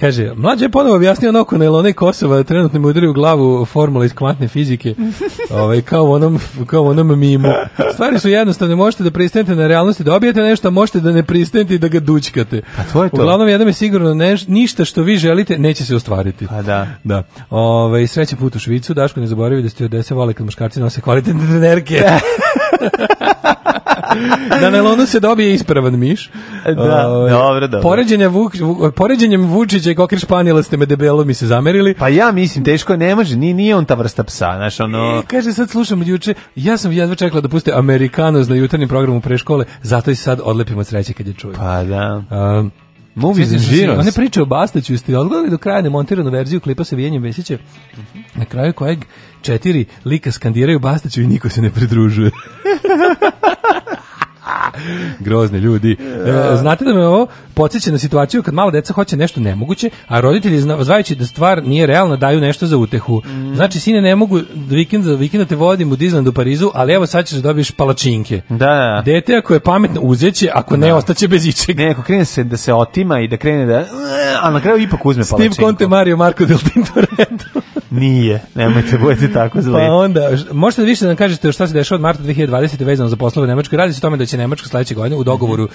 Kaže, mlađe je ponovo objasnio noko na Ilone Kosova da trenutno mu udari u glavu formula iz kvantne fizike, ovaj, kao, onom, kao onom mimu. Stvari su jednostavne, možete da pristanete na realnosti, da dobijete nešto, a možete da ne pristanete i da ga dućkate. A pa to je to. Uglavnom, jednom je sigurno neš, ništa što vi želite neće se ostvariti. A
pa da.
da. Ove, ovaj, sreće put u Švicu, Daško ne zaboravi da ste odese vole kad muškarci nose kvalitetne trenerke. na Melonu se dobije ispravan miš.
E, da, uh, dobro, dobro. Poređenje Vuk,
poređenjem Vučića i Kokir Španjela ste me debelo mi se zamerili.
Pa ja mislim, teško ne može, nije, nije on ta vrsta psa, znaš, ono... E,
kaže, sad slušam juče, ja sam jedva čekala da puste Amerikanos na jutarnjem programu pre zato i sad odlepimo od sreće kad je čujem.
Pa da.
Um, Movies and Heroes. One priče o Bastaću, ste odgledali do kraja nemontiranu verziju klipa sa Vijenjem Vesića, mhm. na kraju kojeg četiri lika skandiraju Bastaću i niko se ne pridružuje. Grozni ljudi. E, znate da me ovo podsjeća na situaciju kad malo deca hoće nešto nemoguće, a roditelji zvajući da stvar nije realna daju nešto za utehu. Mm. Znači, sine, ne mogu vikenda, za vikenda te vodim u Disneyland u Parizu, ali evo sad ćeš da dobiješ palačinke. Da, da. da. Dete ako je pametno uzeće, ako ne,
da.
ostaće bez ičega.
Ne, ako krene se da se otima i da krene da... A na kraju ipak uzme
palačinku.
Steve
Conte, Mario Marko del Tintoretto.
Nije, nemojte budete tako zli.
Pa onda, možete da više da nam kažete šta se dešava od marta 2020. vezano za poslove u Nemačkoj. Radi se o tome da će Nemačka sledeće godine u dogovoru uh,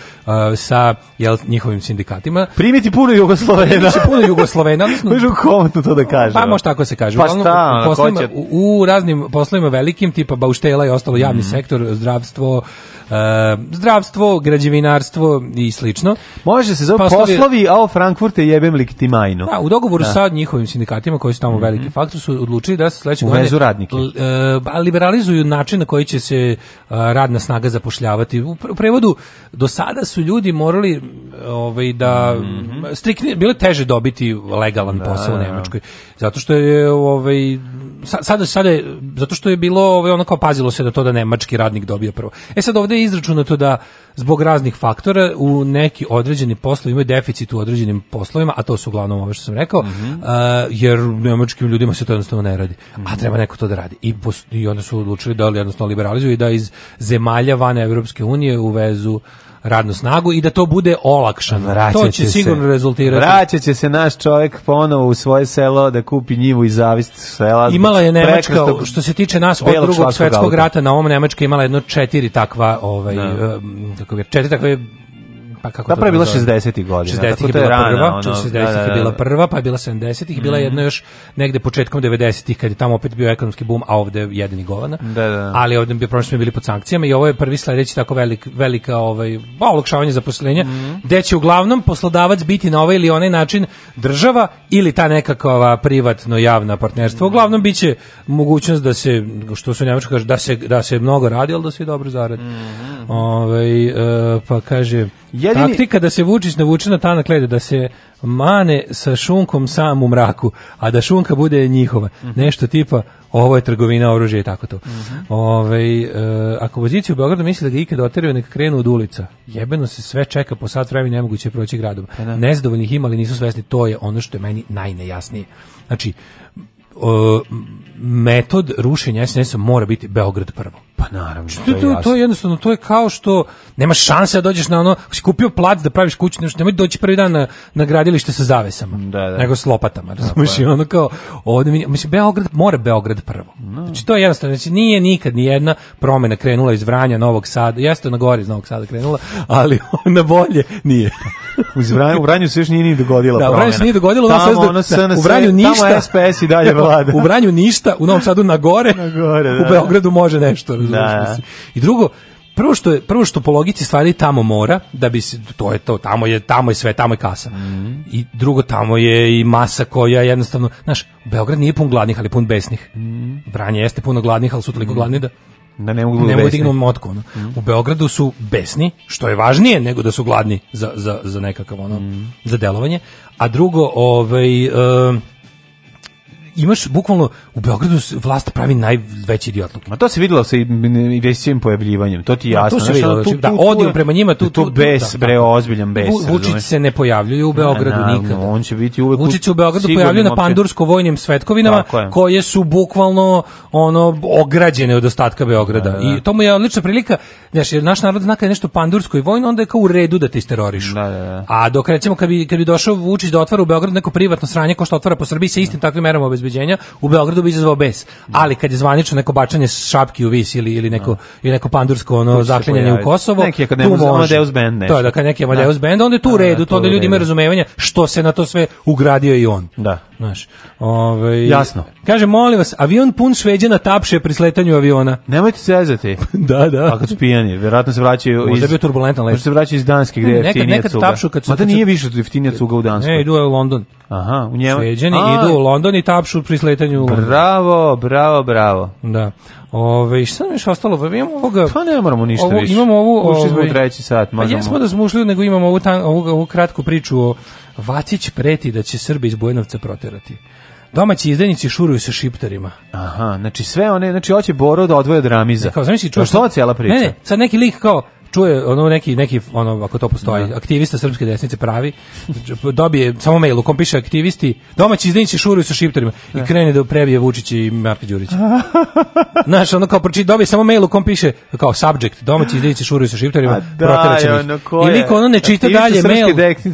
sa jel, njihovim sindikatima
primiti puno Jugoslovena. Primiti
puno Jugoslovena.
Možu komotno to da kaže. Pa može
tako se kaže. Pa
šta, u, poslovima,
u, u, raznim poslovima velikim, tipa bauštela i ostalo javni mm sektor, zdravstvo, Eh, zdravstvo, građevinarstvo i slično.
Može se zove poslovi, poslovi a o Frankfurte jebem liktimajnu. Da,
u dogovoru da. sa njihovim sindikatima koji su tamo mm -hmm. veliki faktor su odlučili da se sledeće
godine radnike.
Eh, liberalizuju način na koji će se eh, radna snaga zapošljavati. U prevodu do sada su ljudi morali ovaj da mm -hmm. strikne, bilo teže dobiti legalan da, posao u Nemačkoj. Zato što je ovaj sada sada zato što je bilo ovaj onako pazilo se da to da nemački radnik dobije prvo. E sad ovde je izračunato da zbog raznih faktora u neki određeni poslovi imaju deficit u određenim poslovima, a to su uglavnom ove što sam rekao, mm -hmm. a, jer nemačkim ljudima se to jednostavno ne radi. Mm -hmm. A mhm. treba neko to da radi. I, post, i onda su odlučili da jednostavno liberalizuju i da iz zemalja van Evropske unije uvezu radnu snagu i da to bude olakšano. Vraćat to će se, sigurno rezultirati.
Vraćat će se naš čovjek ponovo u svoje selo da kupi njivu i zavist sela.
Imala je Nemačka, što se tiče nas, od drugog svjetskog rata na ovom Nemačka imala jedno četiri takva, ovaj, da. kako je, četiri takve
pa kako pa ta prva je 60-ih da godina.
60-ih je bila rana, prva, ono, 60-ih da, je da, bila prva, pa je bila 70-ih, mm. bila je mhm. jedna još negde početkom 90-ih kad je tamo opet bio ekonomski bum, a ovde jedini govana. Da, da. Ali ovde bi prošli bili pod sankcijama i ovo je prvi sledeći tako velik, velika ovaj olakšavanje zaposlenja, mm. gde će uglavnom poslodavac biti na ovaj ili onaj način država ili ta nekakva privatno javna partnerstvo mhm. Uglavnom biće mogućnost da se što su njemački kaže da se da se mnogo radi, al da se dobro zaradi. Mm. Ovaj, e, pa kaže jedini... Taktika da se Vučić navuče na tanak led, da se mane sa šunkom sam u mraku, a da šunka bude njihova. Mm -hmm. Nešto tipa, ovo je trgovina oružja i tako to. Mm -hmm. Ove, e, ako poziciju u Beogradu misli da ga ikada oteraju, neka krenu od ulica. Jebeno se sve čeka po sat vremena nemoguće proći gradom. Pa da. Nezadovoljnih ima, ali nisu svesni. To je ono što je meni najnejasnije. Znači, o, metod rušenja SNS-a mora biti Beograd prvo.
Pa naravno. Što,
to, je to, to je jednostavno, to je kao što nema šanse da dođeš na ono, ako si kupio plac da praviš kuću, nešto, nemoj doći prvi dan na, na gradilište sa zavesama, da, da. nego s lopatama, razumiješ, da, i ono kao, ovde, mi, mislim, Beograd, mora Beograd prvo. No. Znači, to je jednostavno, znači, nije nikad ni jedna promena krenula iz Vranja, Novog Sada, jeste na gori iz Novog Sada krenula, ali na bolje nije.
iz Vranja, u Vranju se još nije ni dogodila da, promena.
u
Vranju se
nije dogodilo, tamo, ono, ono da, SNS, u e, Vranju ništa,
SPS i dalje da,
vlada. U Vranju ništa, u Novom Sadu na gore, na gore da, u Beogradu može nešto, da. I drugo, prvo što je prvo što po logici stvari tamo mora da bi se to je to tamo je tamo je sve tamo je kasa. Mm -hmm. I drugo tamo je i masa koja jednostavno, znaš, Beograd nije pun gladnih, ali pun besnih. Mm -hmm. Branje jeste puno gladnih, ali su toliko mm -hmm. gladni da
da ne mogu, da ne mogu da dignu
motku. Mm. U Beogradu su besni, što je važnije nego da su gladni za, za, za nekakav ono, mm. za delovanje. A drugo, ovaj, uh, imaš bukvalno u Beogradu vlast pravi najveći idiotluk. Ma to
se videlo sa i investicijim pojavljivanjem. To ti je da, jasno. Znači, da,
se videlo, znači, da odiju prema njima tu da,
tu bes da, bre ozbiljan bes.
Vučić se ne pojavljuje u Beogradu nikad.
On će biti uvek
Vučić u Beogradu pojavljuje na pandursko vojnim svetkovinama koje su bukvalno ono ograđene od ostatka Beograda. I to mu je odlična prilika, znaš, jer naš narod zna kad je nešto pandursko i vojno, onda je kao u redu da te isterorišu. Da, da, da. A dok recimo kad bi kad bi došao Vučić da otvara u Beogradu neko privatno sranje ko što otvara po Srbiji sa istim takvim merama obezbeđenja obezbeđenja u Beogradu bi izazvao bes. Ali kad je zvanično neko bačanje šapki u vis ili ili neko da. ili neko pandursko ono zaklinjanje u Kosovo,
neki kad nema Amadeus band nešto.
To je da kad neki Amadeus da. band, onda je tu da, u redu, to onda ljudi imaju razumevanja što se na to sve ugradio i on.
Da. Znaš,
ovaj,
Jasno.
Kaže, molim vas, avion pun šveđana tapše pri sletanju aviona.
Nemojte se jezati.
da, da. A
kad su pijani, vjerojatno se vraćaju iz... Možda je bio
turbulentan let. Možda
se
vraćaju
iz Danske, gde je jeftinija cuga. Nekad tapšu kad su... Mada
nije više jeftinija cuga u Danskoj. Ne,
idu u London.
Aha, u
njemu. Šveđani idu u London i tapšu pri sletanju. Bravo, bravo, bravo. Da.
Ove, šta nam još ostalo? Pa imamo ovoga...
Pa ne moramo ništa ovu, više. Imamo ovu... Ušli smo u
ovaj- treći sat, pa možemo. Pa jesmo da smo ušli, nego imamo ovu, tan, ovu, ovu kratku priču o Vacić preti da će Srbi iz Bojnovca proterati. Domaći izdajnici šuruju sa šipterima.
Aha, znači sve one, znači hoće Boro da odvoje od Ramiza. Ne, kao, znači, čuo što... cijela priča? Ne, ne, sad
neki lik kao, čuje ono neki neki ono ako to postoji da. aktivista srpske desnice pravi dobije samo mail u kom piše aktivisti domaći izdanici šuruju sa šiptarima da. i krene da prebije Vučić i Marka Đurića. Znaš, ono kao pročita dobije samo mail u kom piše kao subject domaći izdanici šuruju sa šiptarima da, proteraće ono koje, I niko ono ne čita dalje mail.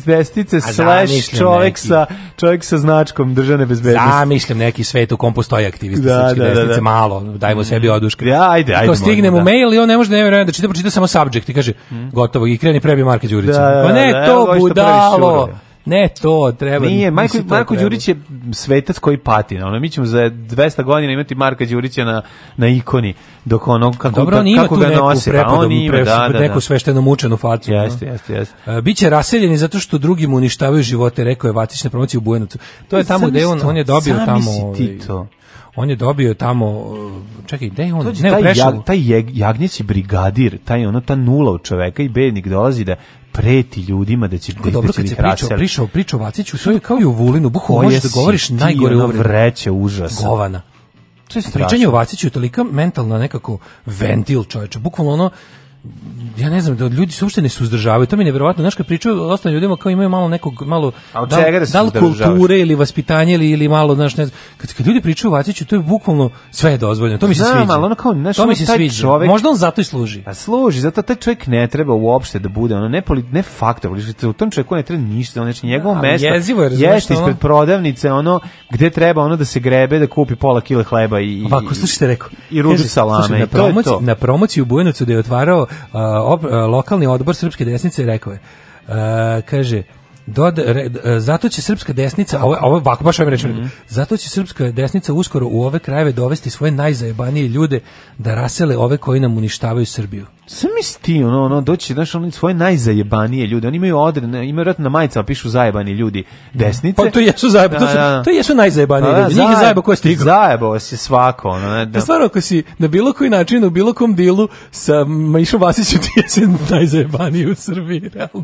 desnice slash čovjek sa čovjek sa značkom državne bezbednosti.
mislim neki svet u kom postoji aktivista da, srpske da, da, da, desnice malo dajmo sebi oduške.
Ja, ajde, ajde. Ko stignemo
mail i on ne može da ne da čita pročita samo subject ti kaže gotovo i kreni prebi Marka Đurića. Da, pa ne, da, da to budalo. Ne, to treba.
Nije, Marko, Marko Đurić je svetac koji pati. Ono, mi ćemo za 200 godina imati Marka Đurića na, na ikoni, dok ono, kako,
Dobro, on
kako tu ga nose. on
ima prepod, da, da, neku da. svešteno mučenu facu. Jeste, no.
jeste, jeste. Uh,
biće raseljeni zato što drugim uništavaju živote, rekao je Vatić na promociji u Bujanovcu. To je e, tamo gde on, on je dobio tamo... Ti ovaj- to. Ovaj, on je dobio tamo čekaj gde je on Tođi, ne
taj, jag, taj jagnjeći brigadir taj ono ta nula od čoveka i bednik dolazi da preti ljudima da će da
dobro
kad se
pričao pričao pričao Vaciću to je kao i u Vulinu buho možeš da govoriš najgore
uvrede vreće užas
govana to je pričanje o Vaciću je tolika mentalna nekako ventil čoveče bukvalno ono ja ne znam, da ljudi se uopšte ne suzdržavaju, to mi je nevjerovatno. Znaš, kad pričaju ostalim ljudima kao imaju malo nekog, malo,
da, da li
kulture ili vaspitanje ili, ili malo, znaš, ne znam. Kad, kad ljudi pričaju o to je bukvalno sve je dozvoljeno, to mi se
znam,
sviđa. malo ono
kao, znaš, to mi se sviđa, čovjek,
možda on zato i služi. A pa
služi, zato taj čovjek ne treba uopšte da bude, ono, ne, poli, ne faktor, u tom čovjeku ne treba ništa, znači njegovo da, mesto je, jeste ono? ispred prodavnice, ono, gde treba ono da se grebe, da kupi pola kile hleba i... Ovako, slušajte, rekao. I ruđu salame, na promoci, to
Na promociji u Bujanovcu da je otvarao op, lokalni odbor srpske desnice rekao je, kaže, Dod, re, e, zato će srpska desnica, a ovo, ovo ovako baš ovim rečima, mm -hmm. zato će srpska desnica uskoro u ove krajeve dovesti svoje najzajebanije ljude da rasele ove koji nam uništavaju Srbiju.
Sam misli, ono, ono, doći, znaš, oni svoje najzajebanije ljude, oni imaju odredne, imaju vratno na majicama, pišu zajebani ljudi desnice. Pa
to jesu zajeba, da, to, su, da. to jesu najzajebanije pa da, ljudi, njih je zajeba koja stigla.
Zajebao si svako, ono, ne, da. Pa
stvarno, ako si na bilo koji način, u bilo kom dilu sa Mišom Vasićem, ti jesi najzajebaniji u Srbiji, realno.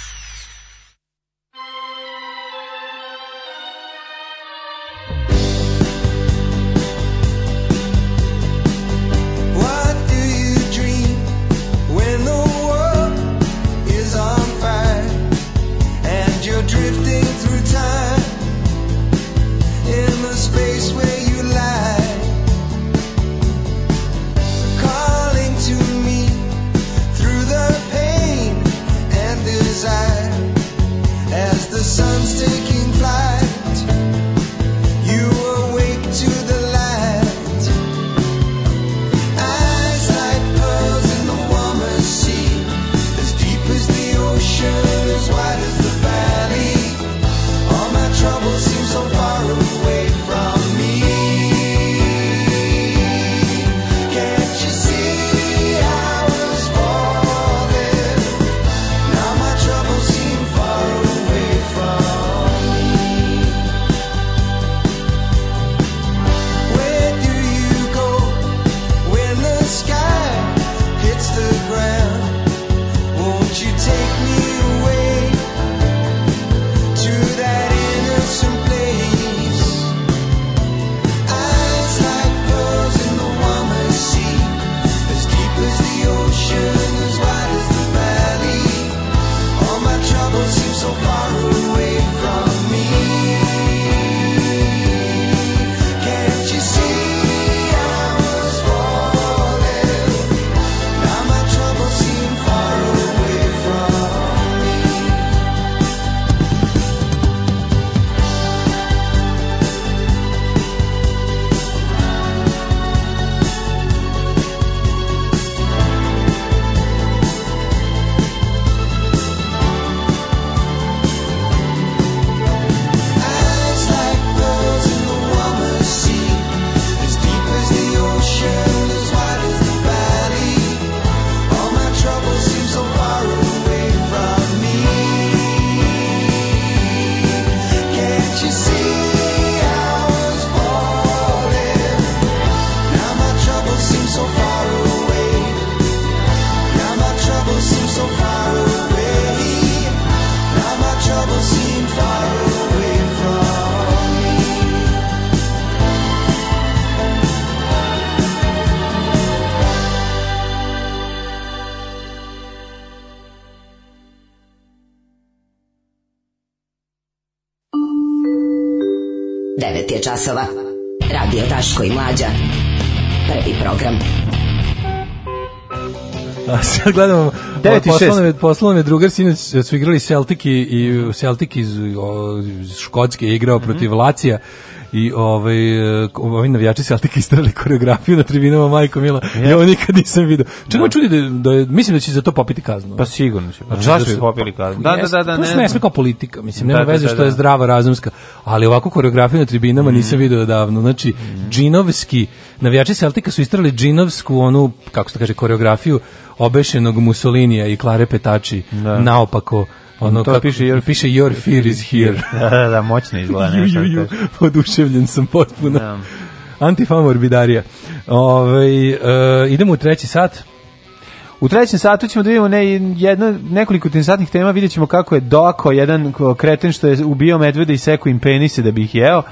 10. 9 je časova. Radio Daško i Mlađa. Prvi program. A sad gledamo 9 i 6. drugar sinoć su igrali Celtic i, i Celtic iz, o, iz Škotske je igrao mm -hmm. protiv Lacija i ovaj ovaj navijači Celtica istrali koreografiju na tribinama Majko Mila. Ja ovo nikad nisam video. Čemu da. čudi da, da je, mislim da će za to popiti kaznu.
Pa sigurno će. Znači, zašto da su popili kaznu?
Da, da, da, da, ne. ne smije kao politika, mislim nema da, da, veze što je zdrava razumska, ali ovako koreografiju na tribinama mm. nisam video davno. Znači mm. džinovski navijači Celtika su istrali džinovsku onu kako se kaže koreografiju obešenog Musolinija i Klare Petači naopako Ono to kako, piše your,
piše
your fear is here.
da, da, da, moćno izgleda. ju, ju, da ju,
oduševljen sam potpuno. Da. Antifamorbidarija. Ove, ovaj, uh, idemo u treći sat.
U trećem satu ćemo da vidimo ne, jedno, nekoliko interesantnih tema, vidjet ćemo kako je Doko, jedan kreten što je ubio medvede i sekao im penise da bi ih jeo,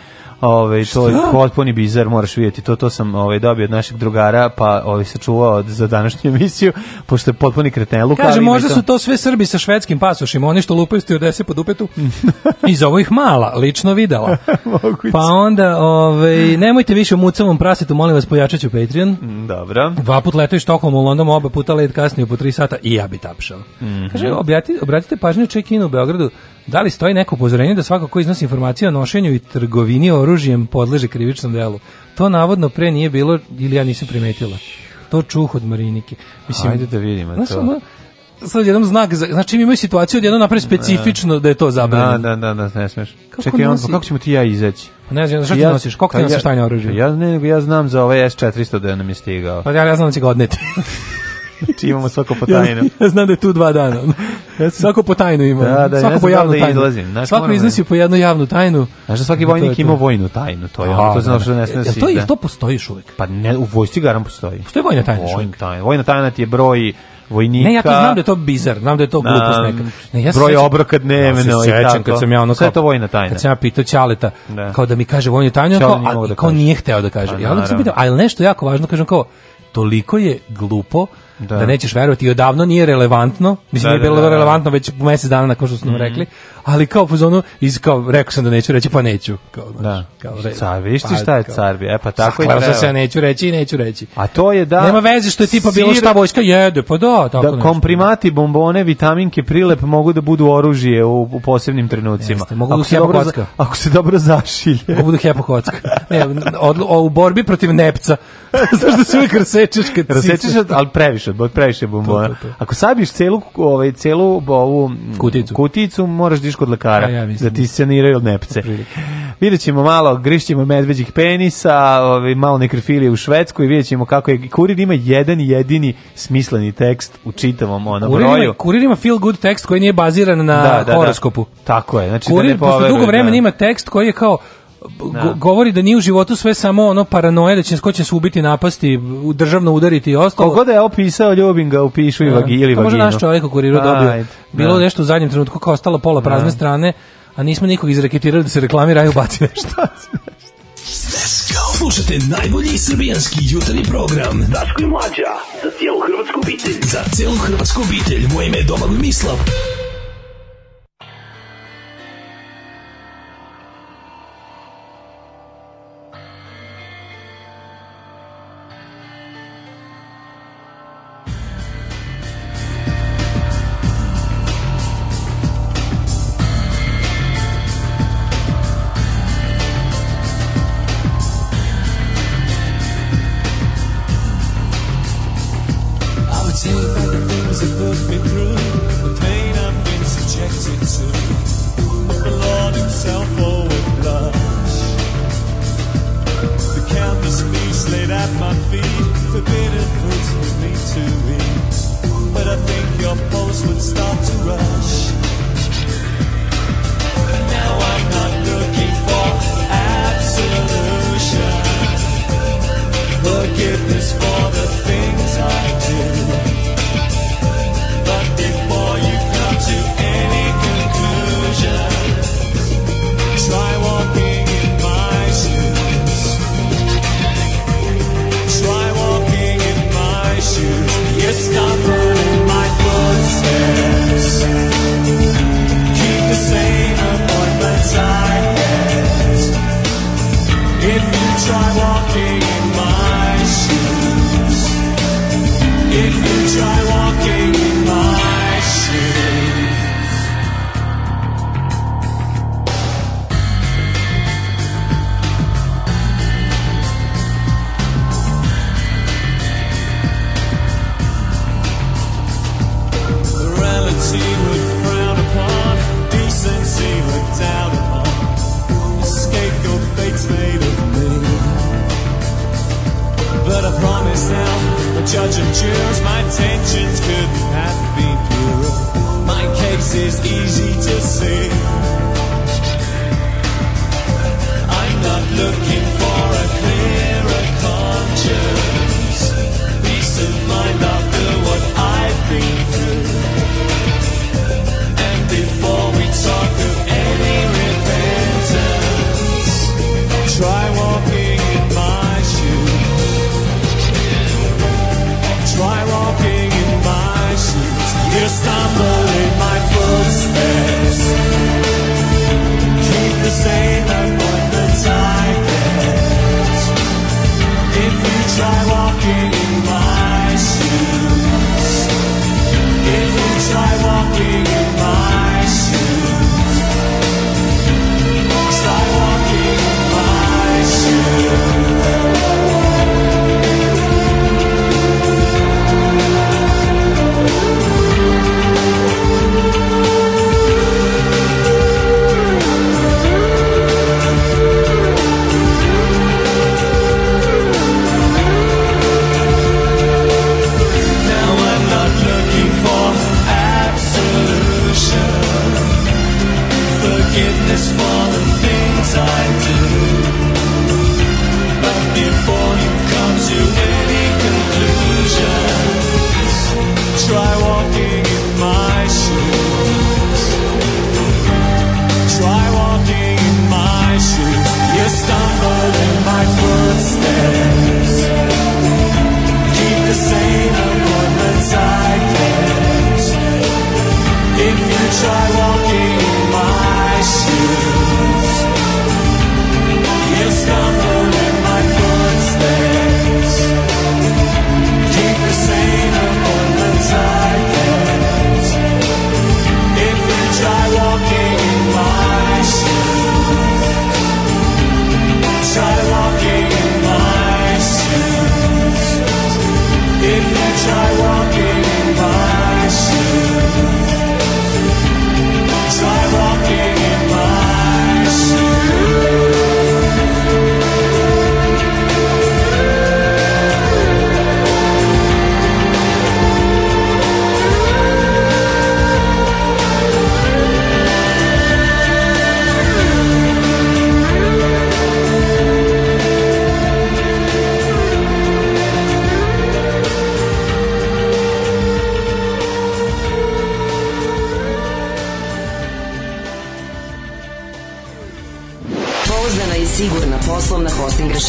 Ove, to je potpuni bizar, moraš vidjeti. To, to sam ove, dobio od našeg drugara, pa ove, sačuvao od, za današnju emisiju, pošto je potpuni kretenluk.
Kaže, možda to... su to sve Srbi sa švedskim pasošima, oni što lupaju stiju po dupetu. I zovu ih mala, lično videla. pa onda, ove, nemojte više o mucavom prasetu, molim vas, pojačat ću Patreon. Mm,
dobro.
Dva put leto iz Štokholma u Londonu, oba puta let kasnije po tri sata i ja bi tapšao. Mm -hmm. Kaže, obratite pažnju check čekinu u Beogradu, Da li stoji neko upozorenje da svako ko iznosi informacije o nošenju i trgovini oružjem podleže krivičnom delu? To navodno pre nije bilo ili ja nisam primetila. To čuh od Marinike. Mislim,
Ajde da vidimo znaš, to. Ono,
sad jedan znak, znači mi imaju situaciju odjedno napravi da. specifično da, je to zabranjeno.
Da, da, da, da, ne smeš. Kako Čekaj, nosi? on, kako ćemo ti ja izaći? Pa ne
znam, šta ti ja, nosiš? Koliko pa ti nosiš tajne oružje? Ja,
ne, ja znam za ovaj S-400 da je nam je stigao.
Pa ja,
ne
znam da će ga odneti.
Ti imamo svako po tajnu.
Ja, ja znam da je tu dva dana. svako po tajnu ima. Da, da, svako ja po da javnu da tajnu. Izlazim.
Znaš,
svako da- iznosi po jednu javnu tajnu.
Znaš da svaki vojnik ima vojnu tajnu, to je. A, da, to znaš da
ne smije se. To je to postoji još uvek.
Pa ne, u vojsci garam postoji.
Postoji vojna tajna. Vojna
tajna. Vojna tajna ti je broj vojnika.
Ne, ja to znam da je to bizar, znam da je to glupost neka. Ne, ja
broj sećam,
obroka
dnevno ja se sećam
kad sam ja ono
kao, to
vojna tajna. Kad sam ja pitao Ćaleta da. kao da mi kaže vojnu tajnu, kao, a, da kao nije hteo da kaže. Pa ja onda sam pitao, ali nešto jako važno, kažem kao, toliko je glupo da. da nećeš verovati i odavno nije relevantno, mislim da, nije da, bilo da, da, relevantno već po mjesec dana nakon što su nam mm rekli, ali kao po zonu, iz kao rekao sam da neću reći, pa neću. Kao, da. Kao,
re, car, viš ti pa, šta je car bi? E pa tako Saklao sam
se, ja neću reći i neću reći.
A to je da...
Nema veze što je tipa bilo šta vojska jede, pa
da, tako Da komprimati, bombone, vitaminke, prilep mogu da budu oružje u, u posebnim trenucima.
Jeste, mogu da ako, se
dobro, ako se dobro zašilje.
Mogu da hepa kocka. Ne, od, o, u borbi protiv nepca Znaš da se uvijek rasečeš kad
Rasečeš, ali previše, previše bombona. To, to, to. Ako sabiš celu, ovaj, celu ovu
kuticu.
kuticu, moraš diš da kod lekara A ja da ti da- sceniraju nepce. Vidjet ćemo malo, grišćemo medveđih penisa, ovaj, malo nekrofilije u Švedsku i vidjet ćemo kako je. Kurir ima jedan jedini smisleni tekst u čitavom ono kurir broju. Ima,
kurir ima feel good tekst koji nije baziran na da, da, da. horoskopu.
Da, Tako je. Znači, kurir
da ne poveru, posle dugo vremena ima tekst koji je kao da. govori da nije u životu sve samo ono paranoje da će ko će se ubiti napasti državno udariti i ostalo
kogo da je opisao ljubim ga upišu i da. vagi, ili to može
naš čovjek u kuriru dobio bilo da. nešto u zadnjem trenutku kao ostalo pola prazne da. strane a nismo nikog izreketirali da se reklamira i ubaci nešto
Slušajte najbolji srbijanski jutarnji program Daško i Mlađa za cijelu hrvatsku obitelj. Za cijelu hrvatsku obitelj. Moje ime je Domagoj Mislav.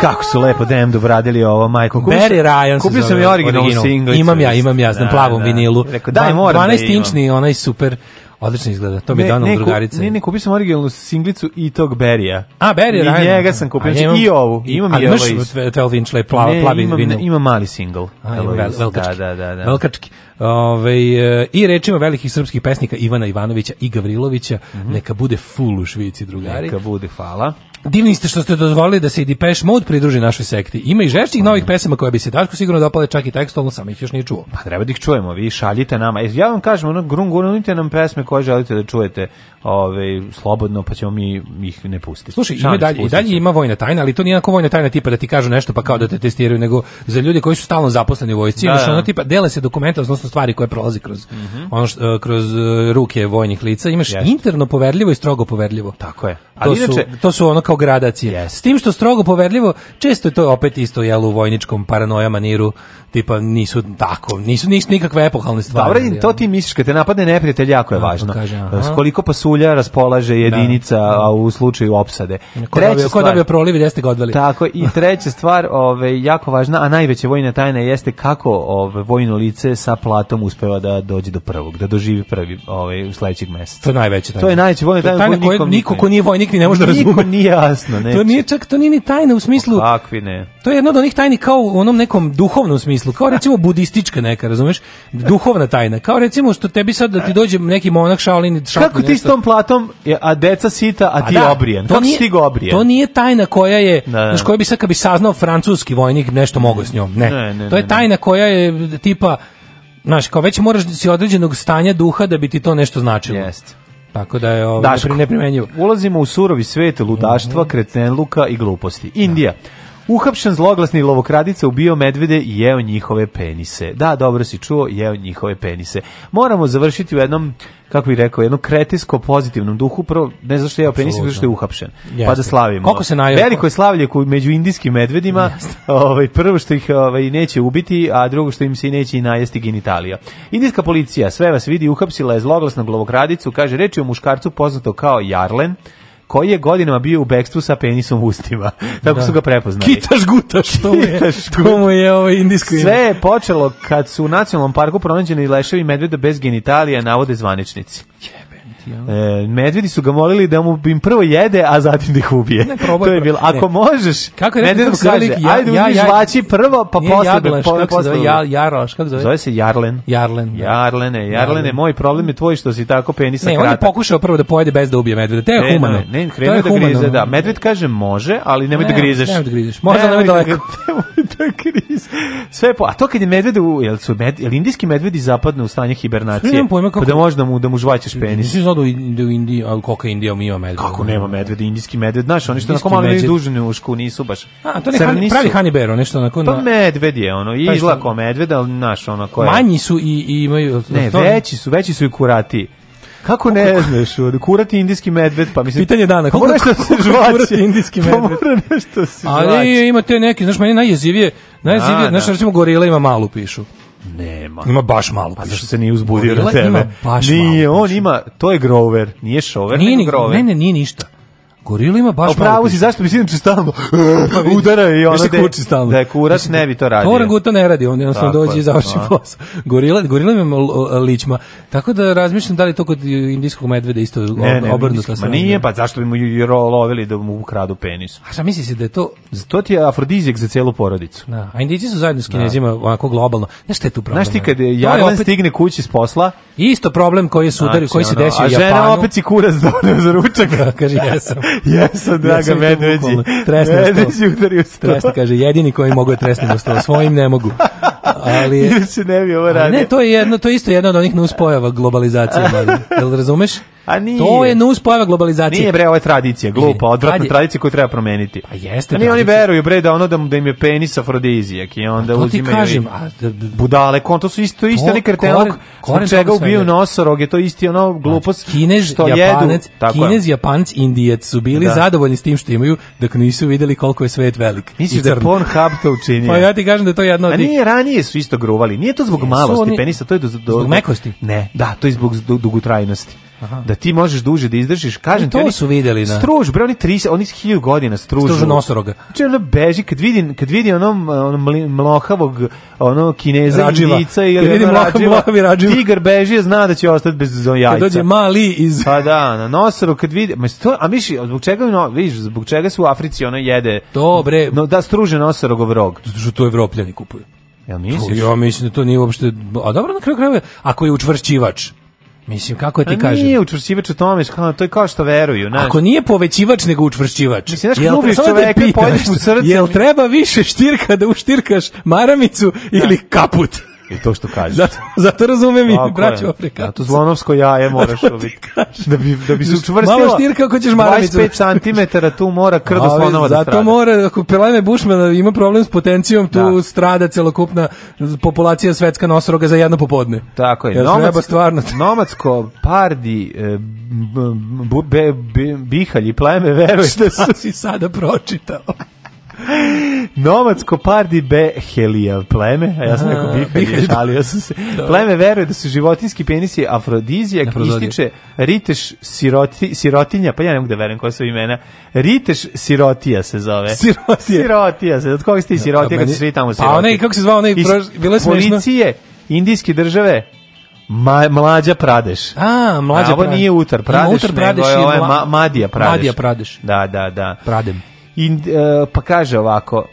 Kako su lepo DMD obradili ovo, majko.
Kupio Barry Ryan
Kupio sam
i
originalnu singlicu.
Imam ja, imam ja, na da, plavom da, vinilu.
Rekao, daj,
moram 12-inčni, da onaj super... Odlično izgleda. To mi je donala drugarice.
Ne, ne, kupio sam originalnu singlicu i tog Berija.
A, Berija, Ryan. I
njega sam kupio. znači I ovu. Imam i, i ovo. Ali imaš
12 inch lej, plavi plav imam,
vinil. Ima mali single.
velkački. Da, da, da. da. Velkački. Ove, ovaj, I rečima velikih srpskih pesnika Ivana Ivanovića i Gavrilovića. Mm -hmm. Neka bude full u Švici, drugari.
Neka bude, hvala.
Divni ste što ste dozvolili da se i Depeche Mode pridruži našoj sekti. Ima i žešćih novih pesama koje bi se Daško sigurno dopale čak i tekstualno, sam ih još nije čuo.
Pa treba da ih čujemo, vi šaljite nama. E, ja vam kažem, ono, grun, grungunite nam pesme koje želite da čujete ove, ovaj, slobodno, pa ćemo mi ih ne pustiti.
Slušaj, ima dalje, i dalje ima vojna tajna, ali to nije onako vojna tajna tipa da ti kažu nešto pa kao da te testiraju, nego za ljude koji su stalno zaposleni u vojsci, da, da. ono tipa dele se dokumenta, odnosno stvari koje prolazi kroz, mm -hmm. ono što, eh, kroz eh, ruke vojnih lica, imaš Jeste. interno poverljivo i strogo poverljivo.
Tako je. Ali to, inače,
su, to su ono kao preko gradacije. Yes. S tim što strogo poverljivo, često je to opet isto jelo u vojničkom paranoja maniru tipa nisu tako, nisu nisu nikakve epohalne stvari.
Dobro, to ti misliš kad te napadne neprijatelj jako je da, važno. Kaže, aha. koliko pasulja raspolaže da, jedinica da. a u slučaju opsade. Ko treća dobio,
stvar, ko dobio proliv i jeste ga
Tako i treća stvar, ovaj jako važna, a najveća vojna tajna jeste kako ovaj vojno lice sa platom uspeva da dođe do prvog, da doživi prvi ovaj u sledećeg meseca.
To je najveća tajna.
To je najveća vojna tajna, tajna
koju niko ko nije vojnik ni ne može da razume. Niko
nije jasno, ne.
To nije čak to nije ni tajna u smislu.
Kakvi ne.
To je jedno od onih tajni kao u onom nekom duhovnom smislu smislu, kao recimo budistička neka, razumeš? Duhovna tajna. Kao recimo što tebi sad da ti dođe neki monak Shaolin šaku,
Kako ti s tom platom, a deca sita, a pa ti da, obrijen? Kako si ti obrijen?
To nije tajna koja je, da, da. znaš, koja bi sad kad bi saznao francuski vojnik nešto mogo s njom. Ne. ne, ne to je tajna koja je tipa Znaš, kao već moraš si određenog stanja duha da bi ti to nešto značilo. Jeste. Tako da je ovo ovaj, Daško, neprimenjivo.
Ulazimo u surovi svet ludaštva, mm -hmm. kretenluka i gluposti. Indija. Da. Uhapšen zloglasni lovokradica ubio medvede i jeo njihove penise. Da, dobro si čuo, jeo njihove penise. Moramo završiti u jednom kako bih rekao, jednom kretinsko pozitivnom duhu, prvo ne zašto je jeo penis, zato što je uhapšen. Jeste. Pa da slavimo.
Koliko se najavio?
Veliko je slavlje među indijskim medvedima. Ovaj prvo što ih ovaj neće ubiti, a drugo što im se i neće i najesti genitalija. Indijska policija sve vas vidi, uhapsila je zloglasnu glavokradicu, kaže reč je o muškarcu poznato kao Jarlen koji je godinama bio u bekstvu sa penisom u ustima. Tako da. su ga prepoznali.
Kitaš gutaš, to mu je, to mu je ovo ovaj indijsko ime.
Sve je počelo kad su u nacionalnom parku pronađeni leševi medveda bez genitalija, navode zvaničnici. Yeah. E, medvedi su ga molili da mu im prvo jede, a zatim da ih ubije. Ne, probaj, to je bilo. Ako ne. možeš, kako je rekao kaže, ja, ajde ja, uzmi ja, prvo, pa posle. Jaglaš, da po, kako posle, zove, da ja, jaroš,
kako zove?
Zove se Jarlen.
Jarlen.
Da. Jarlene, Jarlene, moj problem je tvoj što si tako penisa ne, krata. Ne, on je
pokušao prvo da pojede bez da ubije medveda. Te je ne, humano.
Ne, ne,
krenuo
da humano. grize, da. Medved kaže može, ali nemoj da ne, da grizeš. Nemoj da grizeš.
Možda nemoj daleko.
Nemoj da grizeš. Sve po, a to kad je medved, jel su med, jel indijski medvedi zapadne u stanje hibernacije? Pa da možda mu da mu žvaćeš penis
do Indije, Indiji, a koliko Indijom ima
medveda? Kako nema medveda, indijski medved, znaš, oni što na komali malo dužne ušku, nisu baš. A,
to ne hani, pravi hanibero, nešto pa na kod. Pa
medved je, ono, i pa izgleda kao medved, ali naš, ono,
koje... Manji su i, i imaju...
Ne, to... veći su, veći su i kurati. Kako ne kako? znaš, kurati indijski medved, pa mislim...
Pitanje dana, kako nešto se
žvaće? Kurati
indijski medved.
Pa
mora nešto se žvaće. Ali ima te neki, znaš, meni najjezivije, najjezivije, da, znaš, da. recimo gorila ima malu pišu.
Nema.
Ima baš malo. Pa
zašto se nije uzbudio na tebe?
Baš
nije, malo on znači. ima, to je Grover, nije Šover, nije, nego Grover.
Ne, ne, nije ništa. Gorila ima baš
pravo si, zašto bi sinoć stalno pa udara i
ona da kuči
stalno. Da je kurac ne bi to
radio.
to
ne radi, on jednostavno dođe i završi da. posao. Gorila, gorila ima lićma. Tako da razmišljam da li to kod indijskog medveda isto ne,
ne,
obrnuto.
Ma nije, pa zašto bi mu juro lovili da mu ukradu penis? A
šta misliš da je to...
Zato ti je afrodizijek za celu porodicu.
Da, a indijci su zajedno s da. kinezima onako globalno. Znaš šta je tu problem?
Znaš ti kad ja opet... stigne kući s posla...
Isto problem koji, su udari, znači, koji se desio
u
Japanu. A žena
opet
si
kurac donio za ručak. Da, kaže, jesam. Jesam, draga, ja medveđi.
Tresne medveđi
udari u
kaže, jedini koji mogu je tresne u sto, svojim ne mogu.
Ali, Ili se ne bi ovo radio.
Ne, to je, jedno, to je isto jedna od onih nuspojava globalizacije. Jel razumeš? A nije. To je nus pojava globalizacije.
Nije bre, ovo je tradicija, glupa, odvratna je... tradicija koju treba promeniti.
Pa jeste. A nije,
oni veruju bre da ono da, da im je penis afrodizijak i onda pa uzimaju. kažem, a, budale, kon to su isto isto neki kartel. od čega ubiju nosorog, je to isti ono znači, glupost. Znači,
Kinez, što Japanac, jedu, Kinez, je. Japanac, Indijac su bili da. zadovoljni s tim što imaju,
dok
nisu videli koliko je svet velik.
Misliš da Pornhub to učinio?
Pa ja ti kažem da to jedno od A
nije, ranije su isto gruvali. Nije to zbog malosti penisa, to je
do, do, zbog mekosti.
Ne, da, to je zbog dugotrajnosti. Aha. da ti možeš duže da, da izdržiš. Kažem e,
to
ti, oni,
su videli na. Da.
Struž, bre, oni 30, oni 1000 godina stružu.
Stružu nosoroga.
Znači ono beži kad vidi kad vidi onom onom mlohavog, ono Kineza rađiva. indica ili kad
vidi
mlohav, mlohavi
rađiva.
Tigar beži, zna da će ostati bez jajca. Kad
dođe mali iz
Pa da, na nosoru kad vidi, ma sto, a miši, zbog čega no, vidiš, zbog čega se u Africi ona jede. Dobre. No da struže nosorogov rog.
Zato što to evropljani kupuju.
Ja mislim. Ja mislim da to nije uopšte, a dobro na kraju krajeva ako je učvršćivač Mislim, kako ti kažem? A nije
učvršćivač u tome, to je kao što veruju. Znaš.
Ako nije povećivač, nego učvršćivač.
Mislim, znaš, kad ubiješ da čoveka, pojedeš mu srce.
Jel treba više štirka da uštirkaš maramicu da. ili kaput?
I to što kažeš.
Zato, zato razumem i braću Afrikanca.
Zato zlonovsko jaje moraš oviti.
Da bi, da bi se učvrstilo.
Malo štir kako ćeš maramicu.
25 cm tu mora krdo slonova
da strada. Zato mora, ako Pelajme Bušman ima problem s potencijom, tu da. strada celokupna populacija svetska nosoroga za jedno popodne.
Tako
je. Jer nomadsko, treba
stvarno... Nomadsko, pardi, e, b, b, b, bihalji, plajme, veruj.
Šta si sada pročitao?
Novac Kopardi B. pleme, a ja sam rekao Bihalija, šalio sam se. Da. Pleme veruje da su životinski penisi afrodizijak, Afrodizijak. ističe Riteš siroti, sirotinja, pa ja ne mogu da verujem koja su imena. Riteš sirotija se zove.
Sirotija.
Sirotija
se,
od koga ste i sirotija kad su svi tamo sirotija? Pa onaj,
kako
se zvao,
onaj, prož... bilo je
smešno. Policije, indijske države, Ma,
mlađa Pradeš. A,
mlađa Pradeš.
Ovo
nije Utar Pradeš, Utar Pradeš nego je, ovo je ma,
Madija Pradeš. Madija Pradeš.
Da, da, da.
Pradem.
In, uh, e, pa kaže ovako, uh,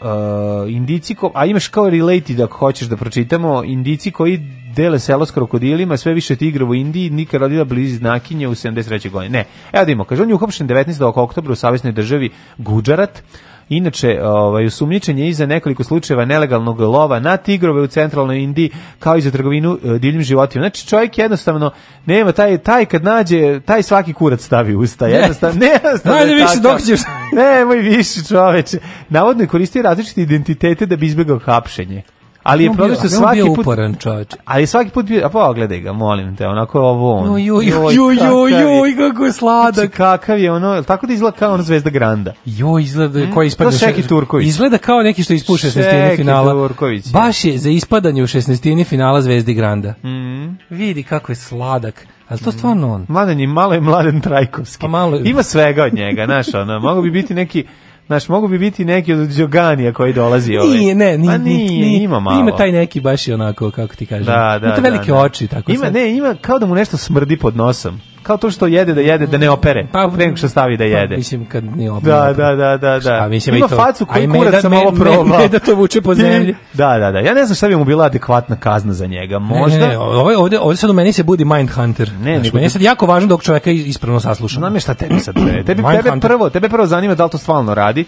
e, indici, ko, a imaš kao related da ako hoćeš da pročitamo, indici koji dele selo s krokodilima, sve više tigra u Indiji, Nika rodila blizi znakinje u 73. godine. Ne, evo da imamo, kaže, on je uhopšen 19. oktobra u savjesnoj državi Guđarat, Inače, ovaj sumnjičenje i za nekoliko slučajeva nelegalnog lova na tigrove u centralnoj Indiji, kao i za trgovinu e, divljim životinjama. Znači čovjek jednostavno nema taj taj kad nađe, taj svaki kurac stavi u usta. Jednostavno ne, jednostavno. Ajde više dok ćeš. Ne, moj više čoveče. Navodno koristi koristio različite identitete da bi izbegao hapšenje ali je proglašen svaki put
uporan čovjek.
Ali svaki put bio, a pogledaj ga, molim te, onako je ovo on.
Joj, joj, joj, joj, kako je sladak. Znači,
kakav je ono, tako da izgleda kao on Zvezda Granda.
Joj, izgleda mm, koji
ispada. To Šeki
Turković. Izgleda kao neki što ispuše 16. finala. Turković.
Baš je
za ispadanje u 16. finala Zvezdi Granda. Mm. Vidi kako je sladak. Ali to stvarno on.
Mladen je malo je Mladen Trajkovski. Pa malo... Ima svega od njega, znaš, ono, mogu bi biti neki Znaš, mogu bi biti neki od Džoganija koji dolazi ovaj. Pa nije,
ne, nije, nije, nije, ima malo. Ima taj neki baš i onako, kako ti kažem.
Da,
da, ima te da, velike da, da. oči, tako
Ima, sad.
ne, ima kao da mu nešto smrdi pod nosom kao to što jede da jede da ne opere. Pa pre nego što stavi da pa, jede.
Pa, mislim kad ne da, opere.
Da, da, da, pa, da, da. A mislim Ima
i to. facu koju kurac da sam malo probao. da to vuče po zemlji.
da, da, da. Ja ne znam šta bi mu bila adekvatna kazna za njega. Možda. Ne, ovaj ovde
ne ovdje, ovdje, sad u meni se budi mind hunter. Ne, znači, nego, meni je sad jako važno dok čoveka ispravno sasluša.
nam je šta tebi sad. tebi tebe prvo, tebe prvo zanima da li to stvarno radi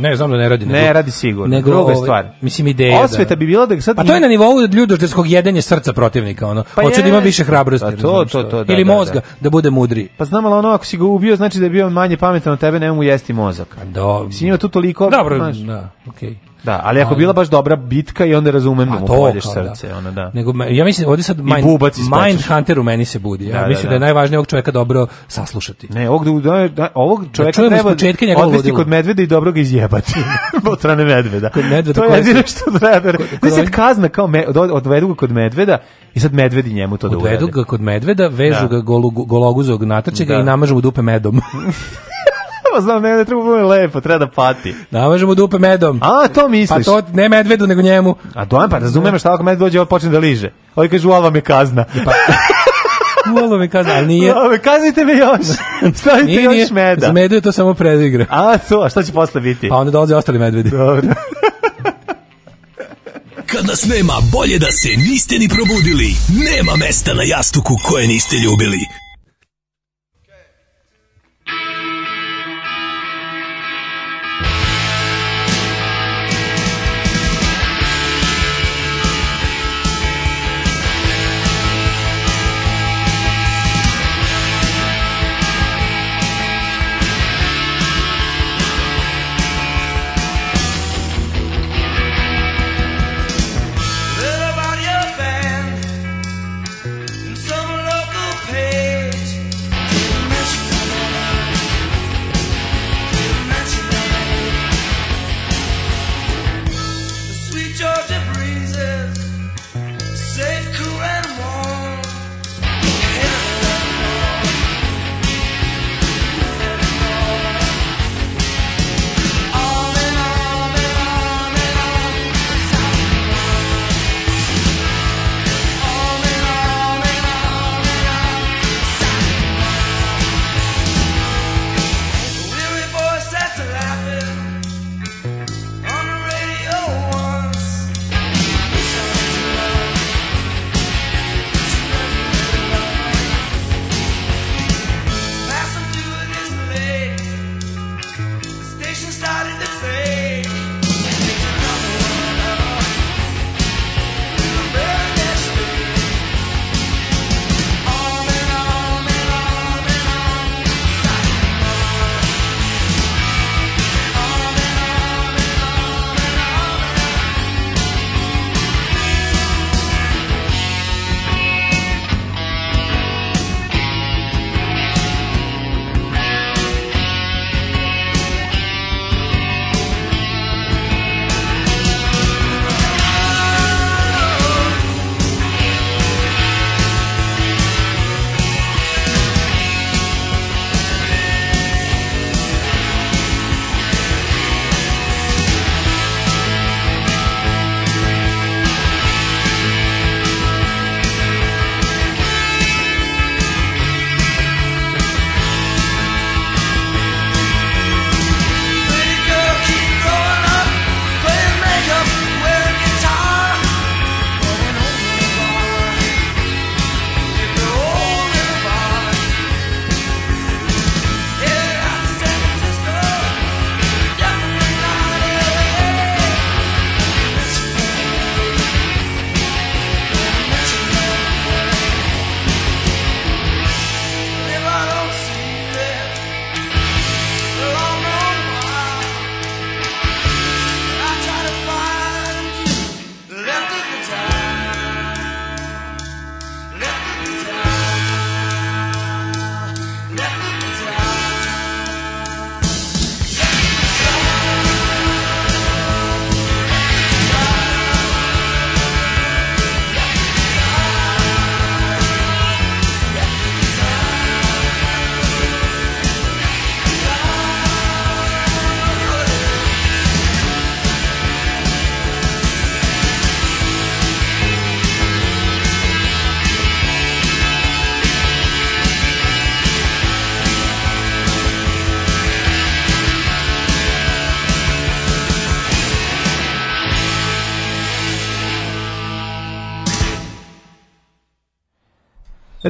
Ne, znam da ne radi.
Ne ne radi sigurno. Nego, Druga ovaj- stvar.
Mislim, ideja.
Osveta da- bi bila da sad...
Pa to je na nivou ljudožderskog jedenja srca protivnika, ono. Pa Hoće da ima više hrabrosti.
Pa to, to, to, da,
Ili da, mozga, da, da bude mudri.
Pa znam, ali ono, ako si ga ubio, znači da je bio manje pametan od tebe, nemoj mu jesti mozak.
Da.
Mislim, ima tu toliko...
Dobro, da, okej.
Da, ali ako bila baš dobra bitka i onda razumem da mu polješ da. srce, da. ona da.
Nego ja mislim ovdje sad
mind,
mind hunter u meni se budi. Ja da, da mislim da, da. da je najvažnije ovog čoveka dobro saslušati.
Ne, ovog da, da, da ovog čovjeka treba
odvesti
kod medveda i dobro ga izjebati. Potrane medveda. Kod medveda. To je jedino što treba. Da se kazna kao me, odvedu ga kod medveda i sad medvedi njemu to da urede.
Odvedu ga kod medveda, vežu ga gologuzog natrčega ga i namažu mu dupe medom.
Dobro, znam, ne, ne treba bude lepo, treba da pati.
Namažemo da, dupe medom.
A, to misliš?
Pa to ne medvedu, nego njemu.
A to pa razumem šta ako med dođe, on počne da liže. Ovi kažu, ova je kazna. E, pa,
Malo me kazna, ali nije. Ove, me kaznite
me još. Stavite nije, još meda. Za
medu je to samo predigra.
A,
to, a
šta će posle biti?
Pa onda dolaze ostali medvedi.
Dobro. Kad nas nema, bolje da se niste ni probudili. Nema mesta na jastuku koje niste ljubili.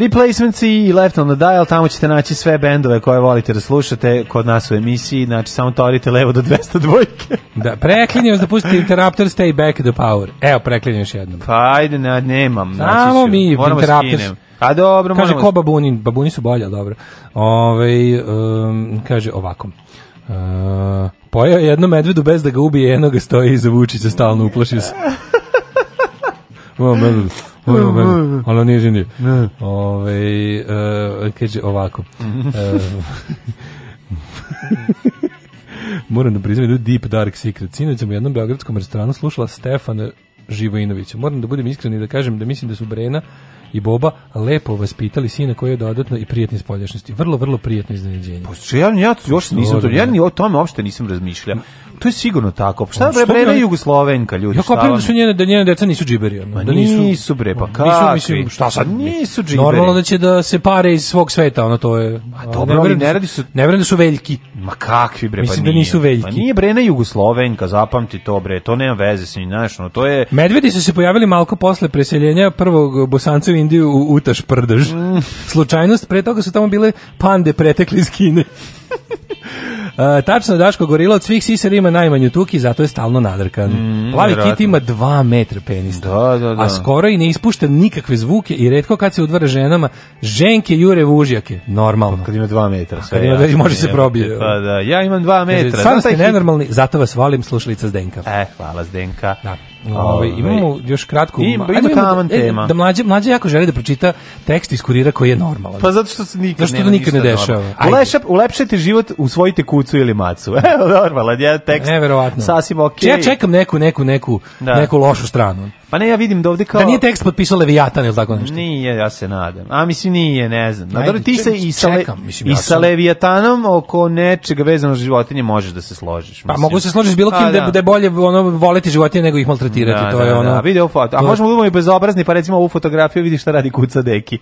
Replacement C i Left on the Dial, tamo ćete naći sve bendove koje volite da slušate kod nas u emisiji, znači samo torite levo do 202.
da, preklinjem da pustite Interruptor stay back the power. Evo, preklinjem još jednom.
Pa ajde, ne, nemam.
Znači samo mi,
da Interrupters. A pa, dobro, Kaže, da ko babuni? Babuni su bolja, dobro. Ove, ovaj, um, kaže ovako. Uh, e, pojao jedno medvedu bez da ga ubije, ga stoji iza Vučića, stalno uplaši
se.
ali on
nije iz
Indije. Ove, ovaj, kaže ovako. E, moram da priznam jednu deep dark secret. Sinoć sam u jednom beogradskom restoranu slušala Stefana Živojinovića. Moram da budem iskren i da kažem da mislim da su Brena i Boba lepo vaspitali sina koji je dodatno i prijetni spoljašnjosti. Vrlo, vrlo prijatno iznenađenje.
Pošto pa ja, ja još nisam to, ja ni o tome uopšte nisam razmišljao to je sigurno tako. Pa šta bre bre je Jugoslovenka, ljudi. Ja kapiram
da su njene da njene deca nisu džiberi,
ono.
Da
nisu, nisu bre, pa kako? Nisu, mislim,
šta sad?
Pa nisu džiberi.
Normalno da će da se pare iz svog sveta, ono to je.
A dobro, ali da ne radi su
ne verujem da su veljki.
Ma kakvi bre, pa
mislim pa da nisu veljki.
Pa nije bre na Jugoslovenka, zapamti to bre, to nema veze sa njim, znaš, ono to je
Medvedi su se pojavili malko posle preseljenja prvog Bosanca u Indiju u Utaš Prdež. Mm. Slučajnost, pre toga su tamo bile pande pretekli iz Kine. E, tačno Daško Gorila od svih sisara ima najmanju tuki, zato je stalno nadrkan. Mm, Plavi kit ima 2 metra penista.
Da, da, da.
A skoro i ne ispušta nikakve zvuke i redko kad se udvara ženama, ženke jure vužjake, normalno.
Pa kad ima 2 metra.
Sve, kad ima, ja, može se probije.
Pa da, ja imam 2 metra. Sam
ste hit... nenormalni, zato vas volim, slušalica Zdenka.
E, hvala Zdenka.
Da. Ovaj, ovaj imamo još kratko.
Ima, ima taman e, tema.
Da mlađe mlađe jako želi da pročita tekst iz kurira koji je normalan.
Pa zato što se nikad
zato što nema, nikad ne dešava.
Ulepšap, ulepšajte život, usvojite kucu ili macu. Evo normalan jedan tekst.
Neverovatno.
Sasvim okej.
Okay. Ja čekam neku neku neku da. neku lošu stranu.
Pa ne, ja vidim da ovde kao...
Da nije tekst potpisao Leviatan ili tako nešto?
Nije, ja se nadam. A mislim nije, ne znam. Ajde, Nador, ti se i sa, i sa Leviatanom oko nečega vezano za životinje možeš da se složiš. Pa, mislim.
Pa
mogu
se složiti s bilo pa, kim a, da, da. je bolje ono, voleti životinje nego ih maltretirati. Da, to da, je ono... Da,
video foto. A možemo da i bezobrazni, pa recimo ovu fotografiju vidi šta radi kuca deki.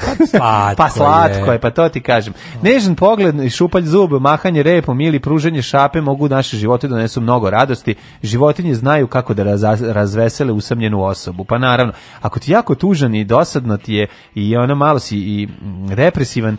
Pa slatko, pa slatko je. je.
pa to ti kažem. Nežan pogled i šupalj zub, mahanje repom ili pruženje šape mogu naše živote da donesu mnogo radosti. Životinje znaju kako da raz, razvesele usamljenu osobu. Pa naravno, ako ti jako tužan i dosadno ti je i ono malo si i mm, represivan,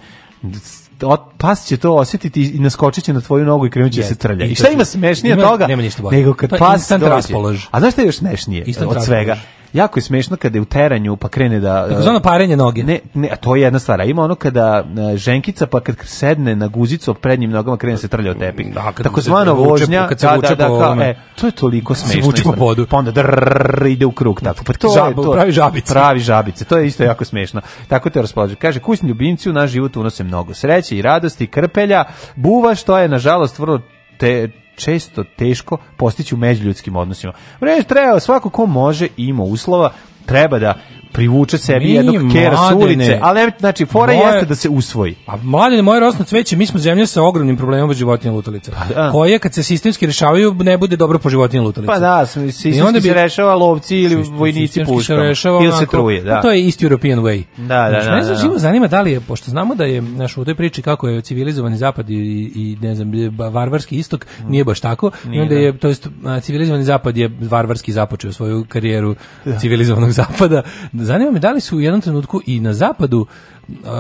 od, pas će to osjetiti i naskočit će na tvoju nogu i krenut će se trljati. I šta ima smešnije ima, toga?
Nema ništa
bolje. Nego kad to pas
dođe.
A znaš šta je još smešnije od svega? Raspolož jako je smešno kada je u teranju pa krene da
Tako ono e, parenje noge.
Ne, ne, a to je jedna stvar. A ima ono kada e, ženkica pa kad sedne na guzicu prednjim nogama krene da se trlja od tepih. Da, Tako zvano vožnja, kad se da, vuče da, da, po, da, e, to je toliko smešno.
Vuče po podu.
Pa onda drrr, ide u krug tako. Pa to, Žab, je, to
pravi žabice.
Pravi žabice. To je isto jako smešno. Tako te raspolaže. Kaže kućni ljubimci u naš život unose mnogo sreće i radosti, krpelja, buva što je nažalost vrlo te često teško postići u međuljudskim odnosima. Vreći treba svako ko može ima uslova treba da privuče sebi mi, jednog kera s ulice, ali znači fora moje, jeste da se usvoji.
A mladine, moje rosno cveće, mi smo zemlja sa ogromnim problemom životinja lutalica. Pa, da. koje kad se sistemski rešavaju ne bude dobro po životinja lutalica.
Pa da, sistemski onda bi, se rešava lovci ili vojnici puškom.
ili se truje,
da. Pa to je isti European way.
Da, da, znači, da. Ne znam, da, da. Živo zanima da li je, pošto znamo da je, znaš, u toj priči kako je civilizovani zapad i, i ne znam, varvarski istok, mm. nije baš tako. Nije, I onda da. je, to jest, civilizovani zapad je varvarski započeo svoju karijeru da. civilizovanog zapada zanima me da li su u jednom trenutku i na zapadu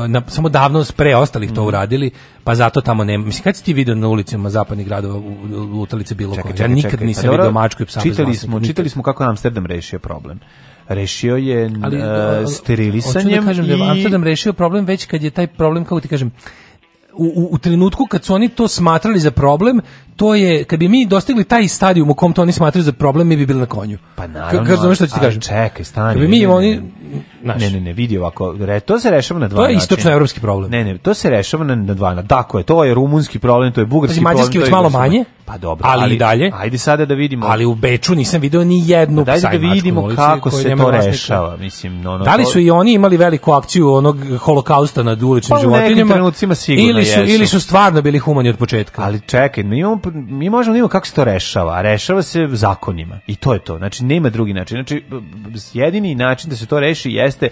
na, samo davno pre ostalih to mm. uradili, pa zato tamo nema. Mislim, kad si ti vidio na ulicama zapadnih gradova lutalice bilo
koje?
Ja
nikad
čekaj. nisam pa vidio mačku i psa
čitali smo, nikad. čitali smo kako nam Amsterdam rešio problem. Rešio je ali, uh, sterilisanjem. da
kažem i...
da je
Amsterdam rešio problem već kad je taj problem, kako ti kažem, u, u u trenutku kad su oni to smatrali za problem, to je kad bi mi dostigli taj stadijum u kom to oni smatrali za problem, mi bi bili na konju.
Pa naravno. Kako
znaš što ti kažem?
Čekaj, stani. Kad bi mi ne, oni naš. Ne, ne, ne, vidi ovako, re, to se rešava na dva načina. To
je istočno evropski problem.
Ne, ne, to se rešava na, na dva načina. Tako je, to je rumunski problem, to je bugarski znači, problem. Mađarski
je malo manje.
Pa dobro,
ali, ali i dalje.
Ajde sada da vidimo.
Ali u Beču nisam video ni pa jednu Dajde da
vidimo kako se to rešava, mislim, no, no, Da
li su i oni imali veliku akciju onog holokausta nad uličnim pa, životinjama?
trenucima sigurno
ili su ili su stvarno bili humani od početka.
Ali čekaj, mi imamo, mi možemo da imamo kako se to rešava, a rešava se zakonima. I to je to. Znači nema drugi način. Znači jedini način da se to reši jeste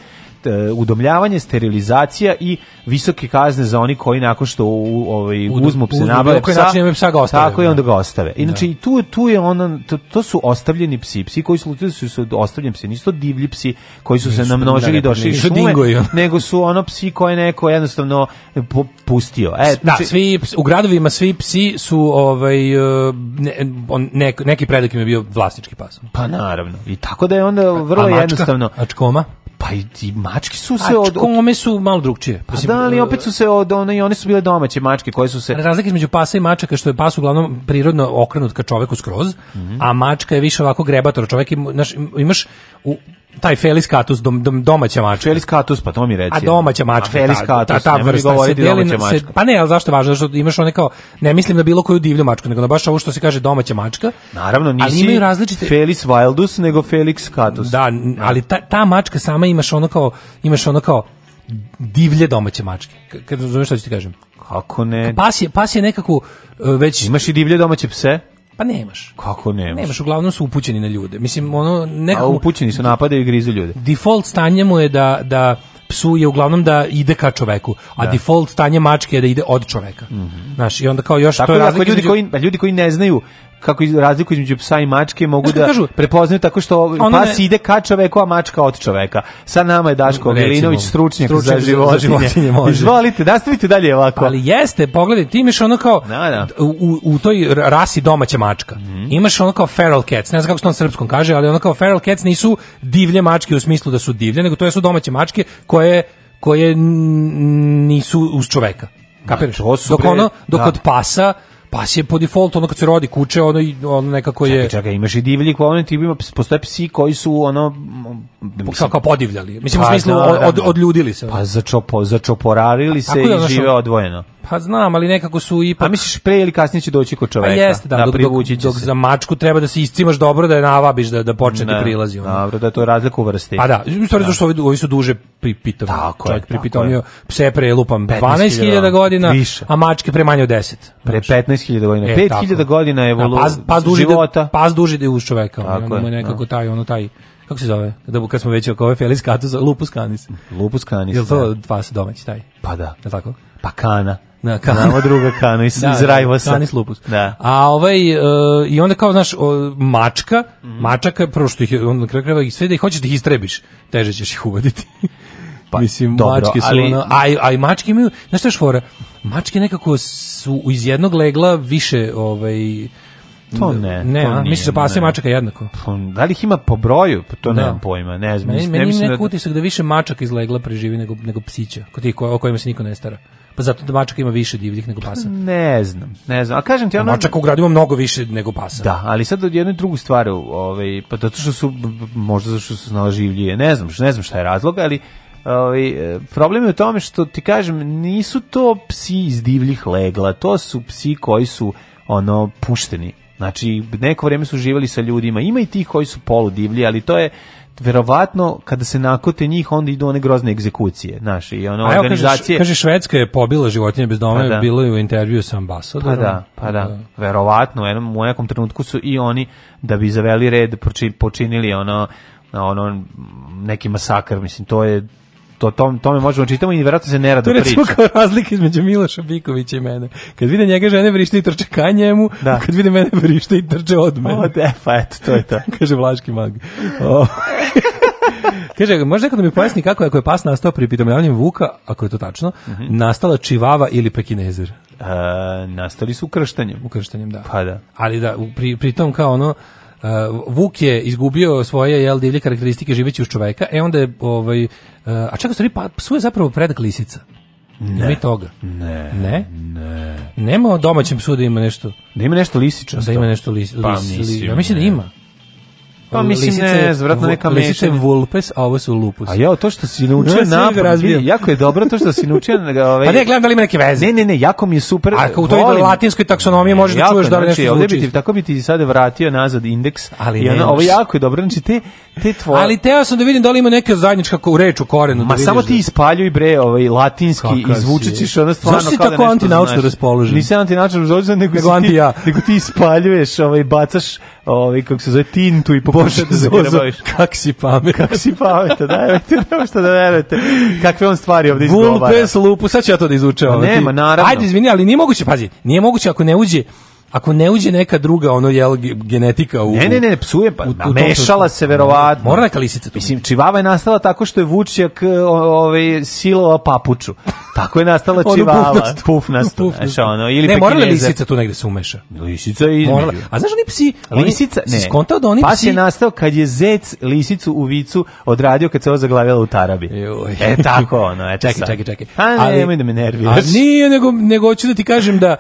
E, udomljavanje, sterilizacija i visoke kazne za oni koji nakon što u, ovaj, uzmu pse nabave
psa,
da
psa
ga
ostave,
tako i da. onda ga ostave. Inače, da. i tu, tu je ona, to, to, su ostavljeni psi, psi koji su, su, su ostavljeni psi, nisu to divlji psi koji su nisu se namnožili i došli iz šume,
nego su ono psi koje neko jednostavno pustio. E, da, znači, svi, u gradovima svi psi su ovaj, e, ne, on, ne, neki predak im je bio vlasnički pas.
Pa naravno. I tako da je onda pa vrlo A mačka? jednostavno. A čkoma? Pa i, i mačke su se od... kome
su malo drugčije.
Pa da, ali e, opet su se od... One, I one su bile domaće mačke koje su se...
Razlika između pasa i mačaka što je pas uglavnom prirodno okrenut ka čoveku skroz, mm -hmm. a mačka je više ovako grebator. Čovek imaš... imaš u, taj Felis catus dom, dom, domaća mačka.
Felis catus, pa to mi reći.
A domaća da. mačka. A felis catus, ta, ta, ta
vrsta se deli, se,
pa ne, ali zašto je važno, zašto imaš one kao, ne mislim na bilo koju divlju mačku, nego na baš ovo što se kaže domaća mačka.
Naravno, nisi ali imaju različite... Felis wildus, nego Felix catus.
Da, da, ali ta, ta mačka sama imaš ono kao, imaš ono kao, divlje domaće mačke. Kad razumeš šta ću ti kažem?
Kako ne?
Pas je, pas je nekako uh, već...
Imaš i divlje domaće pse?
Pa nemaš.
Kako nemaš?
Nemaš, uglavnom su upućeni na ljude. Mislim, ono,
nekako... A upućeni su napadaju i grizu ljude.
Default stanje mu je da, da psu je uglavnom da ide ka čoveku, a da. default stanje mačke je da ide od čoveka. Mm -hmm. Znaš, i onda kao još
Tako to je da, razlika ljudi koji ljudi koji ne znaju kako iz, razliku između psa i mačke mogu da kažu, prepoznaju tako što pas ne... ide ka čoveku, a mačka od čoveka. Sa nama je Daško Gelinović, stručnjak, stručnjak, za životinje. životinje može. Izvolite, nastavite dalje ovako.
Ali jeste, pogledaj, ti imaš ono kao da, da. U, u toj rasi domaća mačka. Mm Imaš ono kao feral cats, ne znam kako što to na srpskom kaže, ali ono kao feral cats nisu divlje mačke u smislu da su divlje, nego to su domaće mačke koje koje nisu uz čoveka. Kapiraš? Dok ono, dok da. od pasa Pas je po defaultu, ono kad se rodi kuče, ono, i ono nekako je... Čekaj,
čekaj, imaš i divlji klonet, ima, postoje psi koji su, ono...
Mislim, kao, podivljali. Mislim, pa, u smislu, da, od, da, da. odljudili se.
Pa začopo, začoporarili se i žive odvojeno.
Pa znam, ali nekako su ipak... A
misliš pre ili kasnije će doći kod čoveka? A
pa jeste, da, da dok, dok, dok za mačku treba da se iscimaš dobro, da je navabiš, da, da počne da prilazi.
Ono. Dobro, da je to razliku vrsti.
Pa da, stvari da. zašto ovi, ovi su duže pripitavni. Tako Čovjek je, pripitomio pse pre, lupam, 12.000 godina, više. a mačke pre manje od 10.
Pre 15.000 godina. E, 5.000 godina je evolu... Da, pas, pas
života. Da, pas duži da je uz čoveka. Tako ono, je. Nekako da. taj, ono taj kako se zove? Da kad smo već oko ove Felis Catus, Lupus canis.
Lupus
canis. Jel to da. vas
domaći taj? Pa da. Je tako? Pa
kana. Na
kana. druga kana iz, da, iz da, Rajvosa. Kanis lupus. Da.
A ovaj, uh, i onda kao, znaš, o, mačka, mm -hmm. mačaka, prvo što ih, on na kraju krajeva, sve da ih hoćeš da ih istrebiš, teže ćeš ih uvoditi.
Pa, Mislim, dobro, mačke
su ali... ono, a, a i mačke imaju, znaš šta je šfora, mačke nekako su iz jednog legla više, ovaj,
to ne.
Ne,
to
a? Nije, misliš da pasa i mačaka jednako? Pa,
da li ih ima po broju? Pa to ne. Da. nemam pojma, ne
znam. Meni, meni ne mislim da... utisak da više mačaka izlegla preživi nego, nego psića, kod tih ko, o kojima se niko ne stara pa zato da mačak ima više divljih nego pasa.
Ne znam, ne znam. A kažem ti
ono... Mačak u gradu ima mnogo više nego pasa.
Da, ali sad od jedne drugu stvari, ovaj, pa zato što su, možda zato što su znala življije, ne znam, ne znam šta je razlog, ali ovaj, problem je u tome što ti kažem, nisu to psi iz divljih legla, to su psi koji su ono pušteni Znači, neko vrijeme su živjeli sa ljudima. Ima i tih koji su polu divlji, ali to je verovatno kada se nakote njih onda idu one grozne egzekucije naše i ono A evo, organizacije kaže,
kaže Švedska je pobila životinje bez doma pa da. bilo je u intervju sa ambasadorom
pa da, pa da pa da. verovatno u jednom u nekom trenutku su i oni da bi zaveli red počinili ono ono neki masakr mislim to je to tom, tome možemo čitamo znači, i verovatno se nerado
priča. To je kao razlika između Miloša Bikovića i mene. Kad vide njega žene vrište i trče ka njemu, da. kad vide mene vrište i trče od mene.
Od de, da, pa eto, to je to.
Kaže Vlaški mag. Kaže, Kaže, možda nekako da mi pojasni kako je ako je pas nastao pri pitomljanjem vuka, ako je to tačno, mm -hmm. nastala čivava ili pekinezer? E,
nastali su ukrštanjem. Ukrštanjem,
da. Pa
da.
Ali da, pri, pri tom kao ono, Uh, Vuk je izgubio svoje jel divlje karakteristike živeći uz čoveka, e onda je ovaj uh, a čekaj, stvari pa su je zapravo predak lisica. Ne. Ima toga.
Ne.
Ne.
Ne.
Nema domaćem psu da ima nešto.
Da ima nešto
lisičasto. Da ima nešto lis,
pa, mislim, ja
mislim da ima.
Pa mislim lisice, ne, zvratno neka
mešanja. Lisice vulpes, a ovo su lupus.
A ja, to što si naučio no, da napad, jako je dobro to što si naučio.
Da ovaj, pa ne, gledam da li ima neke veze.
Ne, ne, ne, jako mi je super.
A u toj volim. latinskoj taksonomiji možeš da čuješ da li znači, nešto zvuči. Bi
tako bi ti sada vratio nazad indeks,
ali ne. ono,
ovo jako je dobro. Znači, te, te tvoje...
Ali teo sam da vidim da li ima neka u reč u korenu.
Ma
da
samo ti da- ispaljuj bre ovaj, latinski i zvučećiš ono stvarno
kao da nešto znaš. Zašto si tako antinaučno raspoložen?
Nisam antinaučno raspoložen, nego ti ispaljuješ, ovaj, bacaš ovaj kako se zove tintu i pokuša da zagrabaviš. Kak si pamet, kak
si pamet,
da verujete, nema da verujete. Kakve on stvari ovde izgovara. Vulpes
lupu, sad ću ja to da izučavam. Nema, naravno. Ajde, izvini, ali nije moguće, pazi, nije moguće ako ne uđe ako ne uđe neka druga ono
je
genetika
u Ne, ne, ne, psuje pa u, mešala se verovatno. Mora neka lisica tu. Mislim čivava je nastala tako što je Vučjak e, ovaj silovao papuču. Tako je nastala čivava, pufnasta, znači ono ili Ne, mora lisica
tu negde se umeša.
Lisica i
A znaš oni psi, oni, lisica, ne. Skontao da oni psi. Pa je
nastao kad je zec lisicu u vicu odradio kad se ona zaglavila u tarabi. Joj. E tako ono, e
čekaj, čekaj, čekaj.
Pa Ali ne, da me nerviraš. A nije
nego nego hoću da ti kažem da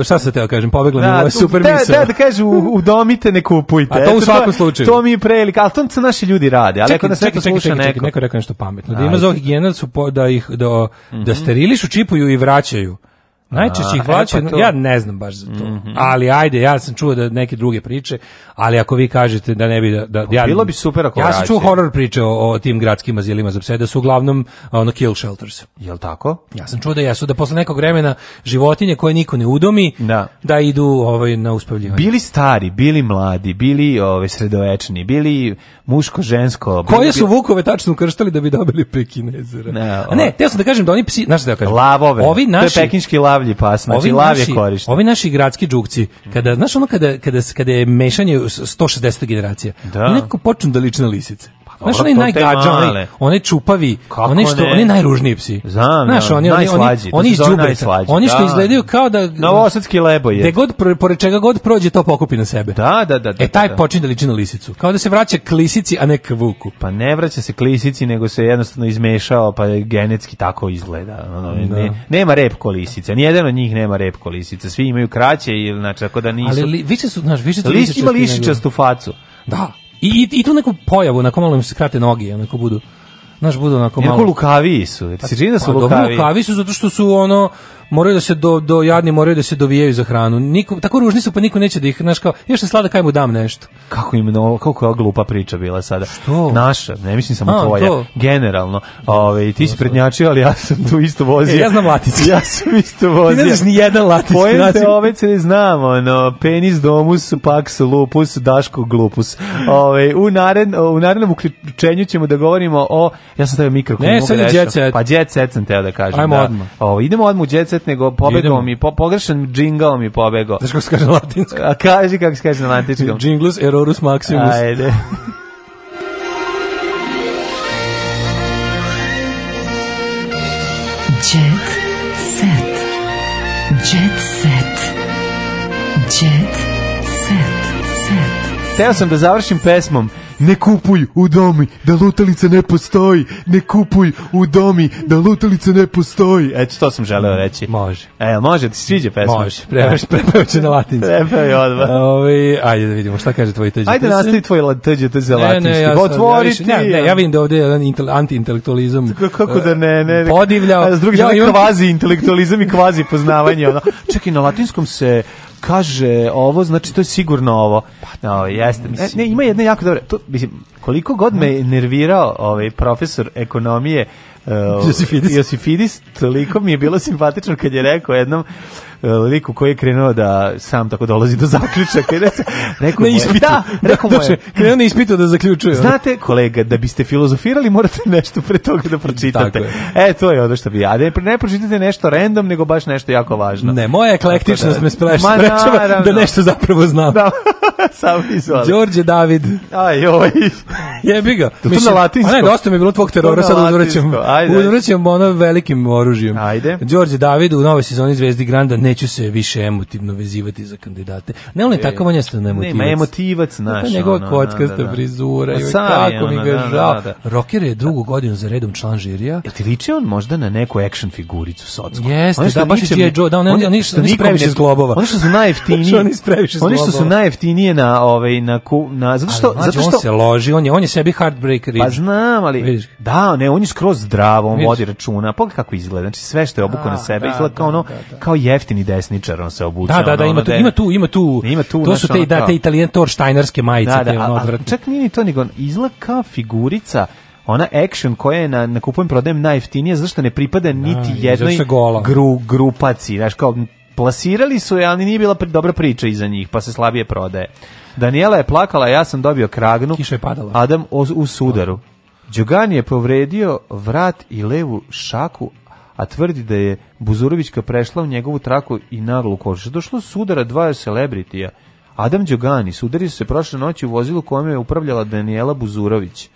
e, šta se teo da kažem, pobegla slogan, da, ovo je super da, misla. Da, da
kažu, udomite,
ne kupujte. A to u svakom slučaju. To mi je prelik,
ali to se naši ljudi radi, ali čekaj, ako nas neko čekaj, sluša čekaj, neko. Čekaj, neko rekao nešto
pametno. Da ima zoohigijena da, ih,
da,
da sterilišu, čipuju i vraćaju. Najčešće ih e, vlače, pa ja ne znam baš za to, mm -hmm. ali ajde, ja sam čuo da neke druge priče, ali ako vi kažete da ne bi, da, da ja,
Bilo bi super ako Ja
sam čuo horror priče o, o tim gradskim azilima za pse, da su uglavnom ono kill shelters.
Jel tako?
Ja sam čuo da jesu, da posle nekog vremena životinje koje niko ne udomi, da, da idu ovaj, na uspavljivanje.
Bili stari, bili mladi, bili ovaj, sredovečni, bili muško-žensko. Koje
su vukove tačno ukrštali da bi dobili pekinezera? Ne, o... ne, teo sam da kažem da oni psi, znaš da kažem, lavove, ovi
naši, to je pekinški lave lavlji pas, znači
ovi lav je korišten. Ovi naši gradski džukci, kada, znaš ono kada, kada, kada je mešanje 160 generacija, da. neko počne da liče na lisice. Znaš, onaj najgađa, onaj, čupavi, oni što, oni najružniji psi. Znam, Znaš, oni, oni, oni, oni iz džubreta, oni što da. izgledaju kao da...
Novosadski lebo je. De
god, pored čega god prođe, to pokupi na sebe.
Da, da, da. da
e, taj
da.
počinje da liči na lisicu. Kao da se vraća k lisici, a ne k vuku.
Pa ne vraća se k lisici, nego se jednostavno izmešao, pa genetski tako izgleda. Ono, da. ne, nema rep ko lisice, nijedan od njih nema rep ko lisice, svi imaju kraće, ili, znači, tako da nisu... Ali
li, više su,
znaš, više
su...
List ima lišičastu facu.
Da, I, i, i tu neku pojavu, onako malo im se krate noge, onako budu, znaš, budu onako malo... Iako
lukaviji su, jer pa, se čini da su pa, lukaviji. Dobro,
lukaviji su zato što su ono, moraju da se do, do jadni moraju da se dovijaju za hranu. Niko, tako ružni su pa niko neće da ih, znaš kao, još slada kaj mu dam nešto.
Kako im no, kako
je
glupa priča bila sada.
Što?
Naša, ne mislim samo A, tvoja, to. generalno. Ove, ti si prednjačio, ali ja sam tu isto vozio. E,
ja znam latici.
ja sam isto vozio. Ti ne
znaš ni jedan latici. Pojem
te ove ne znam, ono, penis domus, pax lupus, daško glupus. Ove, u, nared, u narednom uključenju ćemo da govorimo o, ja sam stavio mikrofon.
Ne, sad je djecet.
Pa djecet sam teo da kažem. Ajmo da. odmah. Ovo, idemo odmah u djecet budžet, nego pobegom i po, pogrešan džingao mi pobegao. Znaš kako
se kaže na
A kaži kako se kaže na latinskom. Džinglus
errorus maximus.
Ajde. Jet set. Jet set. Jet set. set. Teo sam da završim pesmom ne kupuj u domi, da lutalica ne postoji, ne kupuj u domi, da lutalica ne postoji. Eto, što sam želeo reći.
Može.
E, može, ti sviđa pesma?
Može, prevaš, prepajuće na latinski. Prepavi
odmah. E, Ove, ovaj,
ajde da vidimo, šta kaže tvoj teđe.
Ajde, nastavi tvoj teđe teđe latinski. Ne, ne, ja,
Otvoriti, ja, ne, ne, ja vidim da ovde je jedan antiintelektualizam
intelektualizam Kako da ne, ne. E,
podivljao. A s druge
ja, kvazi-intelektualizam i kvazi-poznavanje. Ono. Čekaj, na latinskom se kaže ovo, znači to je sigurno ovo.
No, pa, jeste,
mislim. Ne, ne, ima jedna jako dobra, to, mislim, koliko god me nervirao ovaj profesor ekonomije Uh, Josifidis. Josifidis, toliko mi je bilo simpatično kad je rekao jednom E, liku koji je krenuo da sam tako dolazi do zaključaka.
Rekao na ispitu. Da,
da, rekao mu je.
Krenuo na ispitu da zaključuje.
Znate, kolega, da biste filozofirali morate nešto pre toga da pročitate. E, to je ono što bi ja. Ne pročitate nešto random, nego baš nešto jako važno.
Ne, moja eklektičnost me da- sprečava da, da nešto zapravo znam. Da,
sam izvali. Đorđe
David.
Aj, joj.
Jebi ga. To,
to na latinsko. A ne, dosta mi
je bilo tvog terora, sad uzvraćam, uzvraćam ono velikim oružjem.
Ajde. Đorđe
David u nove sezoni Zvezdi Granda ne neću se više emotivno vezivati za kandidate. Ne, e, on je takav, on jeste emotivac. Nema
emotivac naš. Pa njegova
ono, kockasta da, da, da. frizura, i kako mi ga da, da, žao. Rocker je drugu godinu za redom član žirija.
Jel ti liči on možda na neku action figuricu sodsku?
Jeste, da, baš je Joe, da, on, on, on, što previše iz globova. Oni
što su najjeftiniji. oni previše on što su najjeftinije na, ovaj, na, na, zato što... zato
što on se loži, on je, on je sebi heartbreaker.
Pa znam, ali... Da, ne, on je skroz zdravo, on vodi računa. pogled kako izgleda, znači sve što je obukao na sebe, izgleda kao ono, kao jeftini ni desničar, on se obuče.
Da, da, da, ima tu, ima tu, ima tu. Ima tu to su te, da, te italijan Torštajnerske majice. Da, da, te,
a, a, čak nije ni to, nego izlaka figurica ona action koja je na, na kupujem prodajem najftinije zašto ne pripada da, niti da, jednoj gru, grupaciji znači kao plasirali su je ali nije bila pri, dobra priča iza njih pa se slabije prodaje Daniela je plakala ja sam dobio kragnu kiša je padala Adam o, u sudaru Đogani je povredio vrat i levu šaku a tvrdi da je Buzurovićka prešla u njegovu traku i naglo košu. Došlo su udara dva celebritija. Adam Đogani sudario se prošle noći u vozilu kojom je upravljala Daniela Buzurović.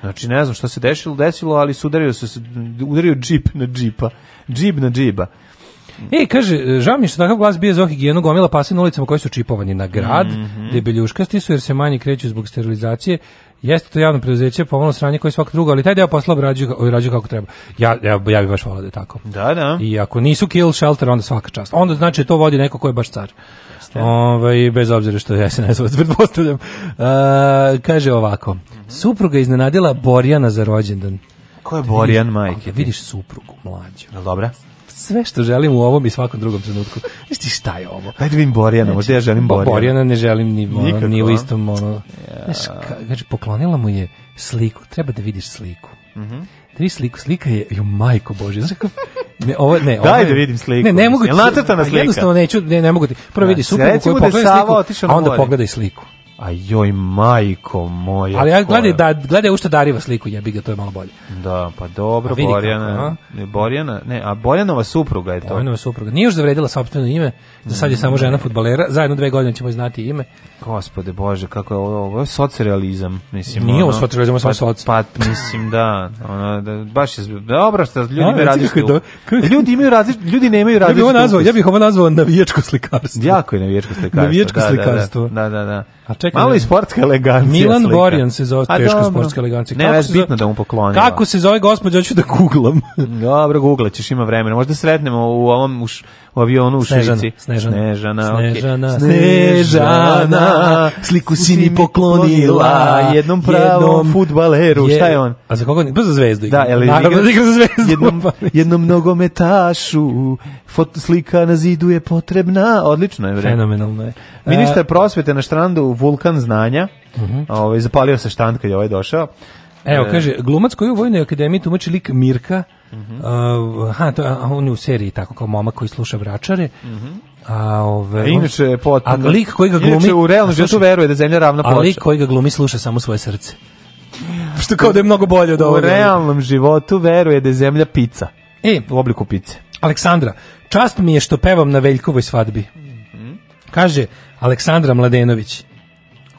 Znači ne znam šta se desilo, desilo, ali sudario se udario džip na džipa, džip na džipa.
Ej, kaže, žao mi što takav glas bije za higijenu gomila pasa na ulicama koji su čipovani na grad, mm -hmm. debeljuškasti su jer se manje kreću zbog sterilizacije, Jeste to javno preduzeće, pomalo sranje koji svak drugo, ali taj deo posla obrađuju, obrađuju kako treba. Ja, ja, ja bih baš volao da je tako.
Da, da.
I ako nisu kill shelter, onda svaka čast. Onda znači to vodi neko ko je baš car. Ove, ovaj, bez obzira što ja se ne zove, Uh, kaže ovako, supruga iznenadila Borjana za rođendan.
Ko je Borjan, majke? Vidiš
suprugu, mlađu. Je
dobra?
sve što želim u ovom i svakom drugom trenutku. Znaš ti šta je ovo?
Daj da vidim Borjana, možda znači, ja želim Borjana. Borjana
ne želim ni, ono, ni u istom, ono, ja. znaš, poklonila mu je sliku, treba da vidiš sliku. Mhm. Mm da Tri sliku, slika je, jo majko bože, znaš
ne, ovo ne, ovo Daj da vidim sliku. Ne,
ne mogu. Jel nacrtana pa
slika? Jednostavno
neću, ne, ne mogu ti. Prvo vidi suprugu koju pogleda sliku, a onda pogledaj sliku.
A joj majko moja.
Ali ja gledaj da gledaj u što dariva sliku, jebi ga, to je malo bolje.
Da, pa dobro, Borjana. ne, Borjana, ne, a Borjanova supruga je to. Borjanova
supruga. Nije još zavredila sopstveno ime, za sad je samo žena fudbalera. Zajedno dve godine ćemo znati ime.
Gospode Bože, kako je ovo, ovo je socrealizam, mislim.
Nije ovo socrealizam, ovo pa, soc. Pa,
mislim da, ono, da baš je dobro što ljudi imaju različite. Ljudi imaju različite, ljudi nemaju različite. Ja bih ovo nazvao,
ja bih ovo nazvao navijačko slikarstvo.
Jako je navijačko slikarstvo. Navijačko da, da, da. slikarstvo. da, da. da. A čekaj, malo da. i sportska elegancija.
Milan slika. Borjan se zove, teška sportska elegancija. Ne,
ne, bitno da mu pokloni.
Kako se zove gospođa, hoću da googlam.
dobro, googlaćeš, ima vremena. Možda sretnemo u ovom, u, u avionu u Švici. Snežana.
Snežana.
Snežana, okay.
Snežana, Snežana,
sliku si mi poklonila, jednom pravom futbaleru, je, šta je on?
A za koga? Pa za zvezdu.
Da, ali
Naravno, da igra za zvezdu.
Jednom, pa jednom nogometašu, fot, slika na zidu je potrebna. Odlično je. Bre.
Fenomenalno je.
Ministar e- prosvete na štrandu Vulkan znanja, uh mhm. -huh. ovaj, zapalio se štand kad je ovaj došao.
Evo, e. kaže, glumac koji u Vojnoj akademiji tumači lik Mirka, mhm. uh -huh. uh, ha, to, on je u seriji tako kao momak koji sluša vračare, uh mhm. -huh. A,
ove, a inače je
potpuno... A lik koji ga glumi...
Inače u realnom
životu veruje
da zemlja ravna ploča. A lik
koji ga glumi sluša samo svoje srce. Što kao da je mnogo bolje od ovoga.
U realnom životu veruje da je zemlja pizza.
E, u obliku
pice.
Aleksandra, čast mi je što pevam na Veljkovoj svadbi. Mhm. Kaže Aleksandra Mladenović.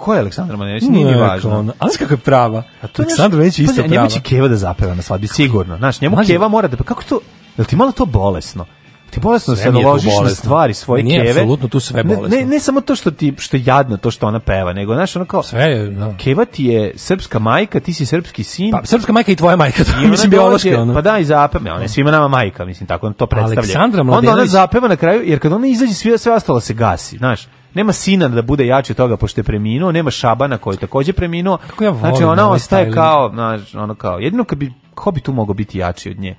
Ko je Aleksandar Manojlović?
Nije mi važno. Ono. Ali kako je prava?
A to Aleksandar Manojlović isto prava. Njemu će
Keva da zapeva na svadbi,
sigurno. Znaš, njemu Keva mora da... Pa kako to... Jel ti malo to bolesno? ti bolesno sve se naložiš na stvari svoje
nije
keve. Nije apsolutno
tu sve bolesno.
Ne, ne, ne, samo to što ti što je jadno to što ona peva, nego znaš ono kao sve je, da. Keva ti je srpska majka, ti si srpski sin. Pa
srpska majka
i
tvoja majka,
to
mislim biološki ono.
Pa da i zapeva, ona je svima nama majka, mislim tako on to predstavlja. Aleksandra Mladenović. Onda ona zapeva na kraju jer kad ona izađe sve sve ostalo se gasi, znaš nema sina da bude jači od toga pošto je preminuo, nema Šabana koji takođe preminuo.
ja
znači ona ostaje kao, znači ono kao, jedno kad bi ko bi tu mogao biti jači od nje?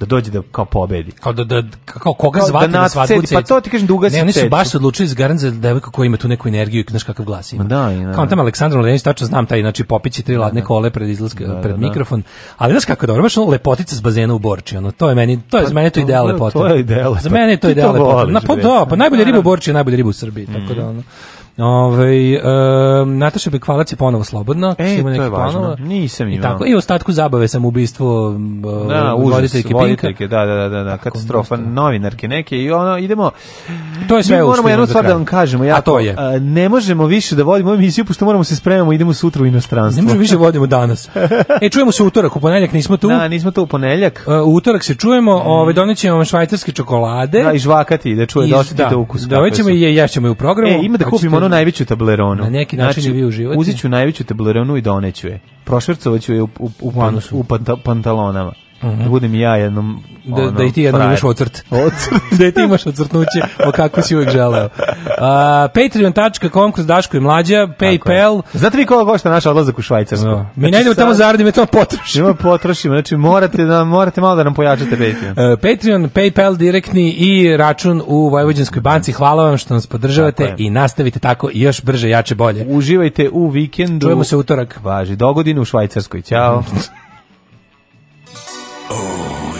da dođe da kao pobedi.
Kao da, da kao koga kao, da zvati da, na svadbu
Pa to ti kažem
da ugasi Ne,
oni su
baš odlučili zgaran za devojku koja ima tu neku energiju i znaš kakav glas ima.
Da, da, kao tamo
Aleksandar Lenić, tačno znam taj, znači popići tri da, ladne da. kole pred izlaska, pred mikrofon. Ali znaš kako je dobro, baš ono lepotica s bazena u Borči, ono, to je meni, to je pa, za mene
to
ideal lepote.
To
je ideal. Za mene je to ideal lepote. Na pa da, pa najbolje ribu u Borči, najbolje ribu u Srbiji, tako da mhm. ono. Ovaj e, Nataša Bekvalac je ponovo slobodna, e, ima neki planova.
Nisam imao. I tako
i ostatku zabave sam ubistvo da, uh, voditeljke Pinka.
Da, da, da, da, da katastrofa novinarke neke i ono idemo
To je sve. Mi
moramo jednu stvar da vam kažemo, ja to je. ne možemo više da vodimo emisiju pošto moramo se spremamo, idemo sutra u inostranstvo.
Ne možemo više da vodimo danas. e čujemo se utorak, u ponedeljak nismo tu. Da,
nismo tu u ponedeljak.
E, u utorak se čujemo, mm. ovaj donećemo vam švajcarske čokolade.
Da, i žvakati da čuje dosta da, da, ukus. Da, hoćemo i
ješćemo je u programu.
E, ima da kupimo onu najveću tableronu.
Na neki način
znači,
i vi
uživate. Uzet
ću
najveću tableronu i doneću je. Prošvrcovaću je u, u, u, u, u pantalonama. Mm
da
budem ja jednom da- ono,
da, i ti jednom frajer. imaš ocrt.
ocrt.
da i ti imaš ocrtnuće o kako si uvek želeo. Uh, Patreon.com kroz Daško i Mlađa, Paypal.
Znate vi koga košta naš odlazak u Švajcarsku?
No.
Da. Mi znači,
ne idemo sad... tamo zaradimo, to
potrošimo.
potrošimo,
znači morate, da, morate malo da nam pojačate Patreon. Uh,
Patreon, Paypal direktni i račun u Vojvođanskoj banci. Hvala vam što nas podržavate i nastavite tako još brže, jače, bolje.
Uživajte u vikendu. Čujemo
se utorak.
Važi, do godine u Švajcarskoj. Ćao.